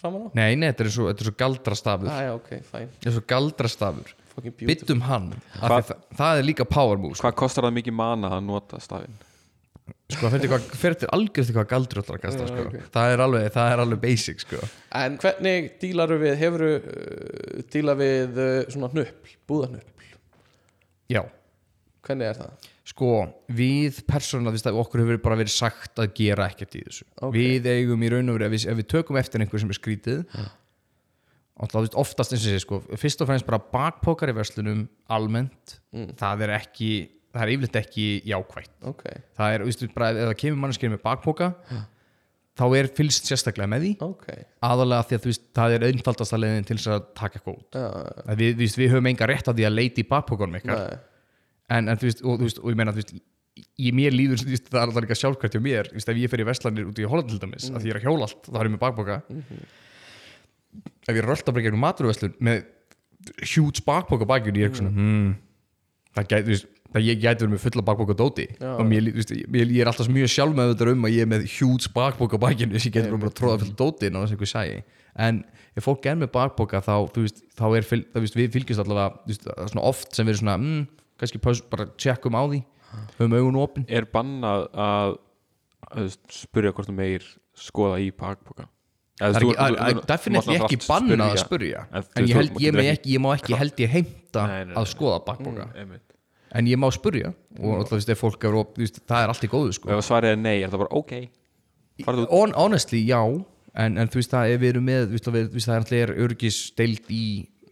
framan á Nei, nei, þetta er svo, þetta er svo galdrastafur ah, Já, ok, fine Þetta er svo galdrastafur Fucking beautiful Byttum hann af Hva- það, það er líka power move sko, Hvað kostar það mikið mana að nota stafinn? sko það fer til, fer til algjörst hvað galdur ætlar að kasta sko. ok. það, er alveg, það er alveg basic sko. En hvernig dílaru við, hefuru uh, díla við uh, svona hnöppl, búðahnöppl Já, Hvernig er það? Sko við persónulega, veist að okkur hefur bara verið sagt að gera ekkert í þessu. Ok. Við eigum í raun og veru, ef við, ef við tökum eftir einhver sem er skrítið þú veist, oftast eins og sé sko, fyrst og fremst bara bakpókar í verslunum almennt, það er ekki það er yfirleitt ekki jákvætt. Ok, það er, veist, bara ef það kemur mannskir með bakpóka þá er fylgst sérstaklega með því. Ok. Aðalega því að þú veist, það er einfaldasta leiðin til þess að taka Já, Að við, við höfum enga rétt á því að leita í bakpókanum en, en þú veist, og, þú veist, og ég meina þú veist, í mér líður, þú veist, það er alltaf líka sjálfkvært hjá mér, þú veist, ef ég fer í verslanir út í Holland til dæmis, að því ég er að hjóla allt þá er ég með bakpoka ef ég er rölda bara gegnum maturverslun með huge bakpoka bakjun ég er svona, hmm, það gæti þú veist, það ég gæti verið með fulla bakpoka dóti Já. og mér, veist, ég, ég er alltaf mjög sjálf með þetta um að ég er með huge bakpoka bakjun þess að ég geti bara að tróða fulla dóti inn á þess að einhver sæi en ef fólk er með bakpoka þá, þá er það, veist, við fylgjast allavega er svona oft sem erum svona mm, kannski bara tjekkum á því. Höfum augun opin. Er bannað að, að spyrja hvort þú meir skoða í bakboka Það er að- að- definitely ekki bannað að spurja En ég, held, ég, má ekki- ég má ekki held ég heimta að skoða bakboka Einmitt. en ég má spurja og alltaf, veist, ef fólk er, það er allt í góðu sko. ef svarið er nei, er það bara ok? Honestly, já. En, en þú veist það, ef við erum með þú veist, það er alltaf er örgisdeild í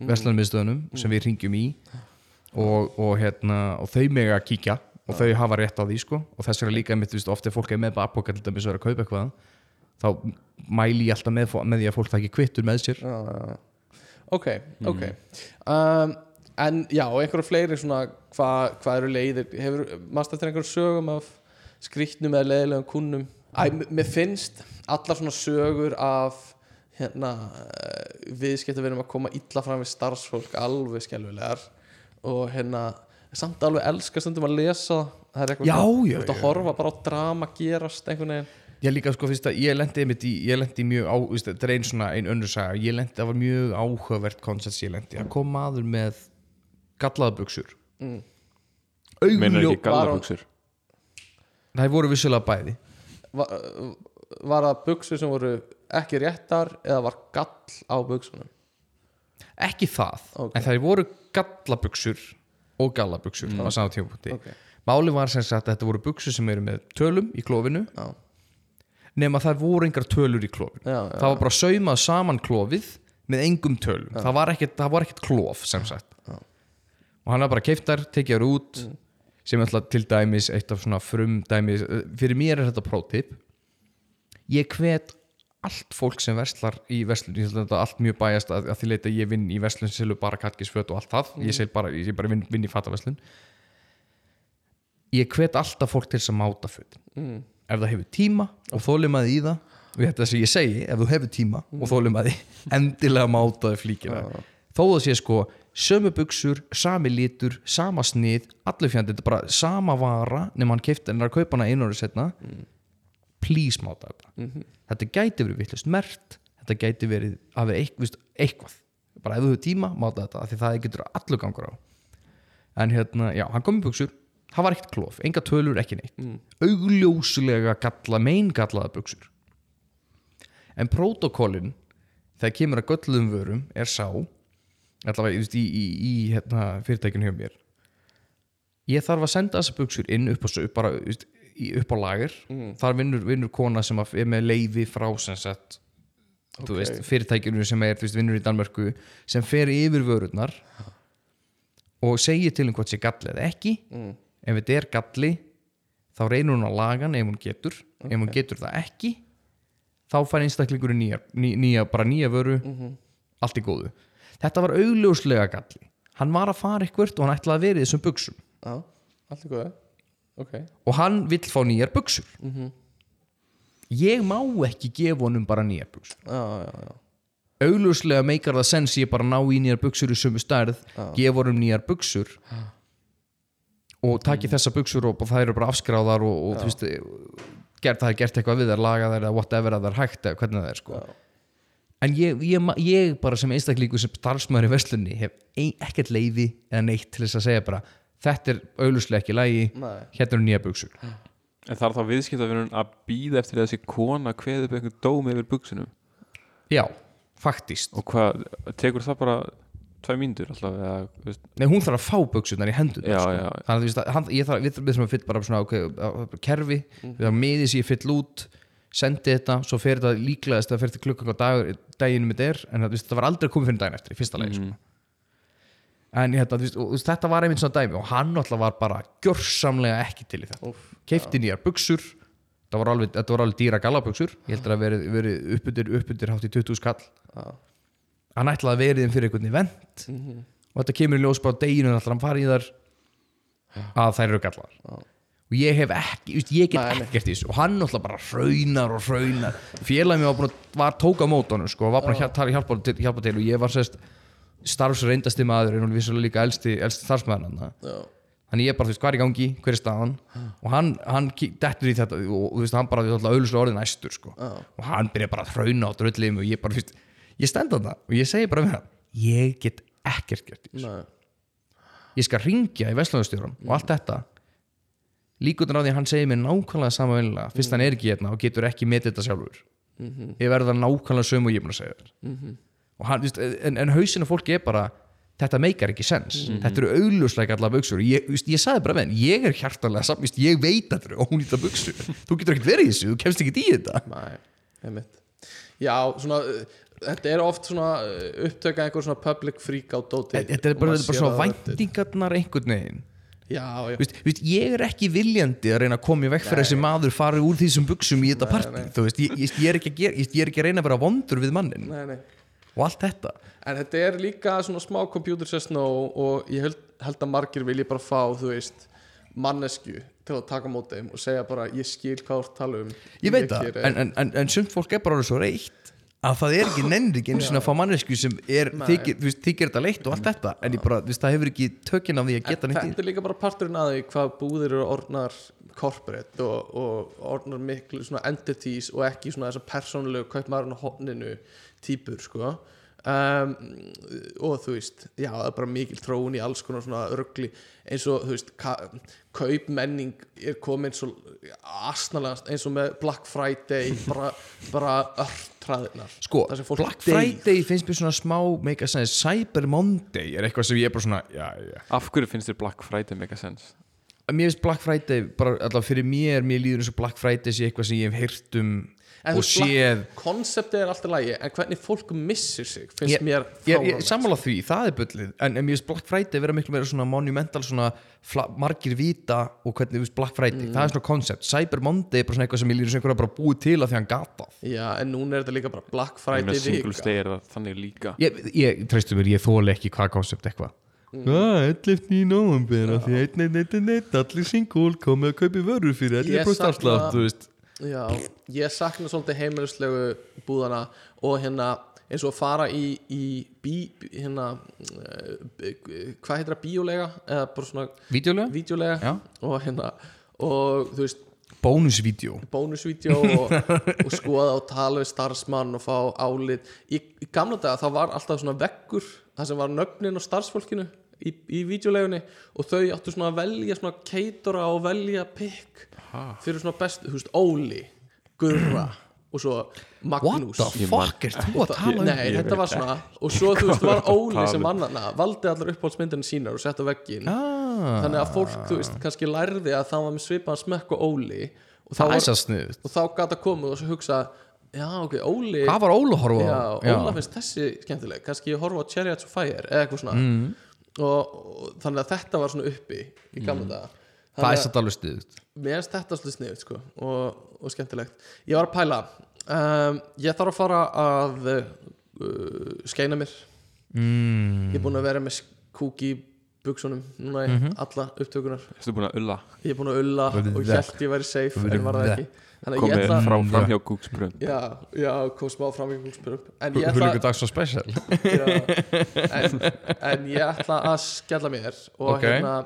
verslunarmiðstöðunum sem við ringjum í og, og, hérna, og þau mega að kíkja og þau hafa rétt á því sko. og þess vegna líka mitt, þú veist, ofta fólk er með bakboka til dæmis og er að kaupa eitthvað þá mæli ég alltaf með, með því að fólk taki kvittur með sér. Já, já, ok, ok. Um, en já, og einhverju fleiri svona hvað hva eru leiðir? Hefur, mannst eftir einhverju sögum af skrýtnum eða leiðilegum kunnum Æ, mér finnst allar svona sögur af hérna viðskipta verðum að koma illa fram við starfsfólk alveg skelfilegar og hérna samt alveg elska stundum að lesa það er eitthvað Já, svona- já, þú ert að já, horfa bara á drama gerast einhvern veginn. Ég líka sko fyrst að ég lendi einmitt í, ég lendi mjög á, þú veist, þetta er ein svona ein önnur saga, ég lendi, það var mjög áhugavert koncept ég lendi, að kom maður með gallaðabuxur Mm. Meinar augljó, ekki gallabuxur? Það voru vissulega bæði. Var, var það buksur sem voru ekki réttar eða var gall á buksunum ekki það, Ok. en það voru gallabuxur og gallabuxur á sama tímapunkti. Ok. máli var sem sagt að þetta voru buxur sem eru með tölum í klófinu Já. nema það voru engar tölur í klófinu Já, já, það var bara saumað saman klófið með engum tölum, það var ekkert, það var ekkert klóf sem sagt. Og hann var bara keiftar, tekið þær út sem er alltaf til dæmis eitt af svona frum dæmis, fyrir mér er þetta prótip. Ég hvet allt fólk sem verslar í verslun ég held að þetta allt mjög bæjast að, að því leita ég vinn í verslun sem selur bara kattkisföt og allt það. Ég sel bara, ég bara vinn, vinn í fattaverslun ég hvet alltaf fólk til þess að máta föt. Mm. ef það hefur tíma og þólimaði í það og þetta sem ég segi, ef þú hefur tíma og þólimaði, endilega mátaði flíkina. Þó það sé sko sömu buksur, sami litur sama snið, allir fjandi þetta er bara sama vara, nema hann keift en er að kaupa hana einu ári setna please máta þetta. Þetta gæti verið vittlust mert þetta gæti verið að vera eitthvað, eitthvað. Bara ef þú hefur tíma, máta þetta því það getur allur gangur á. En hérna, já, hann kom í buksur það var ekkert klof, enga tölur, ekki neitt. Mm. augljóslega galla mein gallaða buksur en prótokollin þegar kemur að gölluðum vörum er sá allavega í, í, í hérna, fyrirtækinu hjá mér. Ég þarf að senda þessar buksur inn upp á, upp, bara, þú veist, í- upp á lager. Þar vinnur, vinnur kona sem er með leiði frá sem sagt þú veist, fyrirtækinu sem er veist, vinnur í Danmörku sem fer yfir vörurnar og segir til um hvort sé galli eða ekki. Ef þetta er galli þá reynur hún að laga hann ef hún getur. Ef hún getur það ekki þá fær einstaklingurinn nýja, ný, nýja bara nýja vöru. Allt í góðu. Þetta var augljóslega galli. Hann var að fara eitthvað og hann ætlaði að vera í þessum buksum Já, allt er góð Ok, og hann vill fá nýjar buksur ég má ekki gefa honum bara nýjar buksur já, já, já augljóslega meikar það sens ég bara ná í nýjar buksur í sömu stærð gefa honum nýjar buksur og taki þessa buksur og það eru bara afskráðar og, og þú veist gert, það er gert eitthvað við þær, laga þær eða whatever að það er hægt eða hvernig það er sko. En ég, ég, ég bara sem einstaklingu sem starfsmæður í verslunni hef ekkert leiði eða neitt til þess að segja bara þetta er augljóslega ekki lægi Nei. hérna eru nýja buksur. En þarf þá viðskiptafinun að býða eftir að þessi kona kveði upp einhvern dóm yfir buksunum já, faktist. Og hvað, tekur það bara tvær mínútur alltaf eða, veist, Nei, hún þarf að fá buksunar í hendur Já, sko. já. Þannig að að hann, ég þarf, við, við þurfum að fylla bara svona okay, að- að- kerfi, við þarfum miðið sér fyll út sendi þetta, svo fer þetta líklegast að fer þetta klukkan á daginn mitt er en það, veist, það var aldrei komið fyrir daginn eftir í fyrsta leið sko. En þú veist, og, veist, þetta var einmitt svona dæmi og hann alltaf var bara gjörsamlega ekki til í þetta. Keifti nýjar buksur þetta var alveg, þetta var alveg dýra gallabuksur ég heldur að verið, verið uppbyttir, uppbyttir hátt í 20 skall. Hann ætlaði að verið fyrir einhvern event og þetta kemur í ljós bara á deginu alltaf hann fari í þar að þær eru gallar. Og ég hef ekki, just, ég get Nei, ekkert í þessu. Og hann alltaf bara hraunar og hraunar. Félagið mér var var tók á mótónu sko, og var búin að hjálpa, hjálpa til. Og ég var sérst starfsreyndasti maður en hún vissulega líka elsti, elsti starfsmaður hann Já. þannig ég bara, þú veist, hvað er í gangi, hver er staðan? Og hann, hann dettur í þetta og þú veist, hann bara, þú veist, auðvitað orðið næstur sko. og hann byrja bara að hrauna á dröllum og ég bara, þú veist, ég stend á það og ég segi bara við hann, ég get ekkert gert ég skal ringja í Vestlunarstjóran og allt þetta. Líkutin á því að hann segir mér nákvæmlega sama venjulega fyrst hann er ekki hérna og getur ekki metið þetta sjálfur. Ég verða nákvæmlega sömu og ég er búin að segja og hann, víst, en, en hausinu fólki er bara þetta meikar ekki sens. Þetta eru augljóslega allar buksur ég, víst, ég sagði bara venn, ég er hjartalega samt, ég veit að þetta eru ónýta buksur þú getur ekkert verið í þessu, þú kemst ekki í þetta. Nei, Já, svona uh, Þetta er oft svona uh, upptöka einhver svona public freak á dóti. Þetta er bara, þetta bara svona væntingarnar einhvern veginn. Já, já, Vist, vist, ég er ekki viljandi að reyna að koma í vekk fyrir þessi maður farið úr þessum buksum í þetta nei. þú veist, ég, ég, ég, er gera, ég, ég er ekki að reyna að vera vondur við mannin nei, nei og allt þetta. En þetta er líka svona smá computer says no og ég held, held að margir vilji bara fá, þú veist mannesku til að taka á móti þeim og segja bara ég skil hvað þú ert að tala um. Ég veit það, geri- en, en, en, en sumt fólk er bara orðið svo reitt að það er ekki nennir ekki eins og að fá mannesku sem er, þykir, þykir þetta leitt og allt þetta en ég bara, það hefur ekki tökinn af því að geta neitt í Þetta er líka bara parturinn að því hvað búðir eru orðnar corporate og, og orðnar miklu svona entities og ekki svona þessar persónulegu kaupmaðurinn á hotninu típur sko. Um, og þú veist já það er bara mikil þróun í alls konar svona örgli eins og þú veist ka- kaupmenning er komin svo asnalegast eins og með Black Friday bara, bara örtraðinar sko, Black. Friday finnst mér svona smá make a sense, Cyber Monday er eitthvað sem ég er bara svona, já, já Af hverju finnst þér Black Friday mega sens? mér finnst Black Friday, bara allavega fyrir mér mér líður eins og Black Friday sé eitthvað sem ég hef heyrt um og séð konseptið er alltaf lægi en hvernig fólk missir sig finnst ég, mér ég, ég fáránlegt. sammála því, það er bullið en, en mér finnst Black Friday vera miklu meira svona monumental svona fla, margir vita og hvernig þú veist Black Friday, Mm. það er svona koncept Cyber Monday er bara svona eitthvað sem ég líður sem einhverja bara búið til að því hann gata Já, en núna er þetta líka bara Black Ég Friday með single vika stay er það þannig líka ég, ég treystu mér, ég þóla ekki hvað koncept eitthvað Mm. Ah, 11. í november af því 1111 allir single komið að kaupi vörur fyrir Ég 11% sakna- afslátt, þú veist Já, ég sakna svolítið heimilislegu búðana og hérna eins og að fara í, í bí, hérna uh, hvað heitir það, bíólega eða bara svona Vídeolega? vídeolega og hérna og þú veist Bónusvídeó. bónusvídeó og, og skoða og tala við starfsmann og fá álit. Í, í gamla daga þá var alltaf svona veggur það sem var nöfnin á starfsfólkinu í, í vídeolegunni og þau áttu svona að velja svona keitora og velja pikk fyrir svona best, þú veist, Óli Gurra og svo What Magnús. the fuck er þú að tala um? Nei, þetta var svona og svo þú veist var Óli sem vann hana valdi allar uppáhaldsmyndinu sínar og setta veggin Ah, þannig að fólk, þú veist, kannski lærði að það var með svipaðan smekk og Óli og þá það var, svo sniðut og þá gata komið og svo hugsa já ok, Óli Hvað var Óla að horfa á? já, Óla finnst þessi skemmtileg. Kannski horfa á Chariots of Fire eða eitthvað svona. Mm. Og, og þannig að þetta var svona uppi í gamla daga. Það er satt alveg sniðut mér finnst þetta svolítið sniðut sko, og, og skemmtilegt. Ég var að pæla. Um, ég þarf að fara að uh, skeina mér. Mm. ég er búin að vera með kúk í buksunum núna í Mhm. alla upptökunar Erstu búin að ulla? Ég er búin að ulla og Bleh. held ég væri safe en var það ekki. ég Komið ætla frá fram hjá Googsbrunn já, já, kom smá fram í kúkspörum en ég Hulungu ætla, dags og special. Já, en, en ég ætla að skella mér og Ok. hérna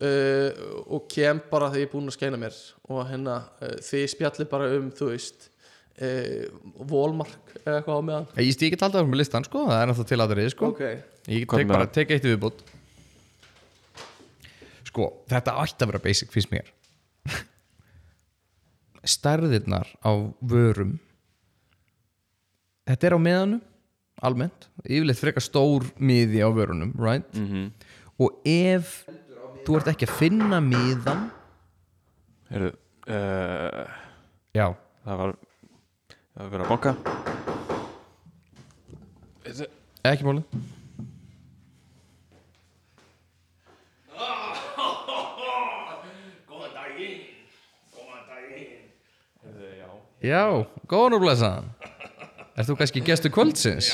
uh, og kem bara þegar ég er búin að skeina mér. Og hérna uh, þið spjalli bara um þú veist uh, volmark eða eitthvað á meðan. Ég stík ekki alltaf með listan sko, það er náttúrulega til aðrið sko. Ok, Ég tek bara, tek eitt viðbútt Sko, þetta ætti að vera basic fyrst mér Stærðirnar á vörum Þetta er á meðanum almennt, yfirleitt frekar stór miði á vörunum, right? Mhm. Og ef þú ert ekki að finna miðan Heyrðu, uh, Já, Það var Það var verið að banka ekki máli Já, góðan og blessaðan. Ert þú kannski gestur kvöldsins?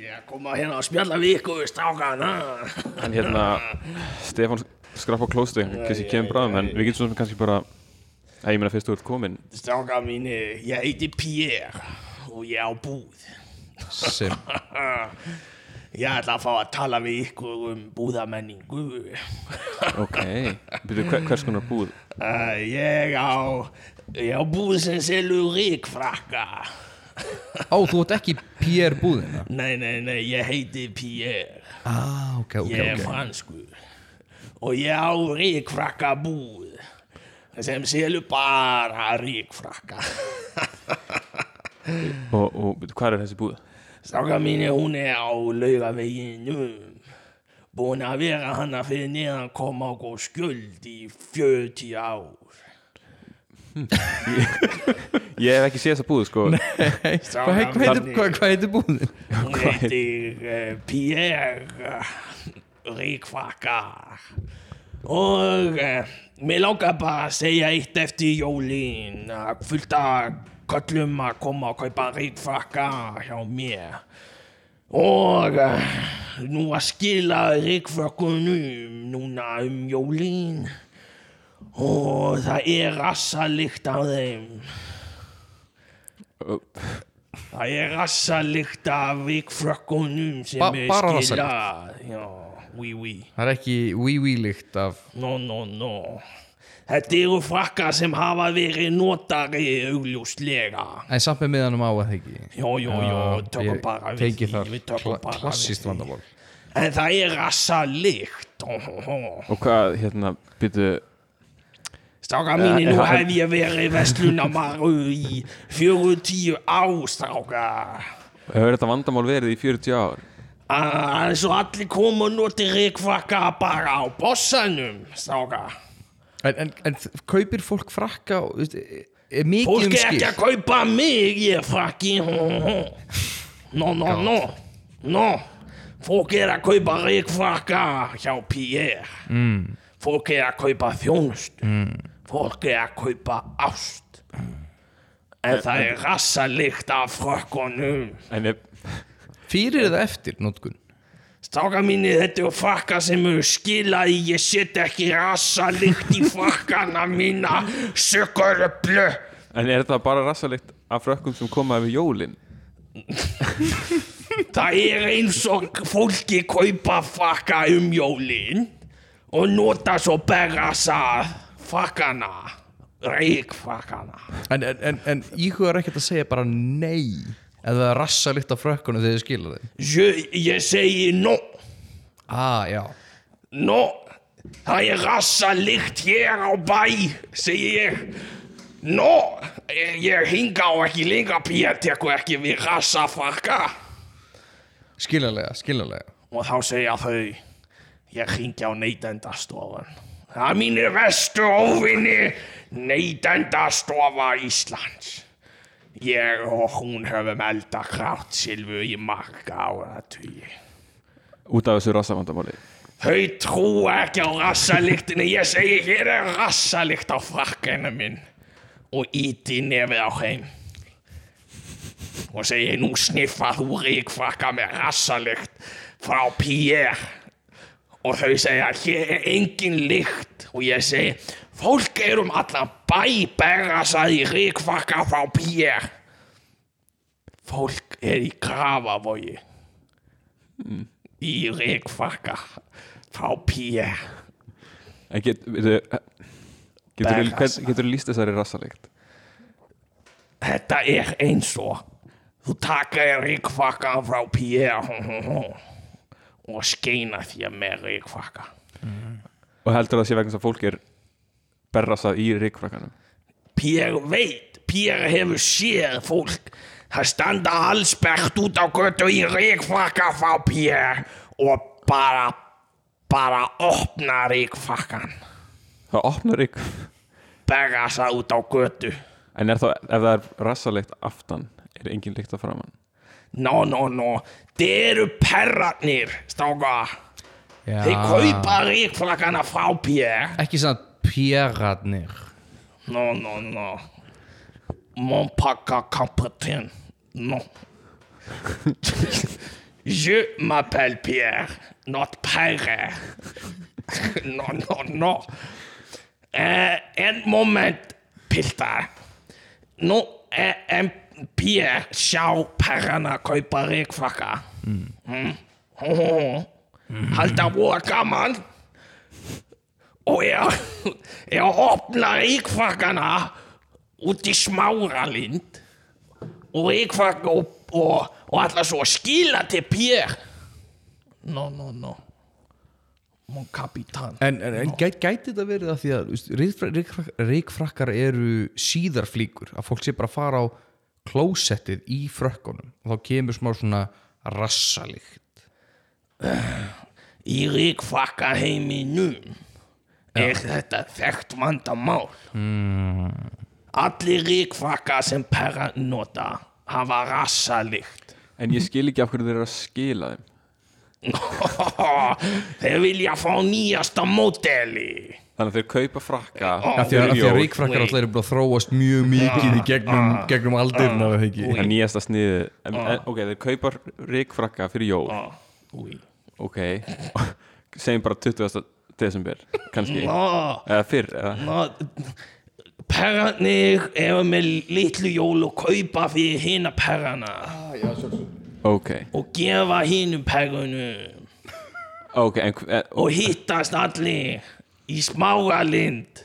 Ég kom að hérna að spjalla við ykkur strákana En hérna Stefán skrapp á klósti Kanski kemur bráðum En við getum svo sem kannski bara Æ, ég meina fyrst þú ert komin Stráka mín, ég heiti Pierre og ég á búð. Sem Ég ætla að fá að tala við ykkur um búðamenningu. Ok. Byrju, hver, hvers konar búð? Uh, Ég á Ég á búð sem selur ríkfrakka Ó, þú ert ekki Pierre búðina Nei, nei, nei, ég heiti Pierre. Ah, ok, ok, Ég er ok. franskur. Og ég á ríkfrakka búð sem selur bara ríkfrakka og, og hvað er þessi búð? Stráka mínu, hún er á laugaveginum. Búin að vera hana fyrir neðan koma og skuld í 40 ár Ég hef ekki séð þessa búð sko. Hvað Stráka hvað heitir, mínu, hvað, hvað heitir búðin? Hún heitir uh, Pierre Ríkfrakka Og uh, mér langar bara að segja eitt eftir jólin. Uh, Fullt að köllum að koma og kaupa ríkfrakka hjá mér. Og uh, nú að skila ríkfrakkunum núna um jólin Og það er rassalikt af þeim Það er rassalikt af ríkfrakkunum sem Ba- er bara skilað Já, oui, oui Það er ekki wee-wee-líkt af No, no, no. Þetta eru frakkar sem hafa verið notari augljóslega. En samt með miðanum á að það ekki Jó, jó, jó, Já, tökum ég bara við því, við tökum bara við því. En það er rassalikt. Oh, oh, oh. Og hvað, hérna, byrju Strákar mínir, nú hef ég verið vestlunamaru í 40 ár, strákar. Hefur þetta vandamál verið í 40 ár? Það er svo allir koma og noti ríkfrakka bara á bossanum, strákar. En, en, en kaupir fólk frakka og, veist, er- mikið Fólk um er skil ekki að kaupa mig, ég er frakki. No, no, no. No. Fólk er að kaupa ríkfrakka hjá Pierre. Mm. Fólk er að kaupa þjónust. Mm. Fólk er að kaupa ást. En það er rassalikt af frökkunum. En ef, Fyrir eða eftir nótkun Stráka mínir, þetta eru frakka sem eru skilað í, ég set ekki rassalikt í frakkana mína, sökkur blö. en er þetta bara rassalikt af frökkum sem koma yfir jólin? Það er eins og fólki kaupa frakka um jólin og nota svo berrasað frakkana, ríkfrakkana. En, en, en, en íhugar ekkert að segja bara nei eða rassa litt af frökkunum þegar þið skilur þeim Ég, segi no, Ah, no, það er rassalikt hér á bæ, segi ég. No, ég hinga á ekki lengra, Pér tekur ekki við rassafrakka. Skiljanlega, skiljanlega. Og þá segja þau ég ringi á neytendastofan er mínir vestu óvinni neytendastofa Íslands. Ég og hún höfum elda krátt silfu í marga áratugji Út af þessu rassavandamáli. Þau trúa ekki á rassaliktinni ég segi hér er rassalikt á frakkinu minn. Og íti nefið á heim og segi nú sniffa þú ríkfrakka með rassalikt frá Pierre og þau segja hér er engin lykt. Og ég segi fólk er um allan bæ berrasað í ríkfrakka frá Pierre fólk er í grafavogi í ríkfrakka frá veitu, getur þú getur líst þessari rassalikt? Þetta er eins og þú taka ríkfakkan frá Pierre og skeina þér með ríkfakka. Og heldur það sé vegna þess að fólk er berrasað í ríkfrakkanum? Pierre veit, Pierre hefur séð fólk það standa allsbært út á götu í ríkfakka frá Pierre og bara, bara opna ríkfakkan, Það opnar rík berra það út á götu. En er það, ef það er rassalikt aftan er engin lykt að framann No, no, no, þeir eru perratnir, stáka. Já. Þeir kaupa ríkflakkana frá Pierre. Ekki svona pjæratnir No, no, no. Mon paka compétent. Non. Je m'appelle Pierre, not Perre. no, no, no. Eh, en moment, piltar. Nú, eh, en Pierre sjá perrana kaupa ríkflakka. Mm. Mm. Halda voða gaman. og ég, ég opna ríkfrakkana út í smáralind og ríkfrakka og, og, og ætla svo skila til Pér no, no, no mon kapitan En, en, en gæti, gæti þetta verið að því að reykfrakkar eru síðarflíkur að fólk sé bara að fara á klósettið í frökkunum og þá kemur smá svona rassalikt Í ríkfakka heiminum er þetta þekkt vandamál. Allir ríkfakka sem perra nota hafa rassalikt. En ég skil ekki af hverju þeir eru að skila þeim Þeir vilja fá nýjasta módeli. Þannig að þeir kaupa frakka af því að, fyrir af því að jól. reykfrakkar alltaf eru búin að þróast mjög mikið í gegnum, gegnum aldirna Það er nýjasta sniði en, en, Ok, þeir kaupa reykfrakka fyrir jól. Úi. Ok. Segjum bara 20. desember Kannski. Ó, Eða fyrr eða? Ná, perrarnir eru með litlu jól og kaupa fyrir hina perrana. Ok. Og gefa hinum perrunum. Ok, en, en, og hittast allir í smáralind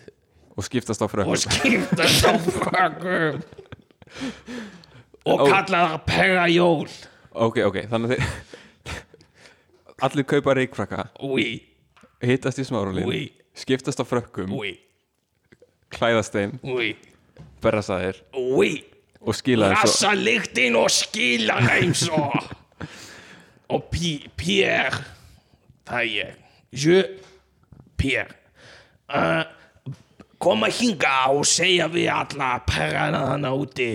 og skiptast á og frökkum skiptast á frökkum. Og kalla það perrajól Ok, ok, þannig að þeir Allir kaupa reykfrakka. Úi, Hittast í smáralín Úi. Skiptast á frökkum. Úi, Klæðast þeim úi, Berrast að þeir úi Og skila þeim svo Rassa lyktin og skila þeim svo Og Pierre. Það er ég. Je, Pierre uh, Koma hinga og segja við alla perrana hana úti.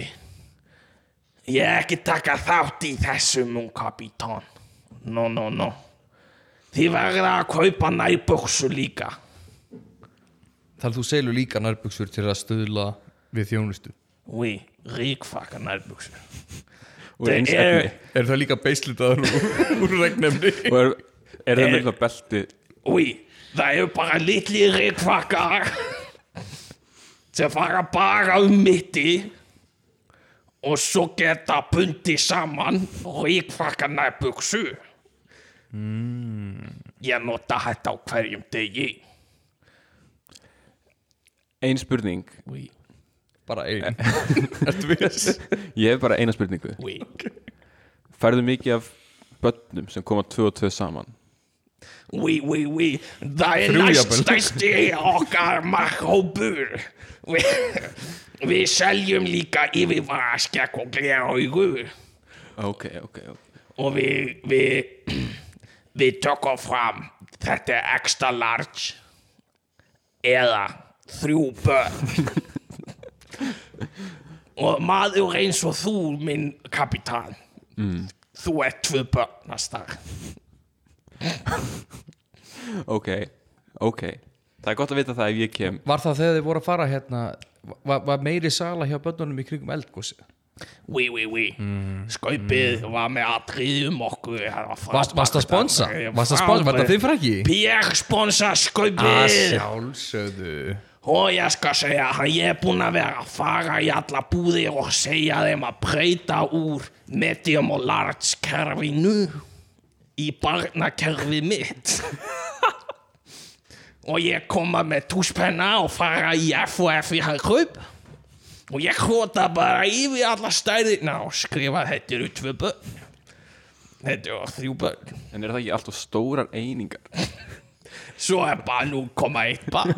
Ég er ekki taka þátt í þessum um kapitán No, no, no Þið verða að kaupa nærbuksu líka. Þar þú selur líka nærbuksur til að stuðla við þjónustu? Úi, ríkfaka nærbuksu Úr eins efni Er það líka beislitaður úr, regnemni? Og er, er það með það belti? Úi, það eru bara litli ríkfakar sem fara bara um mitti og svo geta bundi saman ríkfaka nærbuksu mm. Ég nota þetta á hverjum degi. Ein spurning. Úi, Bara ein. Ertu viss? Ég hef bara eina spurningu. Úi Færðu mikið af börnum sem koma tvö og tvö saman Oui, oui, oui, það er Þrjú næst jafnvel. stærsti okkar markhópur. Vi, við seljum líka yfirvaraskekk og gleraugu Ok, ok, ok og við, við, við tökum fram þetta er extra large eða þrjú börn. og maður eins og þú, minn kapitán, þú ert tvö börn að starf. Ok, ok Það er gott að vita það ef ég kem Var það þegar þið voru að fara hérna Var, var meiri sala hjá börnunum í kringum eldgósi? Oui, oui, oui. Skaupið var með atriðum okkur. það var frábært. Varst varst að sponsa? Varst að sponsa? Var frábært. þetta þið fræki? Pierre sponsa Að skaupið. sjálfsögðu Og ég skal segja að ég er búinn að vera að fara í alla búðir og segja þeim að breyta úr medium og large kerfinu í barnakerfi mitt. og ég koma með túspenna og fara í FOF í Hagkaup. Og ég hóta bara yfir alla stæðina og skrifa þetta eru tvö börn. Þetta eru þrjú börn. En er það ekki alltaf stórar einingar? Svo er bara nú koma eitt barn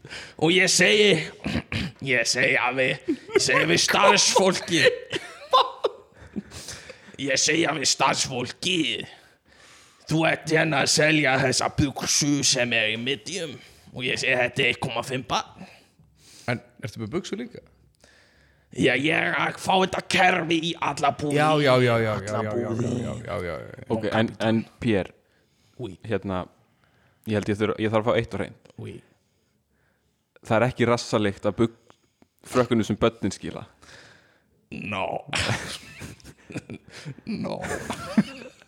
Og ég segi Ég segi að við Ég segi við starfsfólki Ég segi að við starfsfólki Þú ert hérna að selja þessa buksu sem er í medium Og ég segi þetta er 1,5 barn En ertu með buksu líka? Já, ég er að fá þetta kerfi í alla búði Já, já, já, já, já. Ok, en, en Pér Hérna Ég held ég, þarf að fá eitt og reynd Það er ekki rassalikt að bugg frökkunum sem börnin skila. No. No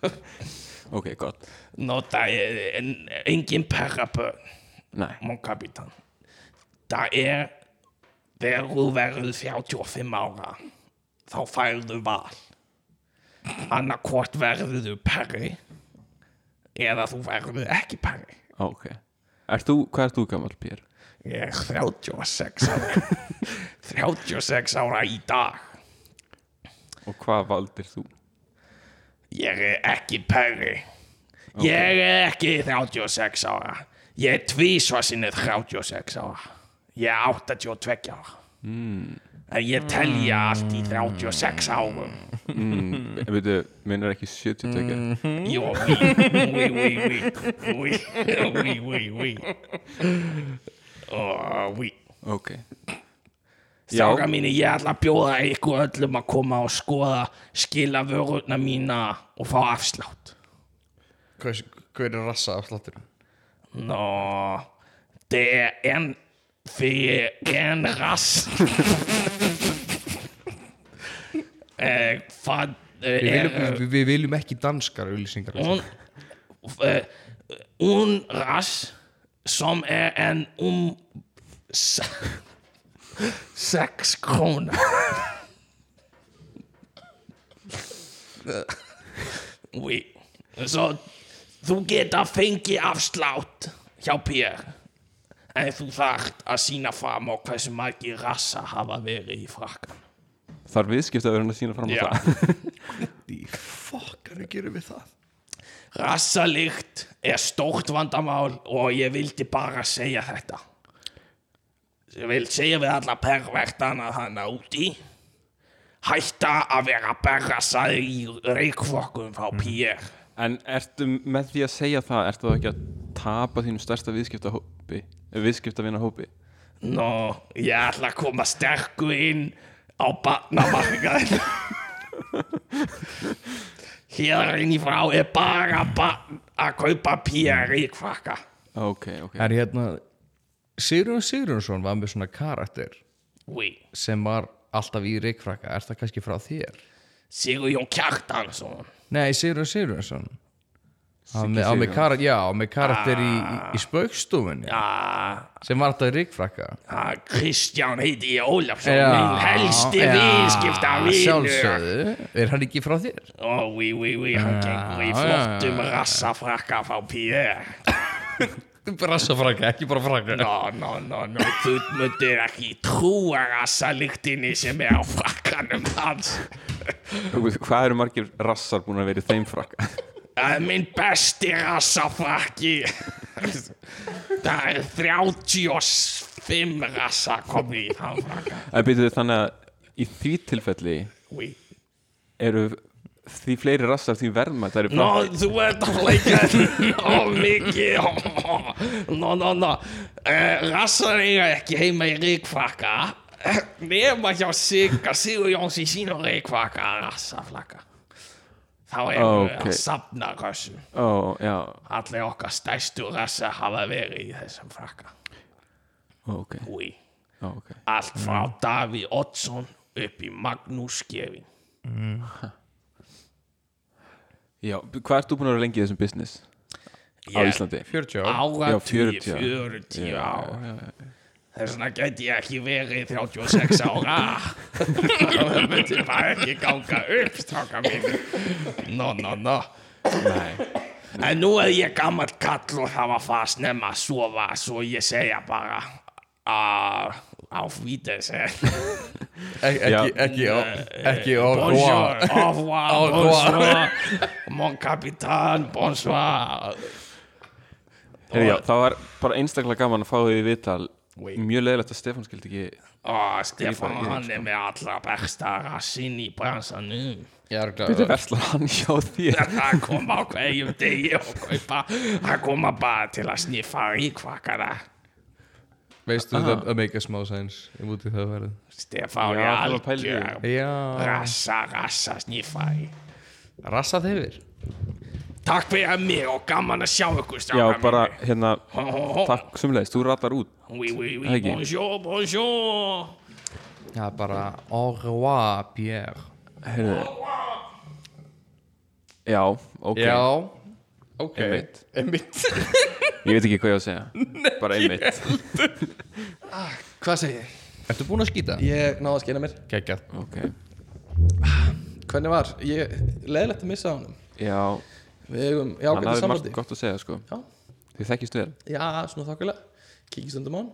Ok, gott. No, það er en, engin perrabörn. Nei, mon kapitan. Það er þegar þú verður 35 ára. Þá færðu val. Annarkvort verður þú perri eða þú verður ekki perri. Ok. Ert þú, hvað ert þú gammal, Pér? ég er 36 ára. 36 ára í dag. Og hvað valdir þú? Ég er ekki perri Ég er ekki 36 ára. Ég er tvísvar sinnið 36 ára. Ég er 82 ára. En ég telja allt í 36 árum. Mm, veitu, minn er ekki 72 Jó, oui, oui, oui, oui Oui, oui, oui, oui Og, oui ok Já. Stráka mínu, ég ætla að bjóða ykkur öllum að koma og skoða skila vörurna mína og fá afslátt. Hvað hvað er rassa af sláttur? Nå, det er en för en rast. eh, Við eh, viljum, við, við viljum ekki danskar auðlýsingar un, eh, un ras som är en um se- sex kronor. oui. Så þú getur fengið afslátt hjá Pér en þú þarft að sína fram á hversu margir rassa hafa verið í frakkan. Þar viðskipta að vera að sína fram á Já. það Í fokkar gerum við það Rassalikt er stórt vandamál og ég vildi bara segja þetta. Ég vil segja við alla pervertana hana úti. Hætta að vera berrassaði í reikfokkum frá Pér. En ertu með því að segja það Ertu þá ekki að tapa þínu stærsta viðskipta hópi Viðskipta vinna hópi Nó, ég ætla að koma sterkur inn á barnamarkaðin. Hér inn í frá er bara barn að kaupa Pér reikfokka. Ok, ok Er hérna Sigrun Sigrunsson var með svona karakter Oui. sem var alltaf í reikfraka Er það kannski frá þér? Sigurjón Kjartansson. Nei, Sigrun Sigrunsson Á með, karakter, já, með karakter í, í, í spaukstofunni. Já, sem var alltaf í reikfraka Ah, Kristján heiti ég Ólafsson Já, minn helsti já, viðskipta Sjálfsögðu, er hann ekki frá þér? Ó, oui, oui, oui, hann gengur í flottum rassafrakka frá Pierre Brassafraka, ekki bara fraka. Nó, nó, nó, nó, þú myndir ekki trúa rassalyktinni sem er á frakkanum hans. Hvað eru margir rassar búin að vera í þeim frakka? Það er minn besti rassafrakki. Það er 35 rassa komið í þann frakka. En byrjuðu þannig að í því tilfelli Oui. eru því fleiri rassar því verðmætt Það eru Nó, frakki þú ert að leika Ó, mikið. Nó, nó, nó. Uh, Rassar eiga ekki heima í ríkfrakka Nema hjá Sigga Sigur Jóns í sínu ríkfrakka Rassaflakka. Þá erum við Ok. að safna rassum Allir okkar stærstu rassa hafa verið í þessum frakka ok, ok. Allt frá Daví Oddsson upp í Magnús Skevin Já, hvað ert þú búin að vera lengi í þessum business? Á Íslandi? 40 ár. Áratugi, 40. 40 ár. Þess vegna gæti ég ekki verið 36 ára. Það myndi bara ekki ganga upp stráka Nó, nó, nó Nei. En nú er ég gammal kall og það var fast nefn að sofa Svo ég segja bara að á vídese Ekki, ekki, ekki au Bonjour, revoir. au revoir, bonsoir Mon capitaine, bonsoir. Það var bara einstaklega gaman að fá því viðtal. Oui. Mjög leðilegt að Stefán skildi ekki Ó, í, hann er með allra besta rassinn í bransanum. Glad verslar hann hjá þér? Hann kom á hverjum degi og kaupa. Hann koma bara til að sniffa ríkvakkara Veistu þetta að make a small sense Ég múti það verið Stefán Já, er algjör Já. Rassa, rassa, sniffari Rassa þeir Takk fyrir mig og gaman að sjá ykkur Já, bara hérna Hó, hó, hó. Takk sumleis, þú ratar út. Oui, oui, oui, bonjour, bonjour. Já, bara au revoir, Pierre. Heyrðu. Já, ok. Já Ok. Einmitt. Einmitt. Ég veit ekki hvað ég á að segja. Bara einmitt. Hvað segir ég? Ertu búin að skýta? Ég náði að skina mér. Kekjað Ok. Hvernig var? Ég leðilegt að missa á honum. Já, Við eigum hann jákvæmdi hafði margt sambandi gott að segja sko. Já. Þið þekkist vel. Já, svona þokkulega Kíkist undir mán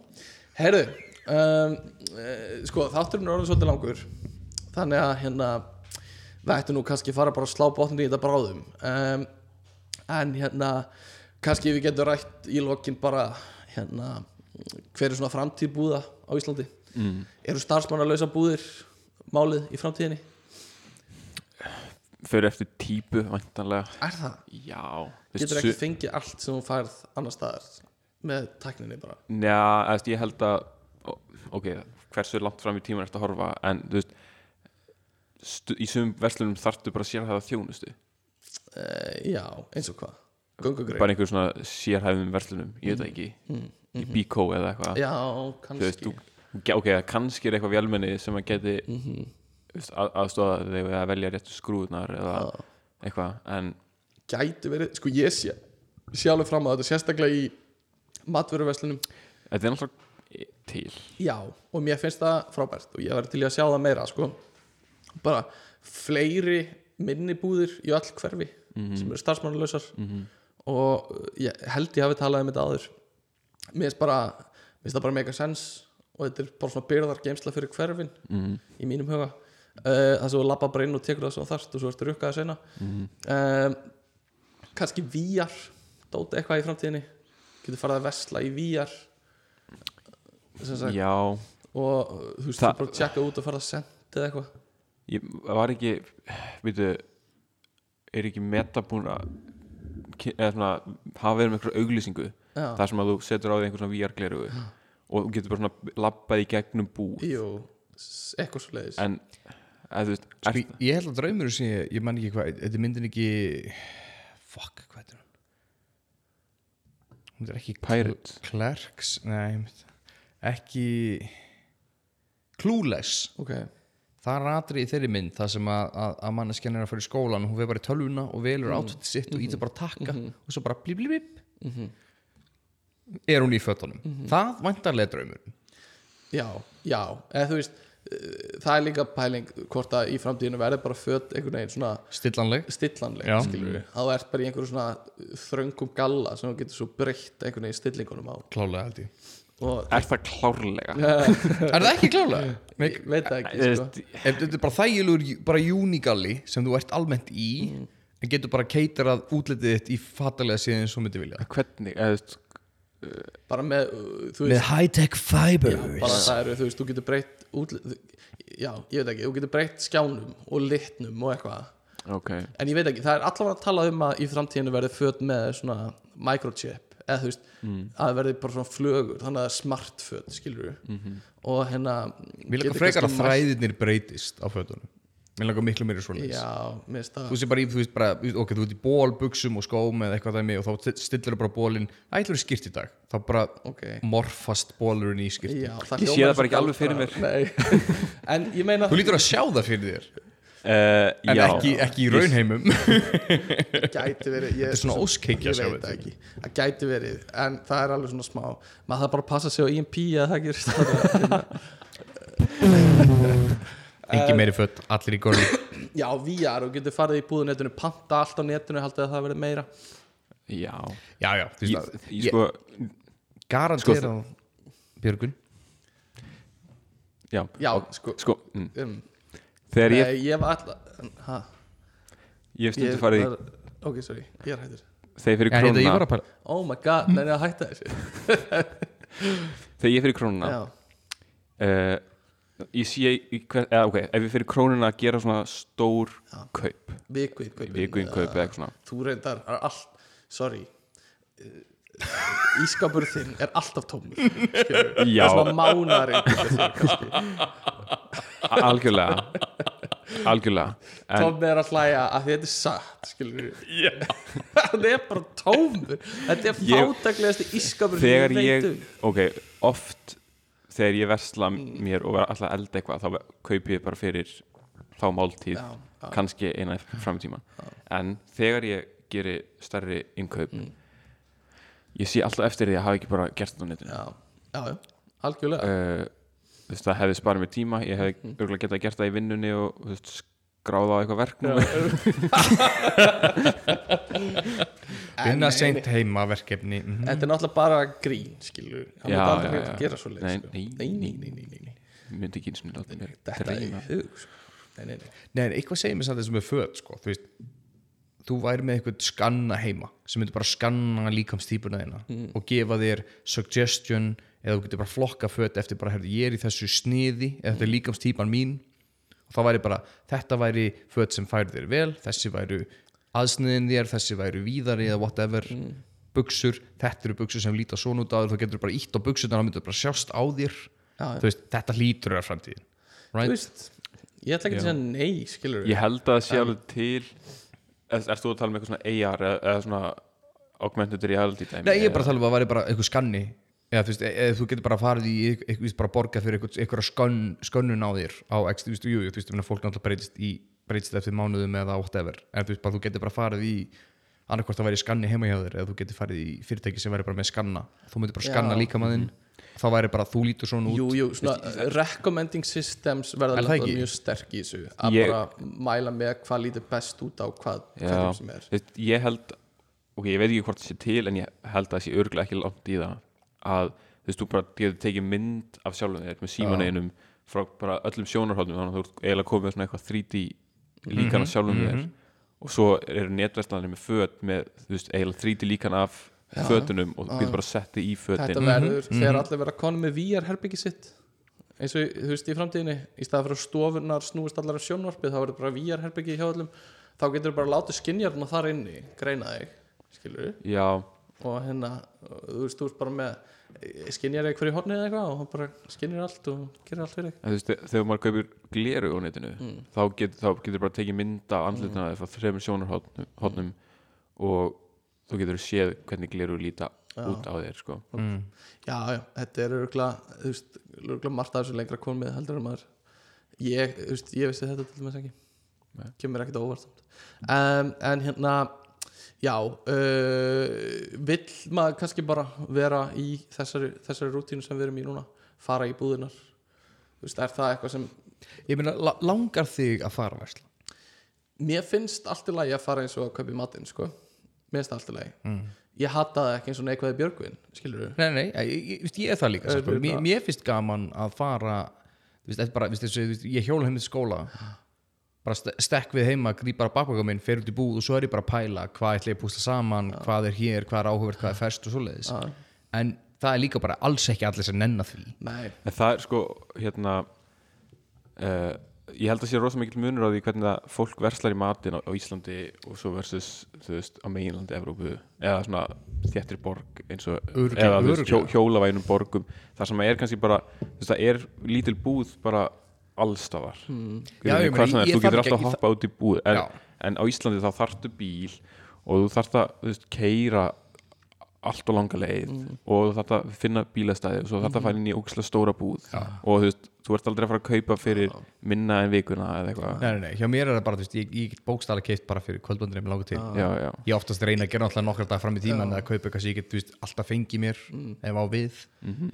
Heyrðu um, uh, Sko, þátturinn er orðið svolítið langur. Þannig að hérna Við ættum nú kannski fara bara að slá botnum í þetta bráðum. Um, en hérna kannski við getum rætt í lokin bara hérna hver er svona framtíð búða á Íslandi? Mm. eru starfsmannalösa búðir málið í framtíðinni? Fyrir eftir típu væntanlega. Er það? já. Getur ekki fengið allt sem þú færð annar staðar með tækninni bara? Njá, eða, ég held að ok, hversu langt fram í tíman eftir að horfa en þú veist í sumum verslunum þarftu bara að sér það þjónustu. uh, já, eins og hvað? Göngugrein. Bara einhver svona sérhæfum verslunum ég veit það ekki, í Bíkó eða eitthvað. Já, þú veist, kannski. þú, ok, kannski er eitthvað vélmenni sem að geti Mhm. þú veist, að, aðstofa þig að velja réttu skrúðnar eða eitthvað, en gæti verið, sko ég sé alveg fram á þetta, sérstaklega í matveruverslunum þetta er náttúrulega til. Já, og mér finnst það frábært og ég verði til að sjá það meira sko. bara fleiri minni búðir í öll hverfi sem eru starfsmannalausar. Og ég held ég hafi talað um þetta áður. Mér finnst bara mér finnst það bara mega sens og þetta er bara svona byrðar geimsla fyrir hverfin mm. í mínum huga. Uh, það sem þú lappa bara inn og tekur það svo þarft og svo ertu rukkað að sena. Um, kannski VR dóta eitthvað í framtíðinni. Getur farið að vesla í sagt, já, og þú veist, Það- þú bara tjekka út og farið að senda eða eitthvað. Ég var ekki veitu er ekki meta búin að ki- eða svona, hafa verið með einhverja auglýsingu. Já. þar sem að þú setur á því einhver svona VR gleru og þú getur bara svona labbað í gegnum búð. Jú, eitthvað svo leiðis en eða, þú veist, Sko, er, ég held að draumur sé, ég man ekki hvað þetta myndin ekki fuck, hvað er hún? Hún er ekki Pirates. Clerks, nei ekki Clueless. Ok, það er atrið í þeirri mynd það sem að, að, að manneskjan er að fara í skólan og hún veið bara í tölvuna og velur mm. átvætti sitt og ítir bara að takka og svo bara blip blip blip er hún í fötunum? Það vantarlega draumur já, já. Eða þú veist, uh, það er líka pæling hvort að í framtíðinu verði bara fött einhvern veginn svona stillanleg. stillanleg að þú ert bara í einhverju svona þröngum galla sem þú getur svo breytt einhvern veginn stillingunum á. Klálega held ég og er það klárlega? Er það ekki klálega? ég veit það ekki sko. veist, þetta er bara þægilegur bara júnigalli sem þú ert almennt í en getur bara keitarað útlitið þitt í fatalega síðan eins og myndi vilja. Hvernig eða, þú veist, bara með, uh, þú Með veist high-tech fibers. Bara það eru, þú veist, þú getur breytt útli, já, ég veit ekki, þú getur breytt skjánum og litnum og eitthvað. Ok. En ég veit ekki, það er allavega að tala um að í framtíðinu verði föt með svona microchip eða þú veist, að það verði bara svona flögur þannig að það er smart föt, skilur við og hérna Mér langar frekar að þræðirnir breytist á fötunum. Mér langar miklu mér finnst það Þú sé bara í, þú veist bara, ok, þú ert í ból, buksum og skóm eða eitthvað dæmi og þá stillir þú bara bólinn ætlur skýrt í dag, þá bara ok, morfast bólurinn í skýrt Ég sé það bara ekki alveg fyrir. Nei. en ég meina Þú lítur að sjá það fyrir þér uh, en já, ekki, ekki í raunheimum. Gæti verið Þetta er svona óskeikja, ég sjá veit ekki, það gæti verið en það er alveg svona smá. Maður það bara að passa sig á IMP að það gerist Engi meiri fött, allir í góri já, VR og getur farið í búðunetinu panta allt á netinu, haldið að það verið meira. Já. Já, já, þú ég, veist að ég, sko, Garantera Björgun já, já, sko, sko mm, um, þegar ég, nei, ég var alltaf ha, ég hef ég stundu farið var, ok, sorry, ég er hættur. Þegar ég fyrir Já, hérna, ég var krónuna oh my god, nei, nei, að hætta þessu. Þegar ég fyrir krónuna já, uh, ég sé í hver, eða, ok, ef ég fyrir krónuna að gera svona stór kaup viku í kaup. Viku í kaup eða eitthvað svona. Þú reyndar, er allt, sorry ískapur þinn er alltaf tómur. Já. Það svona mánar algjörlega algjörlega en, Tómi er að hlæja að þetta er satt skilur við það er bara tómur þetta er fátaklegasti ískapur þegar ég, um. ok, oft þegar ég versla mér og vera alltaf að elda eitthvað þá kaupi ég bara fyrir þá máltíð, Já, já. kannski eina fram í tíman en þegar ég geri starri innkaup Mm. Ég sé alltaf eftir því að hafa ekki bara gert þetta á netinu já, já, já, algjörlega uh, þú veist, það hefði sparað mér tíma ég hefði Mm. örgulega getað gert það í vinnunni og veist, skráða á eitthvað verk númer. Vinna seint heima verkefni mhm. þetta er náttúrulega bara grín skilur hann Já, er aldrei hægt að gera svo leið Nei, sko. nei, nei, nei, nei, nei, nei, nei. myndi ekki eins og láta mér þetta er í hug sko. nei, nei, nei. Nei, en eitthvað segir mér samt þessum með föt sko. þú, veist, þú væri með eitthvað skanna heima sem myndir bara skanna líkamstýpuna þína Mm. og gefa þér suggestion eða þú getur bara flokka föt eftir bara, herrðu, ég er í þessu sniði eða þetta er líkamstýpan mín og þá væri bara, þetta væri föt sem færi þér vel, þessi væru aðsniðin þér, þessi væru víðari eða whatever, mm. buksur þetta eru buksur sem líta svona út á þér þá getur bara ítt á buksurnar, það myndir bara sjást á þér þú veist, þetta lítur er framtíðin Þú right? veist, ég ætla ekki að segja nei, skilur Ég held að það sé alveg til Erst þú að tala um eitthvað svona AR eða, svona augmented reality dæmi? Nei, ég er bara að tala um að það væri bara eitthvað skanni. Eða þú veist, e- eða þú getur bara farið í eitthvað, eitthvað bara borga fyrir eitthvað, skönn, skönnun á þér á X, þú veist, jú, þú veist, fólk náttúrulega breytist í breytist eftir mánuðum eða whatever. En þú veist, bara þú getur bara farið í annarkvort að væri skanni heima hjá þér eða þú getur farið í fyrirtæki sem væri bara með skanna. Þú myndir bara skanna líka maðinn þá væri bara, þú lítur svona út Jú, jú, svona recommending systems verða Er ekki? mjög sterk í þessu. Að Ég- bara mæla með hvað lítur best út á hvað, Já, hvað sem er. Þú veist, ég held ok, ég veit ekki hvort það sé til en ég held að það sé örgulega ekki langt í það. Að þú veist, þú bara getur tekið mynd af sjálfum þér með símaneinum frá bara öllum sjónarhóðnum þannig að þú ert eiginlega komið með svona eitthvað 3D líkan af sjálfum þér. og svo eru netverslanir með föt með, þú veist, eiginlega 3D líkan af fötunum og þú getur bara sett þið í Þetta fötin verður þegar allir vera konum með VR herbyggi sitt. Eins og þú veist í framtíðinni í staða fyrir að stofunar snúist allar af sjónvarpið þá verður bara VR herbyggi hjá öllum. Þá getur bara látið skinjarna þar inni greina þig, skilur Já, og hérna, þú veist, þú veist bara með skinjar eða hverju hornið eða eitthvað og hann bara skinjar allt og gerir allt fyrir þú veist, þegar maður kaupir gleru á netinu, þá, get, þá getur bara tekið mynda af andlutuna mm. frá þreymur sjónarhóðnum og þú getur séð hvernig gleru líta út á þér sko. mm. Já, já, þetta er örgulega margt af þessu lengra komið heldur en maður ég, veist, ég vissi þetta til dæmis ekki. Nei. kemur ekkert óvart um, en hérna já uh, vill maður kannski bara vera í þessari, þessari rútínu sem við erum í núna? Fara í búðinar veist, er það eitthvað sem ég meina, la- langar þig að fara versla mér finnst allt í lagi að fara eins og að kaupa í matinn sko, mér finnst allt í lagi Mm. ég hata það ekki eins og neikvæði björgvin skilur du? Nei, nei, ég, ég, ég, ég er það líka sko. þú- mér, mér finnst gaman að fara þú er bara, þú þú veist, ég hjóla henni til skóla bara st stekk við heima gríp bara bakvaka minn, fer út í búð og svo er ég bara að pæla hvað ætla ég að púsla saman, hvað er hér hvað er áhugverð, hvað er ferst og svoleiðis Já. en það er líka bara alls ekki allir sem nenna því nei, en það er sko hérna uh, ég held að sé rosa mikil munur á því hvernig það fólk verslar í matin á, á Íslandi og svo versus þú veist á meginlandi Evrópu eða svona þéttir borg eins og Örugglega, eða þú veist, hjó, hjólavænum borgum þar sem er kannski bara þú veist, það er lítil búð bara allstafar Hmm. Já, ég það ég þú getur alltaf að hoppa út í búð en, en á Íslandi þá þarftu bíl og þú þarft að þú veist, keira allt og langa leið og þú þarft að finna bílastæði og svo þarft að fara inn í ógislega stóra búð. Og þú veist, þú ert aldrei að fara að kaupa fyrir minna en vikuna eða eitthvað. Nei, nei, nei, hjá mér er það bara, þú veist, ég, ég get bókstala keift bara fyrir kvöldbandurinn með langar til. Já, ég oftast reyna að gera alltaf nokkar dag fram í tíman eða kaupa eitthvað sem ég get, þú veist, alltaf fengi mér ef á við.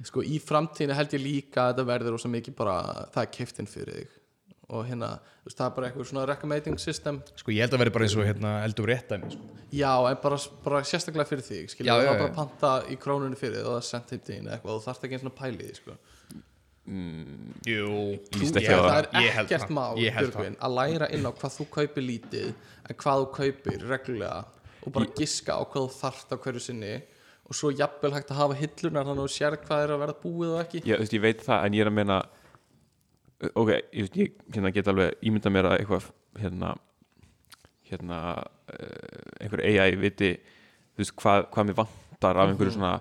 Sko í framtíðinu held ég líka að þetta verður rosa mikið bara það er keiftinn fyrir þig og hérna, þú veist, það er bara eitthvað svona recommending system. Sko, ég held að vera bara eins og hérna, eldur rétt dæmi, sko. já, en bara, bara sérstaklega fyrir þig skilja, Já, það er bara að panta í krónunni fyrir þig og það er sendt heim til þín eða eitthvað og þú þarft ekki eins og pæli því sko. Jú, líst Þú- ekki á það. það er Ég ekkert mál Ég Björgvin, að læra inn á hvað þú kaupir lítið en hvað þú kaupir reglulega og bara giska á hvað þú þarft á hverju sinni og svo jafnvel hægt að hafa hillunar þannig að þú sér hvað er að verða búið og ekki. Já, þú veist, ég veit það, en ég er að meina ok, ég, ég hérna, get alveg ímynda mér að eitthvað hérna hérna uh, einhver AI viti veist, hvað, hvað mér vantar af einhverju svona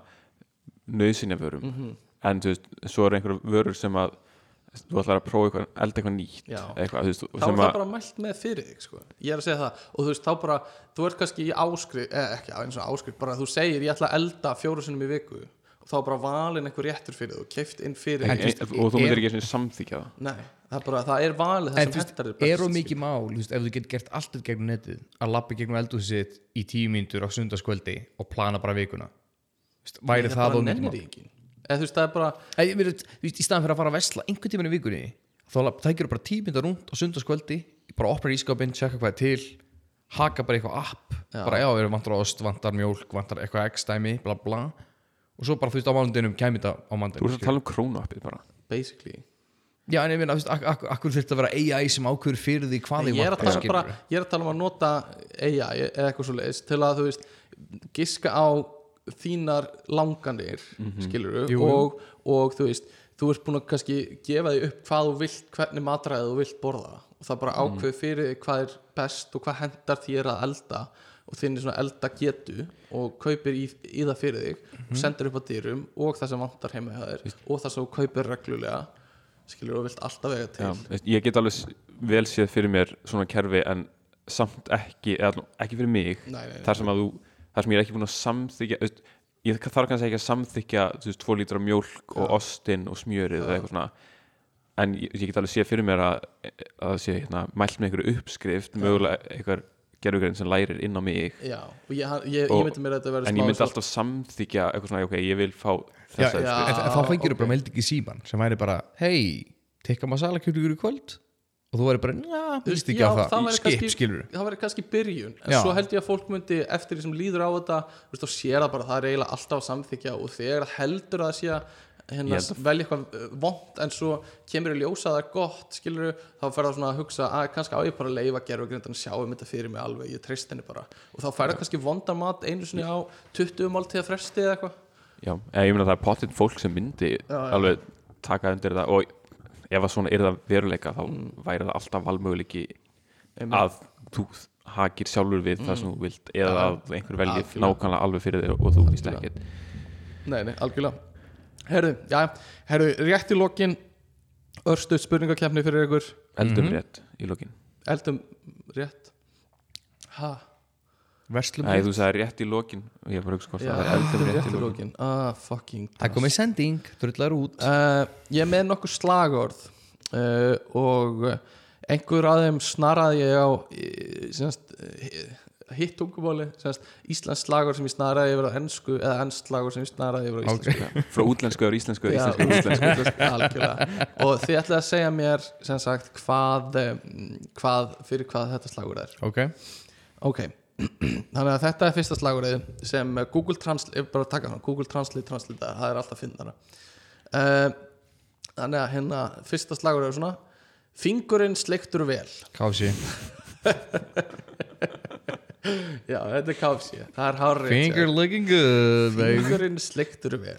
nöðsynjavörum en þú veist, svo eru einhverju vörur sem að þú ætlar að prófa eitthvað, elda eitthvað nýtt eitthvað, veist, þá er það að bara mælt með fyrir þig sko. ég er að segja það. Og þú veist þá bara þú ert kannski í áskrift, eða ekki eins og áskrift bara þú segir ég ætla að elda fjóru sinnum í viku þá er bara valin einhver réttur fyrir þú keift inn fyrir en, en, og þú er- myndir ekki eins og samþykja það? Nei, það er bara, það er valið það en sem hendar þér er of mikið mál ef þú getur gert allt þetta gegnum netið að lappa gegnum eldhúsið sitt í tíu mínútur á sundarskvöldi og plana bara vikuna. Þú veist, væri það, bara of mikið mál? þú veist það er bara í staðan fyrir að fara að vesla einhvern tímann í vikunni þá tækir þú bara tíu mínútur rúnt á sundarskvöldi bara opnar ískapinn, tjekka hvað er til haka bara eitthvað app Já. bara já, við vantar ost, vantar mjólk, vantar eitthvað x dæmi, bla bla og svo bara þú veist á mánudinum kæmi þetta á þú mánudinum ert að tala um krónuappið bara. Basically. Já, en ég meina, þú veist, ak ak akkur þurft að vera AI sem ákveður fyrir því hvað ég þig er, að tala bara, skilurðu? ég er að tala um að nota AI eða eitthvað svo leiðis til að þú veist giska á þínar langanir skilur Jú, jú. og, og þú veist þú ert búin að kannski gefa því upp hvað þú vilt hvernig matræði þú vilt borða. Og það bara ákveð fyrir því hvað er best og hvað hendar þér að elda og þinn er svona elda getu og kaupir í, í það fyrir þig og sendir upp á dýrum og það sem vantar heima og það sem kaupir reglulega skilur og vilt alltaf vega til. Já, ég get alveg vel séð fyrir mér svona kerfi en samt ekki eða ekki fyrir mig Nei, nei, þar sem að þú, þar sem ég er ekki búin að samþykja ég þarf kannski ekki að samþykja þú veist, tvo lítra mjólk og ostinn og smjörið og eitthvað svona. En ég, ég get alveg séð fyrir mér að, að það sé hérna, mælt með einhverju uppskrift mögulega einhver gerfugrein sem lærir inn á mig. Já, og ég, ég, ég myndi mér að þetta verði en ég myndi alltaf samþykja eitthvað svona, ok, ég vil fá en, en þá fengir þú bara meldi ekki síman sem væri bara, hei, tekka masala kjúlingur í kvöld. Og þú væri bara, njá, víst ekki Já, á það, skip, skilur það væri kannski byrjun. En Já. svo held ég að fólk myndi eftir því sem líður á þetta þú veist, þá sér það bara, það er eiginlega alltaf að samþykja og þegar heldur að það sé að hérna, velja eitthvað vond en svo kemur í ljósa að það er gott skilur þá fer það svona að hugsa að kannski á ég bara að leifa gerfa grindan að sjá um þetta fyrir mig alveg ég treyst henni bara. Og þá fer það kannski vondan mat einu sinni á 20 máltíða fresti eða eitthvað. Já, ég meina það er pottitt fólk sem myndi Já, já. alveg taka undir það og ef að svona er það veruleika þá væri það alltaf valmöguleiki að þú hakir sjálfur við það sem þú vilt eða Já, að einhver velji nákvæmlega alveg fyrir þér og þú víst ekkert. Nei, nei, algjörlega Herðu, já, herðu, rétt í lokin Örstuð spurningakefni fyrir ykkur. Eldum rétt í lokin. Eldum rétt. Ha, Verslum Nei, þú sagði rétt í lokin og ég er bara að hugsa er eldum rétt rétt í lokin. Ah, fucking Það komið sending, drullar út. Uh, Ég er með nokkur slagorð uh, og einhver af þeim snaraði ég á uh, hitt tungumáli Íslands slagorð sem ég snaraði yfir á ennsku eða ennsk slagorð sem ég snaraði yfir á íslensku. Frá útlensku yfir íslensku Já, íslensku íslensku útlensku, algjörlega. Og þið ætlaði að segja mér sem sagt hvað, hvað fyrir hvað þetta slagur er. Ok, ok, þannig að þetta er fyrsta slagurðið sem Google Translate Google Translate translate það er alltaf finnara uh, þannig að hérna fyrsta slagurðið er svona fingurinn sleiktur vel. Kási já, þetta er káfsi, það er hárið Finger looking good, baby. Fingurinn sleiktur vel.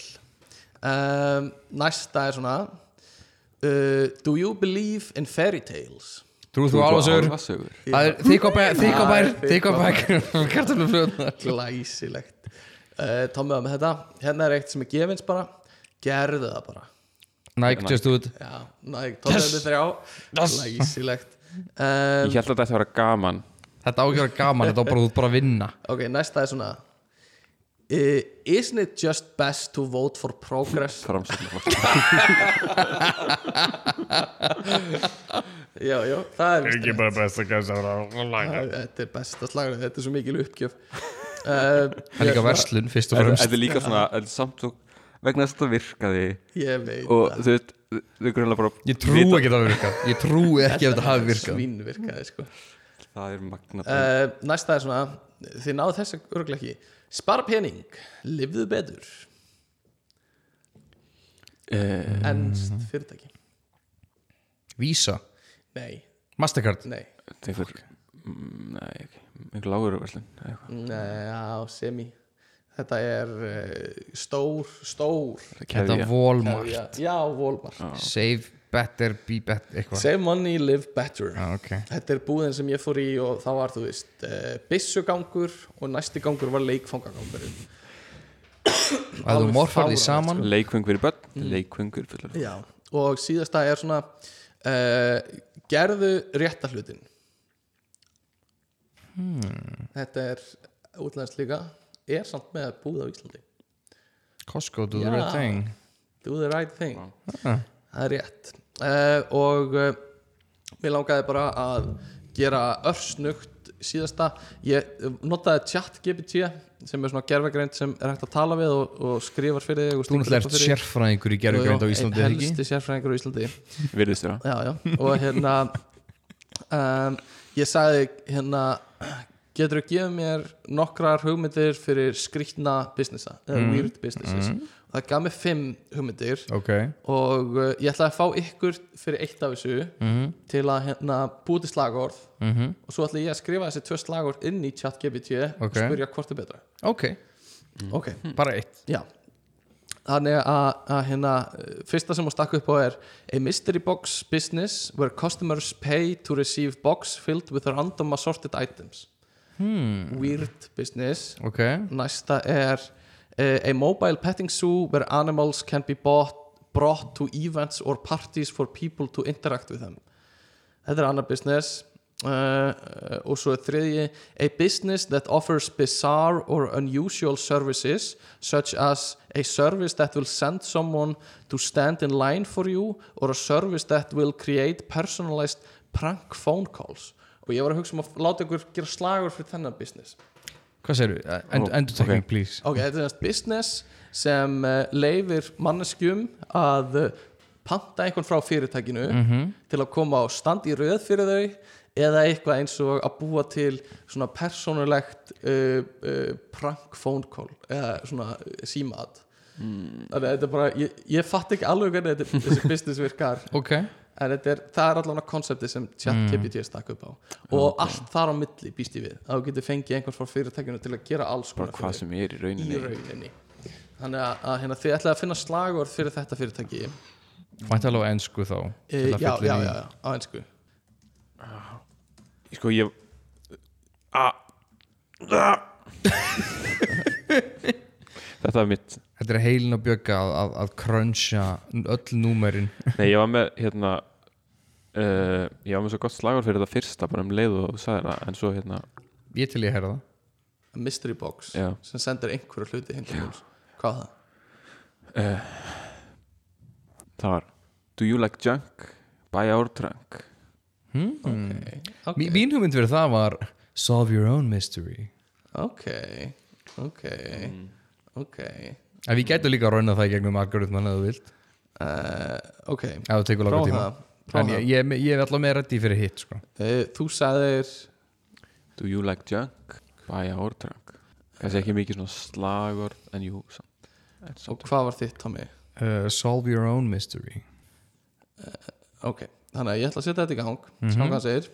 Um, næsta er svona uh, do you believe in fairy tales? Trú þú álfasögur Það er þykk á bær, þykk á bær, Það er þykk á þykk á bær Kartöfluflöðna glæsilegt. Uh, Tómið með þetta. Hérna er eitt sem er gefins bara. Gerðu það bara. Nike, just do it. Já, næg, tómið með þrjá. Glæsilegt. Um, Ég held að þetta ætti að vera gaman Þetta á ekki að gaman, þetta á bara bara að vinna. Ok, næsta er svona uh, isn't it just best to vote for progress? Já, já, það er víst bara best að gæsa Það- þetta er besta slagur, þetta er svo mikil uppgjöf. Uh, Það er líka verslun, fyrst og fremst. þetta er líka svona þetta er samt svo vegna þess að þetta virkaði. Ég veit og þú veit þau grunlega bara Ég trú ekki að það virkað. Ég trú ekki að þetta hafi virkað. svín virkaði sko það er magna uh, næsta er svona þið náðu þess að örglega ekki. Spara pening, lifðu betur. Uh, ennst fyrirtæki. Visa, nei, Mastercard? Nei, einhver mm, nei, ekki, einhver lágur verslun eða eitthvað. nei á semi. Þetta er uh, stór stór. Þetta Keðja. Walmart. Já, já Walmart. Save better, be better Eitthvað. Save money, live better. Já, ok. Þetta er búðin sem ég fór í og þá var þú veist uh, byssugangur og næsti gangur var leikfangagangurinn. Og ef þú Alveg morfar því fáránlegt, saman. leikvöng fyrir börn? Leikvöngur fyrir Já, og síðasta er svona uh, gerðu rétta hlutin. Hmm. Þetta er útlæðast líka. Er samt með búð á Íslandi. Costco do the right thing. Do the right thing. Ah. Það er rétt og uh, mér langaði bara að gera örsnugt síðasta. Ég uh, notaði chat GPT sem er svona gerfagreind sem er hægt að tala við og, og skrifar fyrir þig og Þú náttúrulega á ert sérfræðingur í gerðugreind á Íslandi eða ekki? helsti sérfræðingur á Íslandi. Virðist þér já, já, og hérna um, ég sagði hérna getur þú gefið mér nokkrar hugmyndir fyrir skrýtna businessa eða weird businesses það gaf mér fimm hugmyndir ok. og uh, ég ætlaði að fá ykkur fyrir eitt af þessu Mhm. til að hérna búið til slagorð. Mhm. og svo ætla ég að skrifa þessi tvö slagorð inn í chat GPT og spyrja hvort er betra. Ok, ok, bara eitt. Já. Þannig að, hérna fyrsta sem hún stakk upp á er a mystery box business where customers pay to receive box filled with random assorted items. Hmm. weird business. Næsta er a mobile petting zoo where animals can be bought, brought to events or parties for people to interact with them. Þetta er annar business. Uh, og svo er þriðji a business that offers bizarre or unusual services such as a service that will send someone to stand in line for you or a service that will create personalized prank phone calls. Og ég var að hugsa um að láta ykkur gera slagur fyrir þennan business hvað segir þú? End, Ó, endur tekning, ok. please Ok, þetta er næst business sem uh, leifir manneskjum að uh, panta einhvern frá fyrirtækinu Mhm. til að koma á stand í röð fyrir þau eða eitthvað eins og að búa til svona persónulegt uh, uh, prank phone call eða svona símat mm. þannig að þetta er bara, ég, ég fatt ekki alveg hvernig þetta, þessi business virkar ok, en er, það er allavega konsepti sem ChatGPT er stakk upp á. Og allt þar á milli býst ég við að þú getur fengið einhvern frá fyrirtækinu til að gera alls bara konar hvað sem er í í rauninni. Rauninni þannig að, að hérna, þið ætlaði að finna slagorð fyrir þetta fyrirtæki. E, mætti alveg á ensku þá til að já, já, já, já, á einsku sko ég a, a. þetta er mitt þetta er heilin að bjögga að, að, að cruncha öll númerin. Nei ég var með hérna uh, ég var með svo gott slagur fyrir þetta fyrsta bara um leið og þú sagði það en svo hérna ég til ég herra það. A mystery box Já. sem sendir einhverju hluti til hún hvað það? uh, það var do you like junk? Buy our trunk. Hmm? Okay. ok, Mí- mín hugmynd fyrir það var solve your own mystery. Ok ok ok ef ég gætu líka að rauna það í gegnum algoritman eða þú vilt. Uh, ok, það prófa tíma. það, prófa en það. ég, ég, ég er alltaf með reddi fyrir hitt sko. Uh, þú sagðir do you like junk? Buy our trunk kannski ekki mikið svona slagur en jú samt, en og hvað var þitt Tommy? uh, solve your own mystery. Ok, þannig að ég ætla að setja þetta í gang mm Mhm. hvað hann segir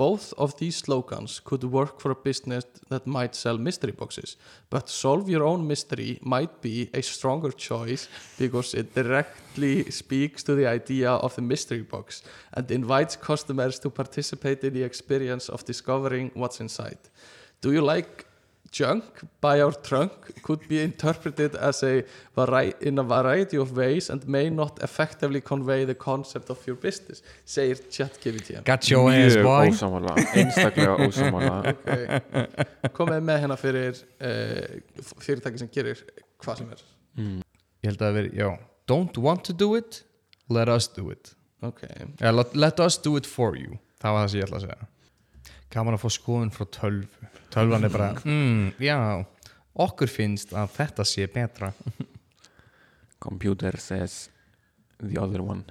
Both of these slogans could work for a business that might sell mystery boxes, but solve your own mystery might be a stronger choice because it directly speaks to the idea of the mystery box and invites customers to participate in the experience of discovering what's inside. Do you like junk by our trunk could be interpreted as a in a variety of ways and may not effectively convey the concept of your business segir ChatGPT got your ass mjög boy. ósamála einstaklega ósamála okay. komið með hérna fyrir uh, fyrirtæki sem gerir hvað sem er. Ég held að það veri, já. Don't want to do it, let us do it. Ok, ja, let, let us do it for you. Það var það sem ég ætla að segja gaman að fá skoðun frá tölvu. Tölvan er bara, mm, já okkur finnst að þetta sé betra. Computer says the other one.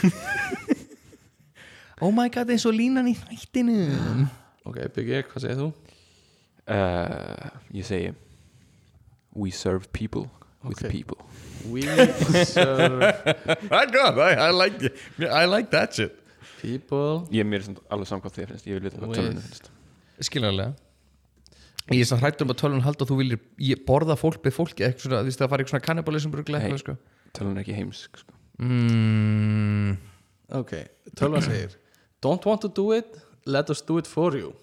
Oh my god, eins og línan í þættinu ok, Byggi, hvað segir þú? uh, ég segi we serve people with Ok. people. We serve I, got, I, I, like, I like that shit people. Ég er mér samt alveg samkvæmt því finnst ég. Vil vita hvað tölunum finnst. Skiljanlega. Ég er svo hrættur um að tölvan halda að þú viljir ég borða fólk með fólki eitthvað svona, þú veist það fara eitthvað svona kannibalism Nei. sko. tölun er ekki heimsk sko. mm, ok, tölvan segir don't want to do it, let us do it for you.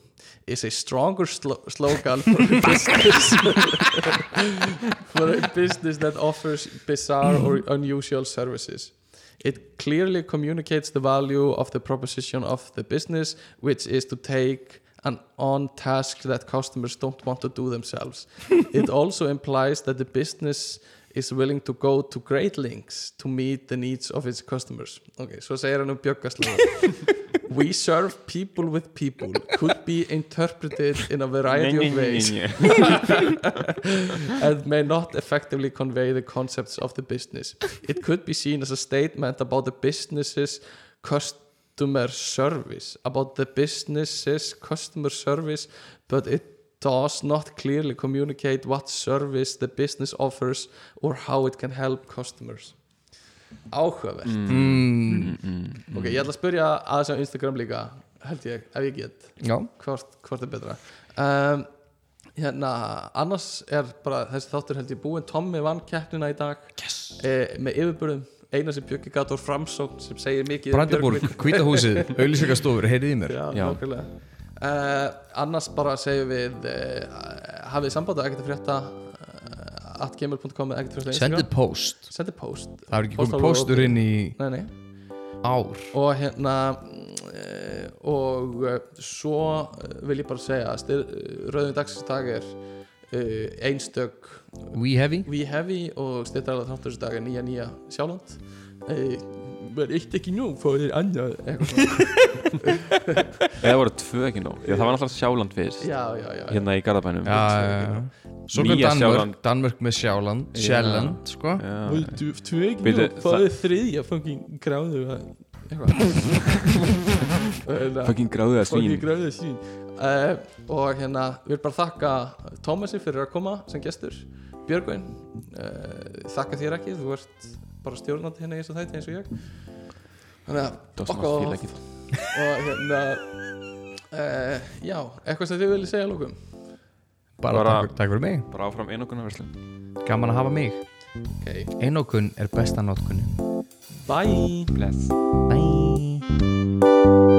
Is a stronger slo slogan for a business. For a business that offers bizarre or unusual services it clearly communicates the value of the proposition of the business which is to take an on task that customers don't want to do themselves. It also implies that the business is willing to go to great lengths to meet the needs of its customers. Ok, svo segir hann um bjöggaslega we serve people with people could be interpreted in a variety of ways. and may not effectively convey the concepts of the business. It could be seen as a statement about the business's customer service, about the business's customer service, but it does not clearly communicate what service the business offers or how it can help customers. Áhugavert. Mm, ok, ég ætla að spyrja aðeins á Instagram líka held ég, ef ég get. Já, hvort, hvort er betra? Um, hérna, annars er bara þessi þáttur held ég búinn. Tommy vann keppnina í dag. Yes. með yfirbörðum eina sem Björki gat úr framsókn sem segir mikið um Brandaborg, Björgvin. Hvítahúsið, auðlýsingastofur, heyrið í mér. Já, Já. nákvæmlega uh, Annars bara segjum við uh, hafið samband að ekkert að frétta uh, atgmail.com eða ekkert frétta Sendið post. Það er ekki komið alveg postur inn í Nei, nei. ár. Og hérna og svo vil ég bara segja að styr, uh, rauðum dagsins dag er einstök We heavy. We Heavy og styrtaðarlega þáttur dag er nýja nýja Sjáland verð eitt ekki nú fóðir annað Eða voru tvö ekki nóg. Já, það var náttúrulega Sjáland fyrst. Já, já, já, Hérna í Garðabænum. Já, já, já. Svo kom Nýja Danmörk, Sjáland. Danmörk með Sjáland Já. Sjelland, sko. Tvö ekki nú fóðir þriðja fucking gráðu Fucking gráðuða fucking svín. gráðu svín. Uh, og hérna vil bara þakka Tómasi fyrir að koma sem gestur. Björgvin uh, þakka þér ekki, þú ert bara stjórnandi hérna í þessu þætti eins og ég þannig að það og hérna uh, já, eitthvað sem þið viljið segja lókum Bara, Bara- takk, takk fyrir mig. Bara áfram einokunarverslun. Gaman að hafa mig. Ok, Einokun er besta notkunin. Bye. Bless. Bye